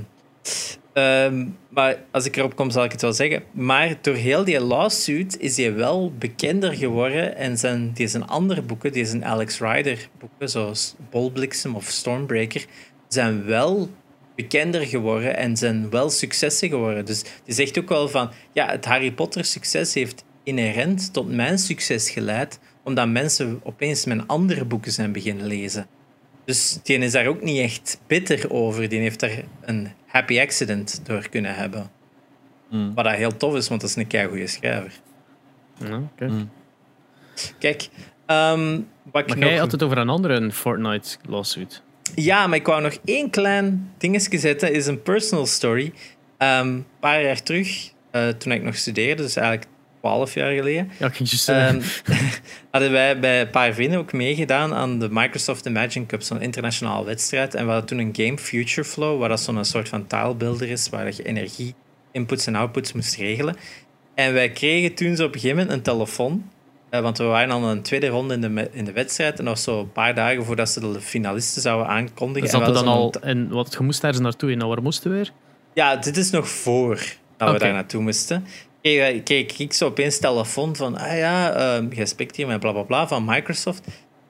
ehm, maar als ik erop kom, zal ik het wel zeggen. Maar door heel die lawsuit is hij wel bekender geworden. En zijn, die zijn andere boeken, die zijn Alex Rider boeken, zoals Bolbliksem of Stormbreaker, zijn wel bekender geworden en zijn wel successen geworden. Dus die zegt ook wel van, ja, het Harry Potter succes heeft inherent tot mijn succes geleid, omdat mensen opeens mijn andere boeken zijn beginnen lezen. Dus die is daar ook niet echt bitter over. Die heeft daar een happy accident door kunnen hebben. Mm. Wat dat heel tof is, want dat is een keigoede schrijver. Ja, oké. Mm. Kijk, ehm, wat ik Maar nog... jij had het over een andere Fortnite lawsuit. Ja, maar ik wou nog één klein dingetje zetten. is een personal story. Ehm, een paar jaar terug, eh, toen ik nog studeerde, dus eigenlijk twaalf jaar geleden, Ja, ehm, [laughs] hadden wij bij een paar vrienden ook meegedaan aan de Microsoft Imagine Cup, zo'n internationale wedstrijd. En we hadden toen een game Future Flow, waar dat zo'n soort van taalbeelder is, waar je energie, inputs en outputs moest regelen. En wij kregen toen zo op een gegeven moment een telefoon. Eh, want we waren al een tweede ronde in de, in de wedstrijd. En dat was zo een paar dagen voordat ze de finalisten zouden aankondigen. Dus En we we dan al... zo'n En wat, je moest ergens naartoe. En nou, waar moesten we weer? ja, dit is nog voor dat we daar naartoe moesten. Kreeg, kreeg ik zo opeens telefoon van, ah ja, ehm spreekt hier met bla bla bla van Microsoft.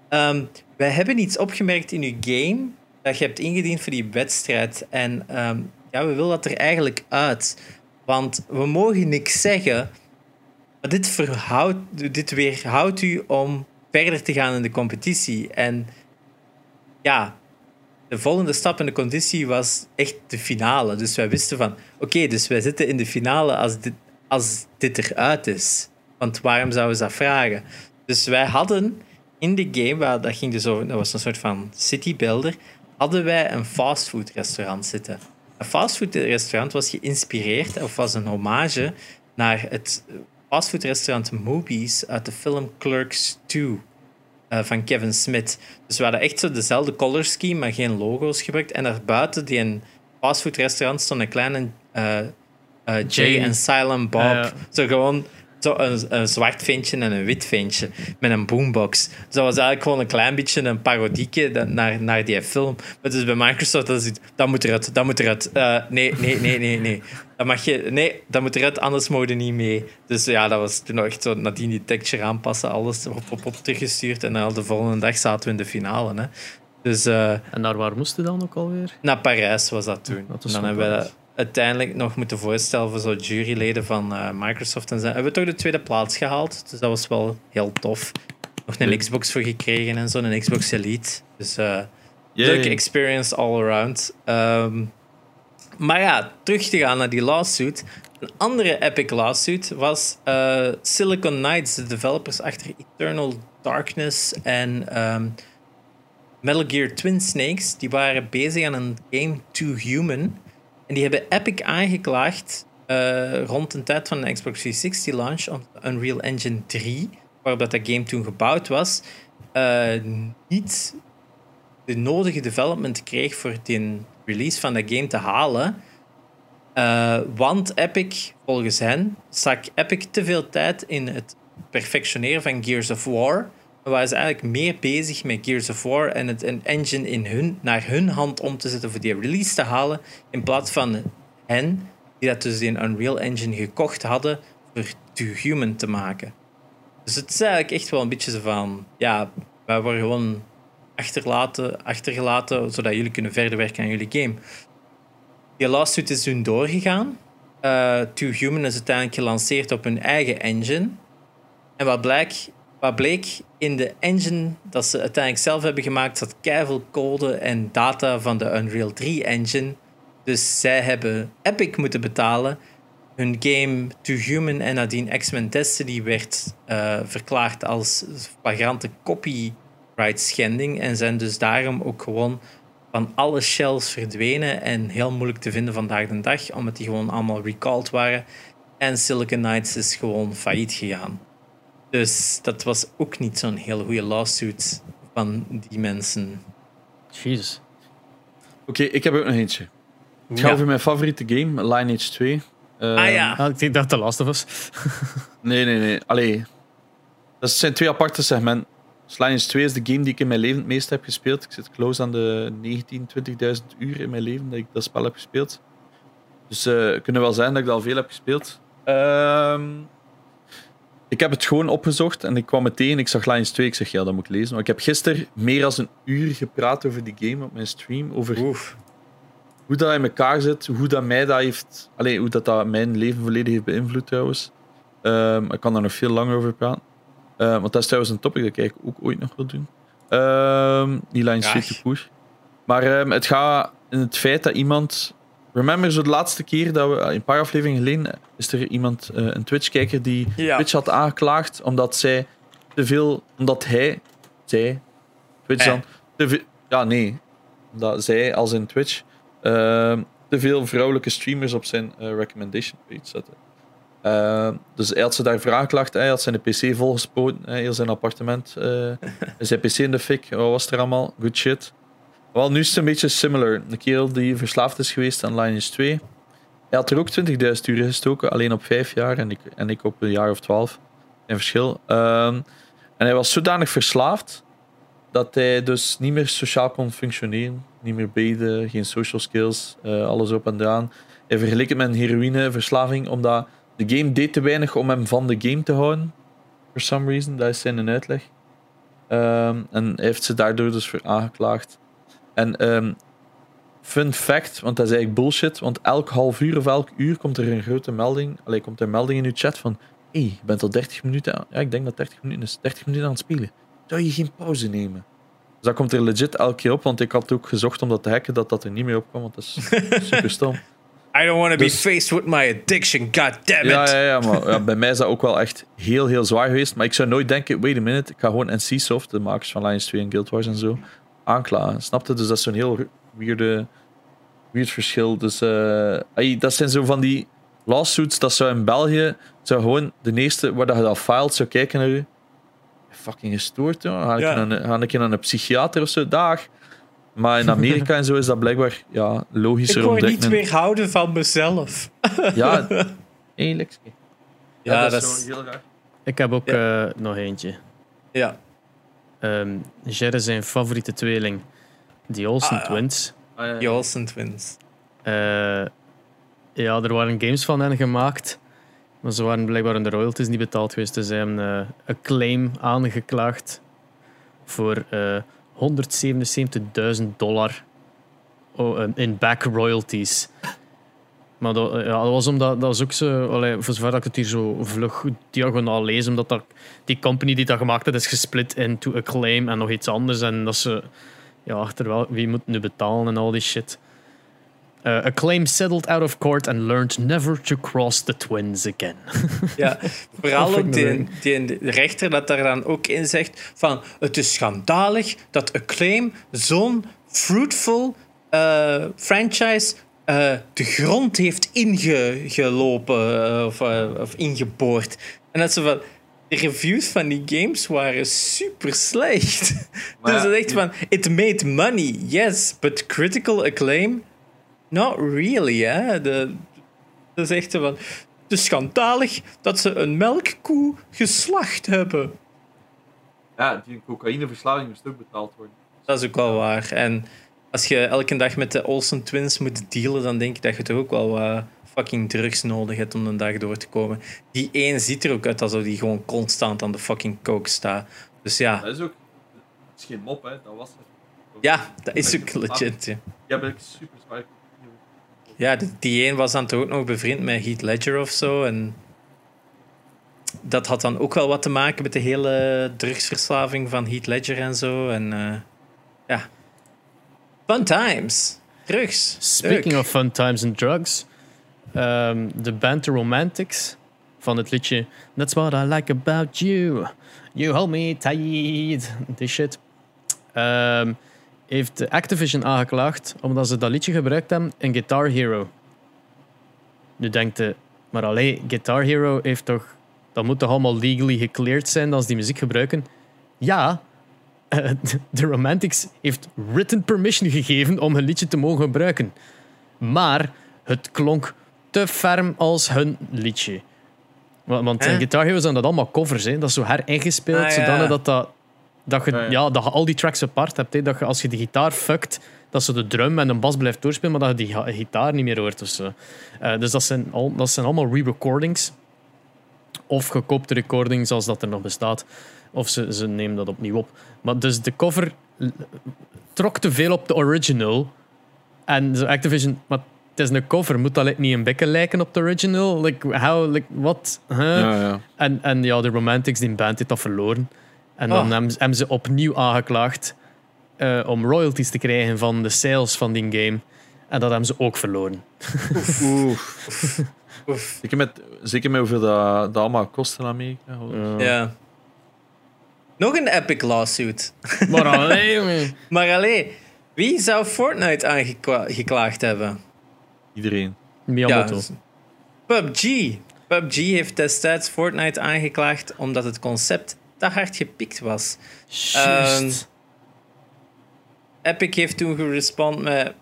Ehm, wij hebben iets opgemerkt in uw game dat je hebt ingediend voor die wedstrijd. En ehm, ja, we willen dat er eigenlijk uit. Want we mogen niks zeggen, Maar dit, verhoudt, dit weerhoudt u om verder te gaan in de competitie. En ja, de volgende stap in de conditie was echt de finale. Dus wij wisten van, oké, dus wij zitten in de finale als dit, als dit eruit is. Want waarom zouden ze dat vragen? Dus wij hadden in de game, dat, ging dus over, dat was een soort van citybuilder, hadden wij een fastfood restaurant zitten. Een fastfood restaurant was geïnspireerd, of was een hommage naar het fastfood restaurant Movies uit de film Clerks 2 uh, van Kevin Smith. Dus we hadden echt zo dezelfde color scheme, maar geen logo's gebruikt. En daarbuiten die een fastfood restaurant stond een kleine uh, uh, Jay en Silent Bob. Zo gewoon zo een, een, zwart ventje en een wit ventje met een boombox. Dus dat was eigenlijk gewoon een klein beetje een parodieke naar, naar die film. Maar dus bij Microsoft, dat, is, dat moet eruit, dat moet eruit. Uh, nee, nee, nee, nee, nee. Dat mag je, nee, dat moet eruit, anders mogen niet mee. Dus ja, dat was toen echt zo nadien die texture aanpassen, alles op, op, op teruggestuurd. En dan de volgende dag zaten we in de finale. Hè. Dus, uh, en naar waar moesten dan ook alweer? Naar Parijs was dat toen. Dat en dan hebben we uiteindelijk nog moeten voorstellen voor zo'n juryleden van uh, Microsoft. En zo. hebben we toch de tweede plaats gehaald. Dus dat was wel heel tof. Nog een Xbox voor gekregen en zo, een Xbox Elite. Dus uh, leuke experience all around. Um, maar ja, terug te gaan naar die lawsuit. Een andere epic lawsuit was uh, Silicon Knights, de developers achter Eternal Darkness en um, Metal Gear Twin Snakes. Die waren bezig aan een game To Human. En die hebben Epic aangeklaagd uh, rond de tijd van de Xbox 360 launch op Unreal Engine 3, waarop dat game toen gebouwd was, uh, niet de nodige development kreeg voor die release van de game te halen. Uh, want Epic, volgens hen, stak Epic te veel tijd in het perfectioneren van Gears of War waren ze eigenlijk meer bezig met Gears of War en het een engine in hun, naar hun hand om te zetten voor die release te halen, in plaats van hen, die dat dus in Unreal Engine gekocht hadden, voor To Human te maken. Dus het is eigenlijk echt wel een beetje zo van, ja, wij worden gewoon achterlaten, achtergelaten, zodat jullie kunnen verder werken aan jullie game. Die lawsuit is toen doorgegaan. Uh, to Human is uiteindelijk gelanceerd op hun eigen engine. En wat blijkt, wat bleek in de engine dat ze uiteindelijk zelf hebben gemaakt, zat keiveel code en data van de Unreal 3 engine. Dus zij hebben Epic moeten betalen. Hun game To Human en nadien X-Men Destiny werd uh, verklaard als flagrante copyright schending. En zijn dus daarom ook gewoon van alle shells verdwenen en heel moeilijk te vinden vandaag de dag, omdat die gewoon allemaal recalled waren. En Silicon Knights is gewoon failliet gegaan. Dus dat was ook niet zo'n hele goede lawsuit van die mensen. Jezus. Oké, ik heb ook nog eentje. Het gaat over mijn favoriete game, Lineage 2. Uh, ah ja. Ah, ik denk dat het de laatste was. [laughs] nee, nee, nee. Allee. Dat zijn twee aparte segmenten. Dus Lineage 2 is de game die ik in mijn leven het meest heb gespeeld. Ik zit close aan de 19, 20.000 uur in mijn leven dat ik dat spel heb gespeeld. Dus uh, het kunnen wel zijn dat ik dat al veel heb gespeeld. Ehm ik heb het gewoon opgezocht en ik kwam meteen. Ik zag Lions 2. Ik zeg ja, dat moet ik lezen. Maar ik heb gisteren meer dan een uur gepraat over die game op mijn stream. Over hoe dat in elkaar zit. Hoe dat mij dat heeft. Alleen hoe dat, dat mijn leven volledig heeft beïnvloed trouwens. Um, ik kan daar nog veel langer over praten. Uh, want dat is trouwens een topic dat ik ook ooit nog wil doen. Um, die Lions 2 te. Maar um, het gaat in het feit dat iemand Remember, zo de laatste keer dat we, eh, een paar afleveringen geleden, is er iemand, uh, een Twitch-kijker, die Twitch had aangeklaagd omdat zij te veel, omdat hij, zij, Twitch dan, te veel, ja nee, omdat zij als in Twitch uh, te veel vrouwelijke streamers op zijn uh, recommendation page zetten. dus hij had ze daarvoor aangeklaagd, hij had zijn PC volgespoten, heel zijn appartement, [laughs] zijn PC in de fik, wat was er allemaal, good shit. Wel, nu is het een beetje similar. Een kerel die verslaafd is geweest aan Lineage 2. Hij had er ook 20.000 uur gestoken, alleen op 5 jaar en ik, en ik op een jaar of 12. Een verschil. Um, en hij was zodanig verslaafd dat hij dus niet meer sociaal kon functioneren. Niet meer beden, geen social skills, uh, alles op en eraan. Hij vergeleek het met een heroïneverslaving, omdat de game deed te weinig om hem van de game te houden. For some reason, dat is zijn uitleg. Um, en hij heeft ze daardoor dus voor aangeklaagd. En um, fun fact, want dat is eigenlijk bullshit, want elk half uur of elk uur komt er een grote melding, alleen komt er een melding in uw chat van hey, je bent al 30 minuten aan, ja, ik denk dat 30 minuten is, 30 minuten aan het spelen. Zou je geen pauze nemen? Dus dat komt er legit elke keer op, want ik had ook gezocht om dat te hacken, dat dat er niet meer op kwam, want dat is [laughs] super stom. I don't want to Dus- be faced with my addiction, god damn it. Ja, ja, ja, maar ja, bij mij is dat ook wel echt heel, heel zwaar geweest. Maar ik zou nooit denken, wait a minute, ik ga gewoon NCSoft, de makers van Lions 2 en Guild Wars en zo, aanklagen. Snap je? Dus dat is zo'n heel weirde, weird verschil. Dus eh, ey, dat zijn zo van die lawsuits, dat zou in België, zou gewoon de eerste waar dat je dat filed, zou kijken naar je. Fucking gestoord, joh. Ga ik, Ja. naar een, ga ik naar een psychiater of zo? Dag. Maar in Amerika en zo is dat blijkbaar ja, Ik logischer om word niet weerhouden van mezelf. Ja, [laughs] hey, Lexke. Ja, dat zo is- heel raar. Ik heb ook eh, nog eentje. Ja. Ehm Jerry zijn favoriete tweeling. Die Olsen Ah. Twins. Ah. The Olsen Twins. Eh, ja, er waren games van hen gemaakt. Maar ze waren blijkbaar in de royalties niet betaald geweest. Dus ze hebben eh, een claim aangeklaagd voor eh 177.000 dollar oh, in back royalties. Maar dat, eh, ja, dat was omdat dat was ook zo, allee, voor zover dat ik het hier zo vlug diagonaal lees, omdat dat, die company die dat gemaakt heeft, is gesplit into a claim en nog iets anders. En dat ze, ja, terwijl wie moet nu betalen en al die shit. Uh, a claim settled out of court and learned never to cross the twins again. [laughs] Ja, vooral ook die, die rechter dat daar dan ook in zegt van het is schandalig dat Acclaim zo'n fruitful eh, franchise eh, de grond heeft ingelopen eh, of, eh, of ingeboord. En dat ze van de reviews van die games waren super slecht. [laughs] Maar dus echt van it made money, yes, but critical acclaim, not really, hè. De, dat is echt van het is schandalig dat ze een melkkoe geslacht hebben. Ja, die cocaïneverslaving moest ook betaald worden. Dat is ook wel waar. En als je elke dag met de Olsen Twins moet dealen, dan denk ik dat je toch ook wel fucking drugs nodig hebt om een dag door te komen. Die één ziet er ook uit alsof die gewoon constant aan de fucking coke staat. Dus ja, Dat is ook... Dat is geen mop, hè. Dat was het. ja dat is ook legit. Ja, Ja, ben ik super zwaar. ja die- één was dan toch ook nog bevriend met Heath Ledger of zo. En dat had dan ook wel wat te maken met de hele drugsverslaving van Heath Ledger en zo. En eh, ja. Fun times. Drugs. Speaking Leuk. of fun times and drugs. De band The Romantics van het liedje That's what I like about you. You hold me tight. Die shit. Ehm, heeft Activision aangeklaagd omdat ze dat liedje gebruikt hebben in Guitar Hero. Nu denkt je, maar alleen Guitar Hero heeft toch. Dat moet toch allemaal legally gecleared zijn als die muziek gebruiken? Ja, eh, [laughs] de Romantics heeft written permission gegeven om hun liedje te mogen gebruiken. Maar het klonk te ferm als hun liedje. Want, in? Guitar Hero zijn dat allemaal covers. Hè. Dat is zo heringespeeld, Ah, ja. zodanig dat, dat, dat, je, Ja, ja. ja, dat je al die tracks apart hebt. Hè. Dat je, als je de gitaar fuckt, dat ze de drum en de bas blijft doorspelen, maar dat je die gitaar niet meer hoort. Of zo. Eh, dus dat zijn, al, dat zijn allemaal re-recordings. Of gekoopte recordings als dat er nog bestaat. Of ze, ze nemen dat opnieuw op. Maar dus de cover trok te veel op de original. En zo Activision, maar het is een cover. Moet dat niet een beetje lijken op de original? Like, how, like, wat? Huh? Ja, ja. En, en ja, de Romantics, die band, heeft dat verloren. En dan Oh. hebben, ze- hebben ze opnieuw aangeklaagd eh, om royalties te krijgen van de sales van die game. En dat hebben ze ook verloren. Oef. Oef. Zeker met, zeker met hoeveel dat, dat allemaal kost in Amerika. Ja. Ja. Nog een epic lawsuit. [laughs] Maar alleen, jongen. Maar alleen, wie zou Fortnite aangeklaagd hebben? Iedereen. Miyamoto. dus PUBG. PUBG heeft destijds Fortnite aangeklaagd omdat het concept te hard gepikt was. Ehm, Epic heeft toen gerespond met...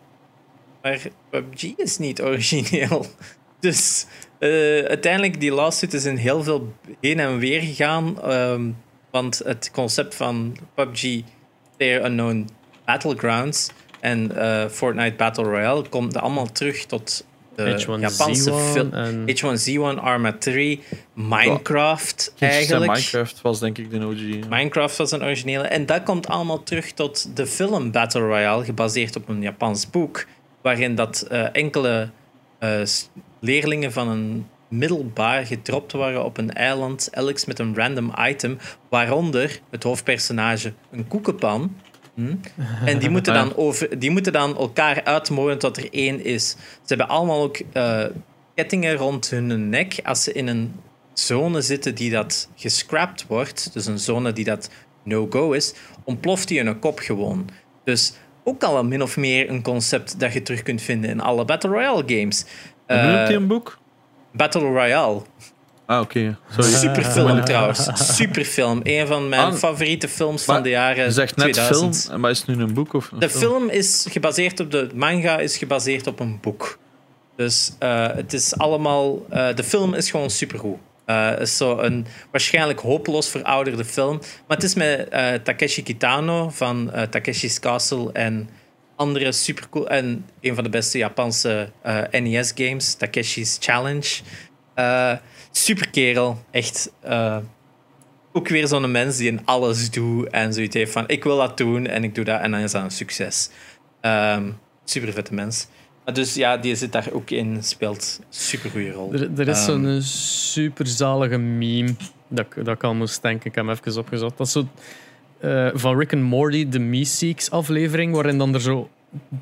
Maar PUBG is niet origineel. [laughs] Dus eh, uiteindelijk, die lawsuit is in heel veel heen en weer gegaan. ehm, want het concept van PUBG, Player Unknown Battlegrounds en eh, Fortnite Battle Royale komt allemaal terug tot de Japanse H1Z1 film. en- H1Z1, Arma 3, Minecraft Eigenlijk. eigenlijk. Minecraft was denk ik de OG. ja. Minecraft was een originele. En dat komt allemaal terug tot de film Battle Royale, gebaseerd op een Japans boek. Waarin dat eh, enkele eh, leerlingen van een middelbaar gedropt worden op een eiland, elk met een random item, waaronder het hoofdpersonage een koekenpan. Hm? En die moeten, dan [laughs] over, die moeten dan elkaar uitmoorden tot er één is. Ze hebben allemaal ook uh, kettingen rond hun nek als ze in een zone zitten die dat gescrapt wordt, dus een zone die dat no-go is, ontploft die een kop gewoon. Dus ook al min of meer een concept dat je terug kunt vinden in alle Battle Royale games. Hij een boek? Battle Royale. Ah, oké. Okay. Superfilm trouwens. [laughs] Superfilm. Een van mijn ah, favoriete films van de jaren Je zegt net 2000. film, maar is het nu een boek? Of de film is gebaseerd op de manga, is gebaseerd op een boek. Dus uh, het is allemaal. Uh, de film is gewoon supergoed. Uh, is zo een waarschijnlijk hopeloos verouderde film. Maar het is met Takeshi Kitano van Takeshi's Castle en andere supercool. En een van de beste Japanse NES-games, Takeshi's Challenge. super kerel, echt. ook weer zo'n mens die in alles doet en zoiets heeft van: ik wil dat doen en ik doe dat en dan is dat een succes. Um, super vette mens. Dus ja, die zit daar ook in, speelt super goede rol. Er, er is um, zo'n superzalige meme dat, dat ik al moest denken. Ik heb hem even opgezocht. Dat is zo uh, van Rick and Morty, de Meeseeks aflevering, waarin dan er zo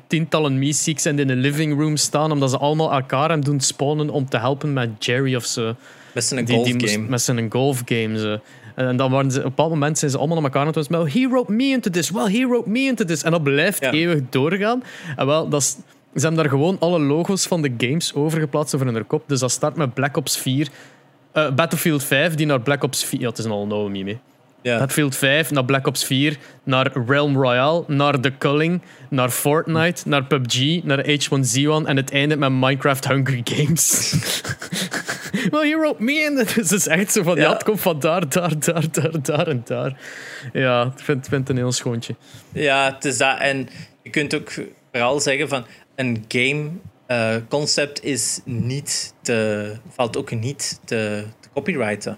tientallen Meeseeks in de living room staan, omdat ze allemaal elkaar hem doen spawnen om te helpen met Jerry of zo. Met zijn golf game. met zijn golf game. Zo. En dan waren ze, op een bepaald moment zijn ze allemaal naar elkaar aan het well, he wrote me into this, well, he wrote me into this. En dat blijft eeuwig doorgaan. En wel, dat is ze hebben daar gewoon alle logo's van de games overgeplaatst over hun kop. Dus dat start met Black Ops 4. Uh, eh, Battlefield 5, die naar Black Ops 4... Ja, het is een all mee. Ja. Battlefield 5 naar Black Ops 4, naar Realm Royale, naar The Culling, naar Fortnite, naar PUBG, naar H1Z1 en het einde met Minecraft Hungry Games. [laughs] well, you wrote me in. [laughs] Het is echt zo van, ja. ja, het komt van daar, daar, daar, daar, daar en daar. Ja, ik vind, vind het een heel schoontje. Ja, het is dat. En je kunt ook vooral zeggen van, een game uh, concept is niet te, valt ook niet te, te copyrighten.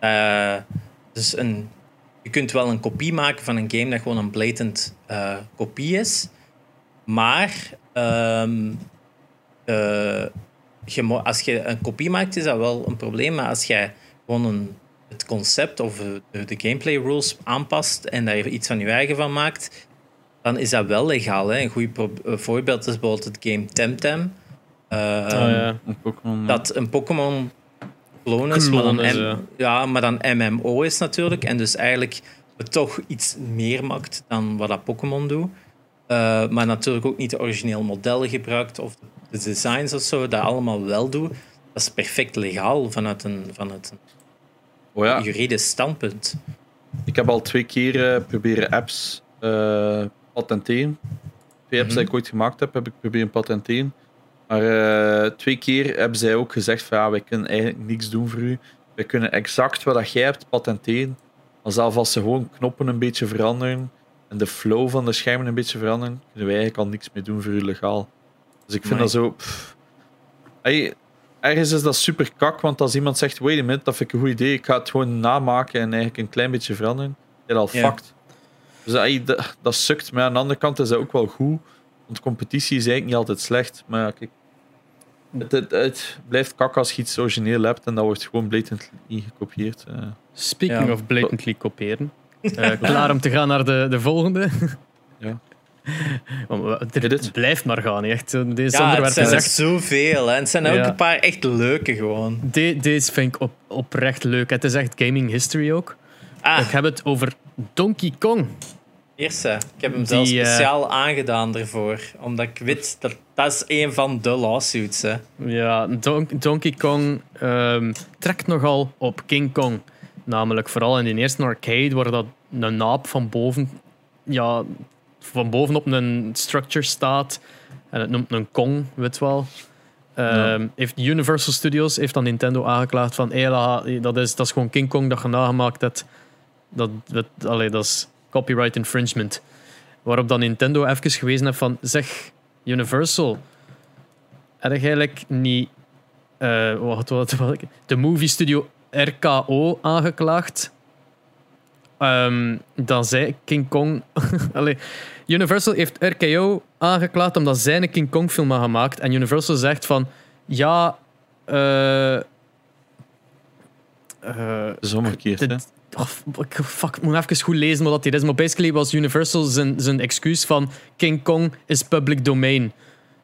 Uh, dus een, je kunt wel een kopie maken van een game dat gewoon een blatant uh, kopie is. Maar um, je, als je een kopie maakt, is dat wel een probleem. Maar als jij gewoon een, het concept of de, de gameplay rules aanpast en daar iets van je eigen van maakt, dan is dat wel legaal. Hè? Een goed voorbeeld is bijvoorbeeld het game Temtem. Uh, oh, ja. een Dat een Pokémon clone is, maar dan, ja. maar dan MMO is natuurlijk. En dus eigenlijk het toch iets meer maakt dan wat dat Pokémon doet. Uh, maar natuurlijk ook niet de origineel modellen gebruikt of de designs of zo, dat allemaal wel doet. Dat is perfect legaal vanuit een, vanuit een oh ja. juridisch standpunt. Ik heb al twee keer uh, proberen apps uh, patenteren. Twee apps die ik ooit gemaakt heb, heb ik proberen patenteren. Maar uh, twee keer hebben zij ook gezegd van ja, wij kunnen eigenlijk niks doen voor u. Wij kunnen exact wat dat jij hebt patenteren. Maar zelfs als ze gewoon knoppen een beetje veranderen en de flow van de schermen een beetje veranderen, kunnen wij eigenlijk al niks meer doen voor u legaal. Dus ik vind dat zo... Hey, ergens is dat super kak, want als iemand zegt, wait a minute, dat vind ik een goed idee, ik ga het gewoon namaken en eigenlijk een klein beetje veranderen, is al yeah. fucked. Dus dat, dat, sukt. Maar aan de andere kant is dat ook wel goed. Want competitie is eigenlijk niet altijd slecht. Maar ja, kijk. Het, het, blijft kak als je iets origineel hebt en dat wordt gewoon blatantly gekopieerd. Uh. Speaking of blatantly kopiëren. Uh, [laughs] klaar om te gaan naar de, de volgende. [laughs] ja. Het blijft maar gaan, echt. Deze ja, het zijn echt zoveel. En het zijn ook een paar echt leuke gewoon. deze vind ik op, oprecht leuk. Het is echt gaming history ook. Ah. Ik heb het over Donkey Kong. Eerste. Ik heb hem zelfs eh, speciaal aangedaan ervoor. Omdat ik weet dat dat is een van de lawsuits. Hè. Ja, Donkey Kong um, trekt nogal op King Kong. Namelijk vooral in de eerste arcade, waar dat een naap van boven, ja, van bovenop een structure staat. En het noemt een Kong, weet wel. Um, heeft Universal Studios heeft dan Nintendo aangeklaagd van hey, dat, is, dat is gewoon King Kong dat je nagemaakt hebt. Dat, dat, allee, dat is copyright infringement. Waarop dan Nintendo even gewezen heeft van zeg Universal, heb eigenlijk niet uh, wat, wat, wat, de movie studio RKO aangeklaagd? Um, dan zei King Kong. [laughs] Allee, Universal heeft RKO aangeklaagd omdat zij een King Kong film had gemaakt. En Universal zegt van ja, uh, eh, Dat is omgekeerd, hè? Oh, ik- fuck, ik moet even goed lezen wat dat is. Maar basically was Universal zijn, zijn excuus van King Kong is public domain.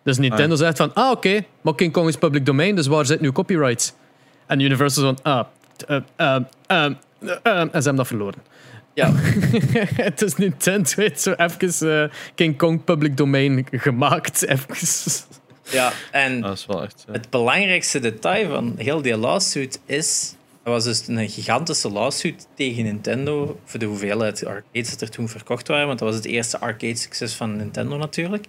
Dus Nintendo Ah. zegt van, ah oké, maar King Kong is public domain, dus waar zit nu copyrights? En Universal van, ah, eh, ehm, ehm, eh, ehm, en ze hebben dat verloren. Ja. [laughs] dus Nintendo heeft zo even eh, King Kong public domain gemaakt. Even. Ja, en Dat is wel echt... eh, het belangrijkste detail van heel die lawsuit is... Er was dus een gigantische lawsuit tegen Nintendo voor de hoeveelheid arcades dat er toen verkocht waren, want dat was het eerste arcade-succes van Nintendo natuurlijk.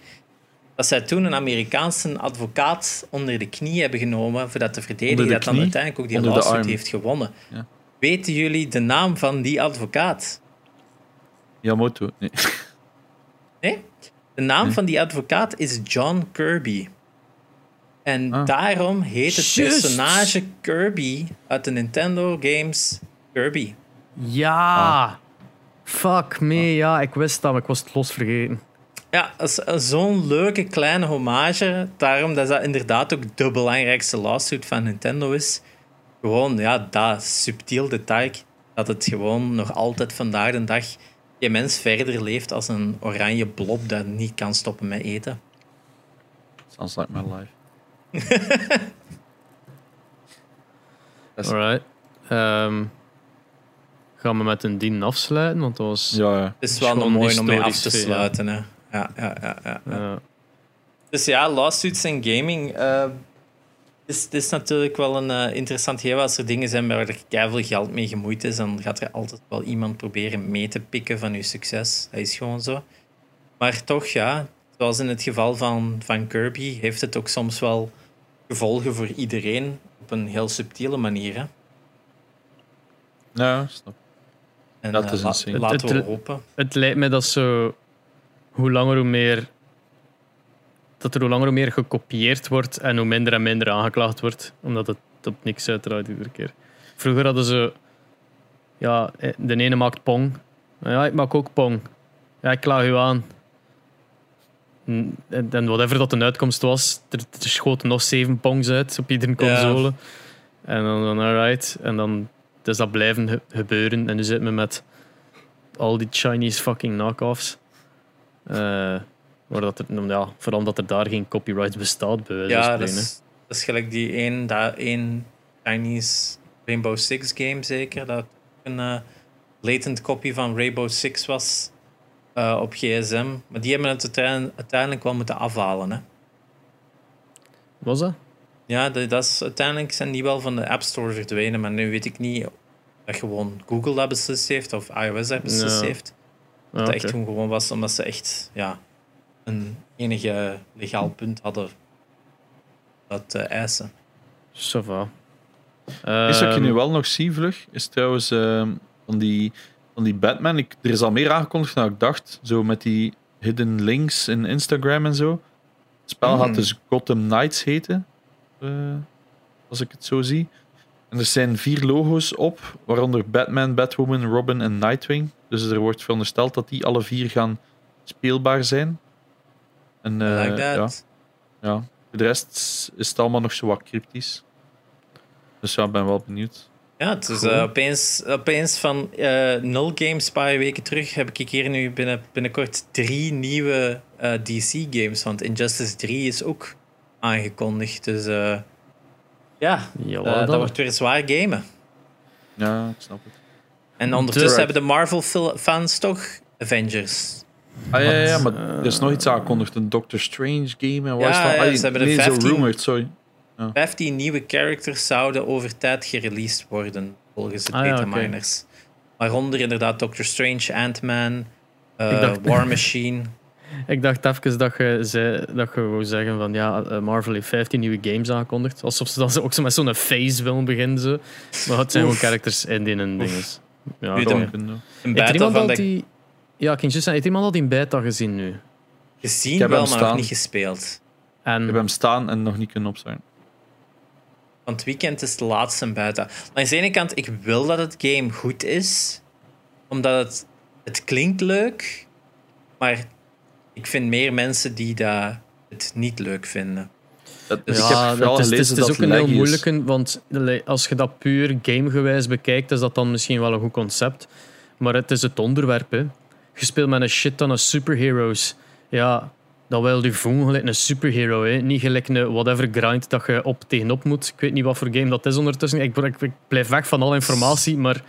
Dat zij toen een Amerikaanse advocaat onder de knie hebben genomen voor dat te verdedigen, dat dan uiteindelijk ook die Onder lawsuit heeft gewonnen. Ja. Weten jullie de naam van die advocaat? Yamoto. Nee. Nee? De naam Nee. van die advocaat is John Kirby. En Ah. daarom heet het personage Kirby uit de Nintendo games Kirby. Ja. Fuck me, ja, ik wist dat, maar ik was het los vergeten. Ja, een- zo'n leuke kleine hommage. Daarom dat dat inderdaad ook de belangrijkste lawsuit van Nintendo is. Gewoon, ja, dat subtiel detail. Dat het gewoon nog altijd vandaag de dag... Je mens verder leeft als een oranje blob dat niet kan stoppen met eten. Sounds like my life. [laughs] Is- Alright. Ehm, gaan we met een dien afsluiten, want dat was... Ja, ja. Het is is wel nog mooi om mee af te veel, ja. sluiten. Hè. Ja, ja, ja, ja. eh, Dus ja, lawsuits en gaming. eh, is, het is natuurlijk wel een eh, interessant geheel. Als er dingen zijn waar er keiveel geld mee gemoeid is, dan gaat er altijd wel iemand proberen mee te pikken van je succes. Dat is gewoon zo. Maar toch, ja, zoals in het geval van, van Kirby, heeft het ook soms wel gevolgen voor iedereen op een heel subtiele manier. Hè? Ja, snap. En Dat eh, is la- insane. laten Het- we het- hopen. het lijkt me dat zo... Hoe langer hoe meer... Dat er hoe langer hoe meer gekopieerd wordt en hoe minder en minder aangeklaagd wordt. Omdat het op niks uitdraait iedere keer. Vroeger hadden ze... Ja, eh, de ene maakt pong. Ja, ik maak ook pong. Ja, ik klaag u aan. En whatever dat een uitkomst was, er, er schoten nog zeven pongs uit op iedere console. En dan, dan alright. En dan is dat blijven ge- gebeuren. En nu zitten we met al die Chinese fucking knock-offs. Maar dat er, nou ja, vooral omdat er daar geen copyright bestaat, bij wijze Ja, dat is, dat is gelijk die één, dat één Chinese Rainbow Six game zeker. Dat een eh, latent copy van Rainbow Six was eh, op gsm. Maar die hebben het uiteindelijk, uiteindelijk wel moeten afhalen. Hè. Was dat? Ja, dat, dat is, uiteindelijk zijn die wel van de App Store verdwenen. Maar nu weet ik niet of gewoon Google dat beslist heeft of iOS dat beslist Ja. heeft. Ah, Dat echt toen gewoon was omdat ze echt ja, een enige legaal punt hadden dat te eisen. Ça va. Is wat je Ehm, nu wel nog zie vlug, is trouwens ehm, van, die, van die Batman. Ik, er is al meer aangekondigd dan ik dacht. Zo met die hidden links in Instagram en zo. Het spel Hmm. gaat dus Gotham Knights heten. eh, als ik het zo zie. En er zijn vier logo's op, waaronder Batman, Batwoman, Robin en Nightwing. Dus er wordt verondersteld dat die alle vier gaan speelbaar zijn. En eh, like ja, that. ja, voor de rest is het allemaal nog zo wat cryptisch. Dus ja, ik ben wel benieuwd. Ja, het is eh, opeens, opeens van eh, nul games een paar weken terug heb ik hier nu binnen, binnenkort drie nieuwe eh, DC-games. Want Injustice 3 is ook aangekondigd. Dus eh, ja, Jawel, dat wordt weer zwaar gamen. Ja, ik snap het. En ondertussen hebben de Marvel-fans toch Avengers. Ah ja, ja, ja, maar er is nog iets aangekondigd. Een Doctor Strange game en wat Ja, is dat? ja, Ah, ze hebben er nee, zo 15. rumored, sorry. 15 nieuwe characters zouden over tijd gereleased worden, volgens de Ah, ja, beta miners. Waaronder inderdaad Doctor Strange, Ant-Man, eh, dacht- War Machine. [laughs] Ik dacht even dat je, zei, dat je wou zeggen van ja, eh, Marvel heeft 15 nieuwe games aangekondigd. Alsof ze dan ook zo met zo'n phase willen beginnen. Zo. Maar het zijn Oef. gewoon characters in die en dinges. Ja, Nu. Een Heeft beta iemand van de die... Ja, zeggen, heeft iemand al die beta gezien nu? gezien wel, maar nog niet gespeeld. En Ik heb hem staan en nog niet kunnen opstarten. Want het weekend is de laatste beta. Aan de ene kant, ik wil dat het game goed is. Omdat het, het klinkt leuk. Maar ik vind meer mensen die dat het niet leuk vinden. Dat, dus ja, ik heb vooral het is, het is, gelezen het is dat ook een heel moeilijke, want als je dat puur gamegewijs bekijkt, is dat dan misschien wel een goed concept. Maar het is het onderwerp. Hè. Je speelt met een shit ton of superheroes. Ja, dat wil je voelen gelijk een superhero. Hè. Niet gelijk een whatever grind dat je op tegenop moet. Ik weet niet wat voor game dat is ondertussen. Ik, ik, ik blijf weg van alle informatie, maar...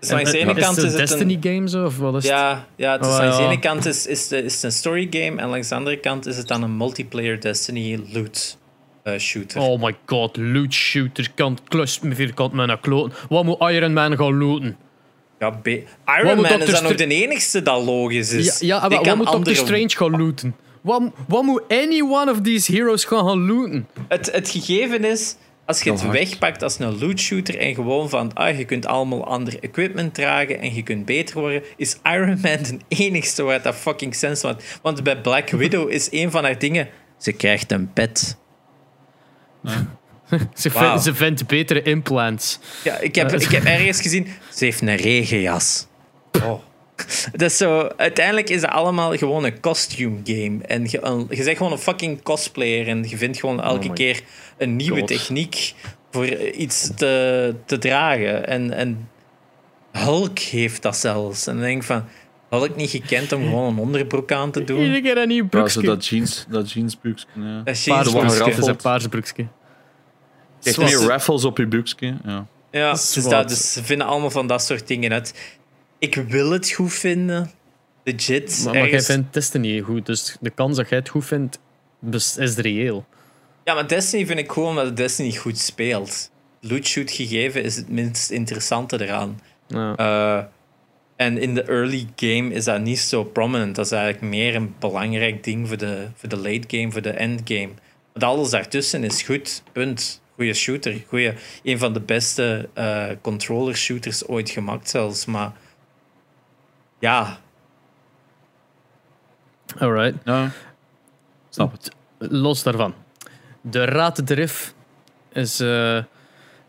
Dus de En- ene is kant het is een het Destiny een... game zo? Of wat is het? Ja, ja, het is Oh, langs de ja. ene kant is, is, de, is het een story game en langs de andere kant is het dan een multiplayer Destiny loot eh, shooter. Oh my god, loot shooter, kant klus me vierkant met een kloten. Wat moet Iron Man gaan looten? Ja, Iron Man is dan ook de enigste dat logisch is. Ja, ja maar wat kan moet Doctor andere- Strange gaan looten? Wat, wat moet any one of these heroes gaan gaan looten? Het, het gegeven is, als je het wegpakt als een loot shooter en gewoon van, ah, je kunt allemaal ander equipment dragen en je kunt beter worden, is Iron Man de enigste waar dat fucking sens maakt. Want bij Black Widow is een van haar dingen, ze krijgt een pet. Ze, vindt, ze vindt betere implants. Ja, ik heb, ik heb ergens gezien, ze heeft een regenjas. Oh. Dat is zo, uiteindelijk is het allemaal gewoon een costume game. En je, een- je bent gewoon een fucking cosplayer en je vindt gewoon elke my keer een nieuwe God. techniek voor iets te, te dragen. En, en Hulk heeft dat zelfs. En dan denk ik van, Hulk niet gekend om gewoon een onderbroek aan te doen? Iedere keer een nieuw Ja, broekje. zo dat jeans, dat jeansbroekje. Ja. Dat is Paars paars broekje. Krijg Zoals- meer raffles op je broekje. Ja. Ja, dus, dat, dus ze vinden allemaal van dat soort dingen uit. Ik wil het goed vinden. Legit. Maar, maar jij vindt Destiny goed, dus de kans dat jij het goed vindt, is reëel. Ja, maar Destiny vind ik gewoon omdat Destiny goed speelt. Loot shoot gegeven is het minst interessante eraan. Ja. Eh, en in de early game is dat niet zo prominent. Dat is eigenlijk meer een belangrijk ding voor de, voor de late game, voor de endgame. Want alles daartussen is goed. Punt. Goeie shooter. Goeie, een van de beste eh, controller shooters ooit gemaakt zelfs. Maar ja, Alright. ja. Snap het. Los daarvan. De Raad de Rif is eh,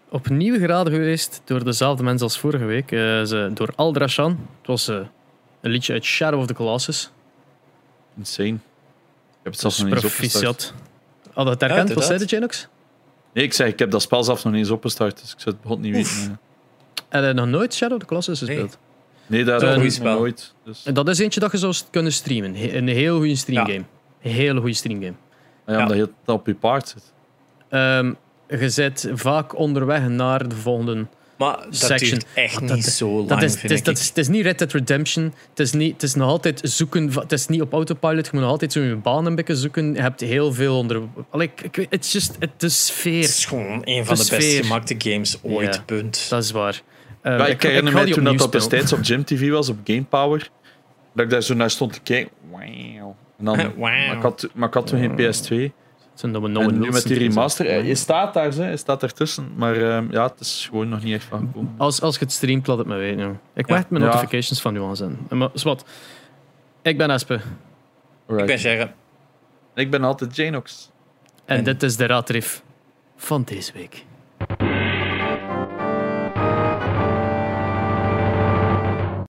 opnieuw geraden geweest door dezelfde mensen als vorige week. Eh, ze, door Aldrashan. Het was eh, een liedje uit Shadow of the Colossus. Insane. Ik heb het zelfs Dus nog niet eens opgestart. proficiat. Had je het herkend? Ja, Wat zei de. Genox? Nee, ik zeg, ik heb dat spel zelfs nog niet eens opgestart, dus ik zou het begon niet Oef. weten. Heb je nog nooit Shadow of the Colossus gespeeld? Nee, dat heb goeie ik nog spel. nooit. Dus, En Dat is eentje dat je zou kunnen streamen. He- Een heel goede streamgame. Een hele goede streamgame. ja, omdat je het op je paard zit. Ehm, je zit vaak onderweg naar de volgende. Maar dat Section. duurt echt Dat- niet zo lang, Dat is, het, vind is, ik. dat is, het is niet Red Dead Redemption. Het is, niet, het is nog altijd zoeken. Het is niet op autopilot. Je moet nog altijd zo je baan een beetje zoeken. Je hebt heel veel onder. Het is just, het is Het sfeer. is gewoon een van de, De best sfeer. gemaakte games ooit, Ja. punt. Dat is waar. Ja, ik herinner die toen dat, dat destijds op Gym TV was, op Game Power, dat ik daar zo naar stond te kijken. Wauw. En dan, [laughs] Wauw. Maar, ik had, maar ik had toen geen PS2. Het zijn En nu met die remaster, je staat daar, hè, je staat ertussen. Maar ehm, ja, het is gewoon nog niet echt van gekomen. Als, als je het streamt, laat het me weten. joh. Ik Ja. wacht mijn Ja. notifications van u aanzetten. Maar wat? Ik ben Espe. Ik Alright. ben Sharon. Ik ben altijd Janox. En, En- dit is de raadrif van deze week.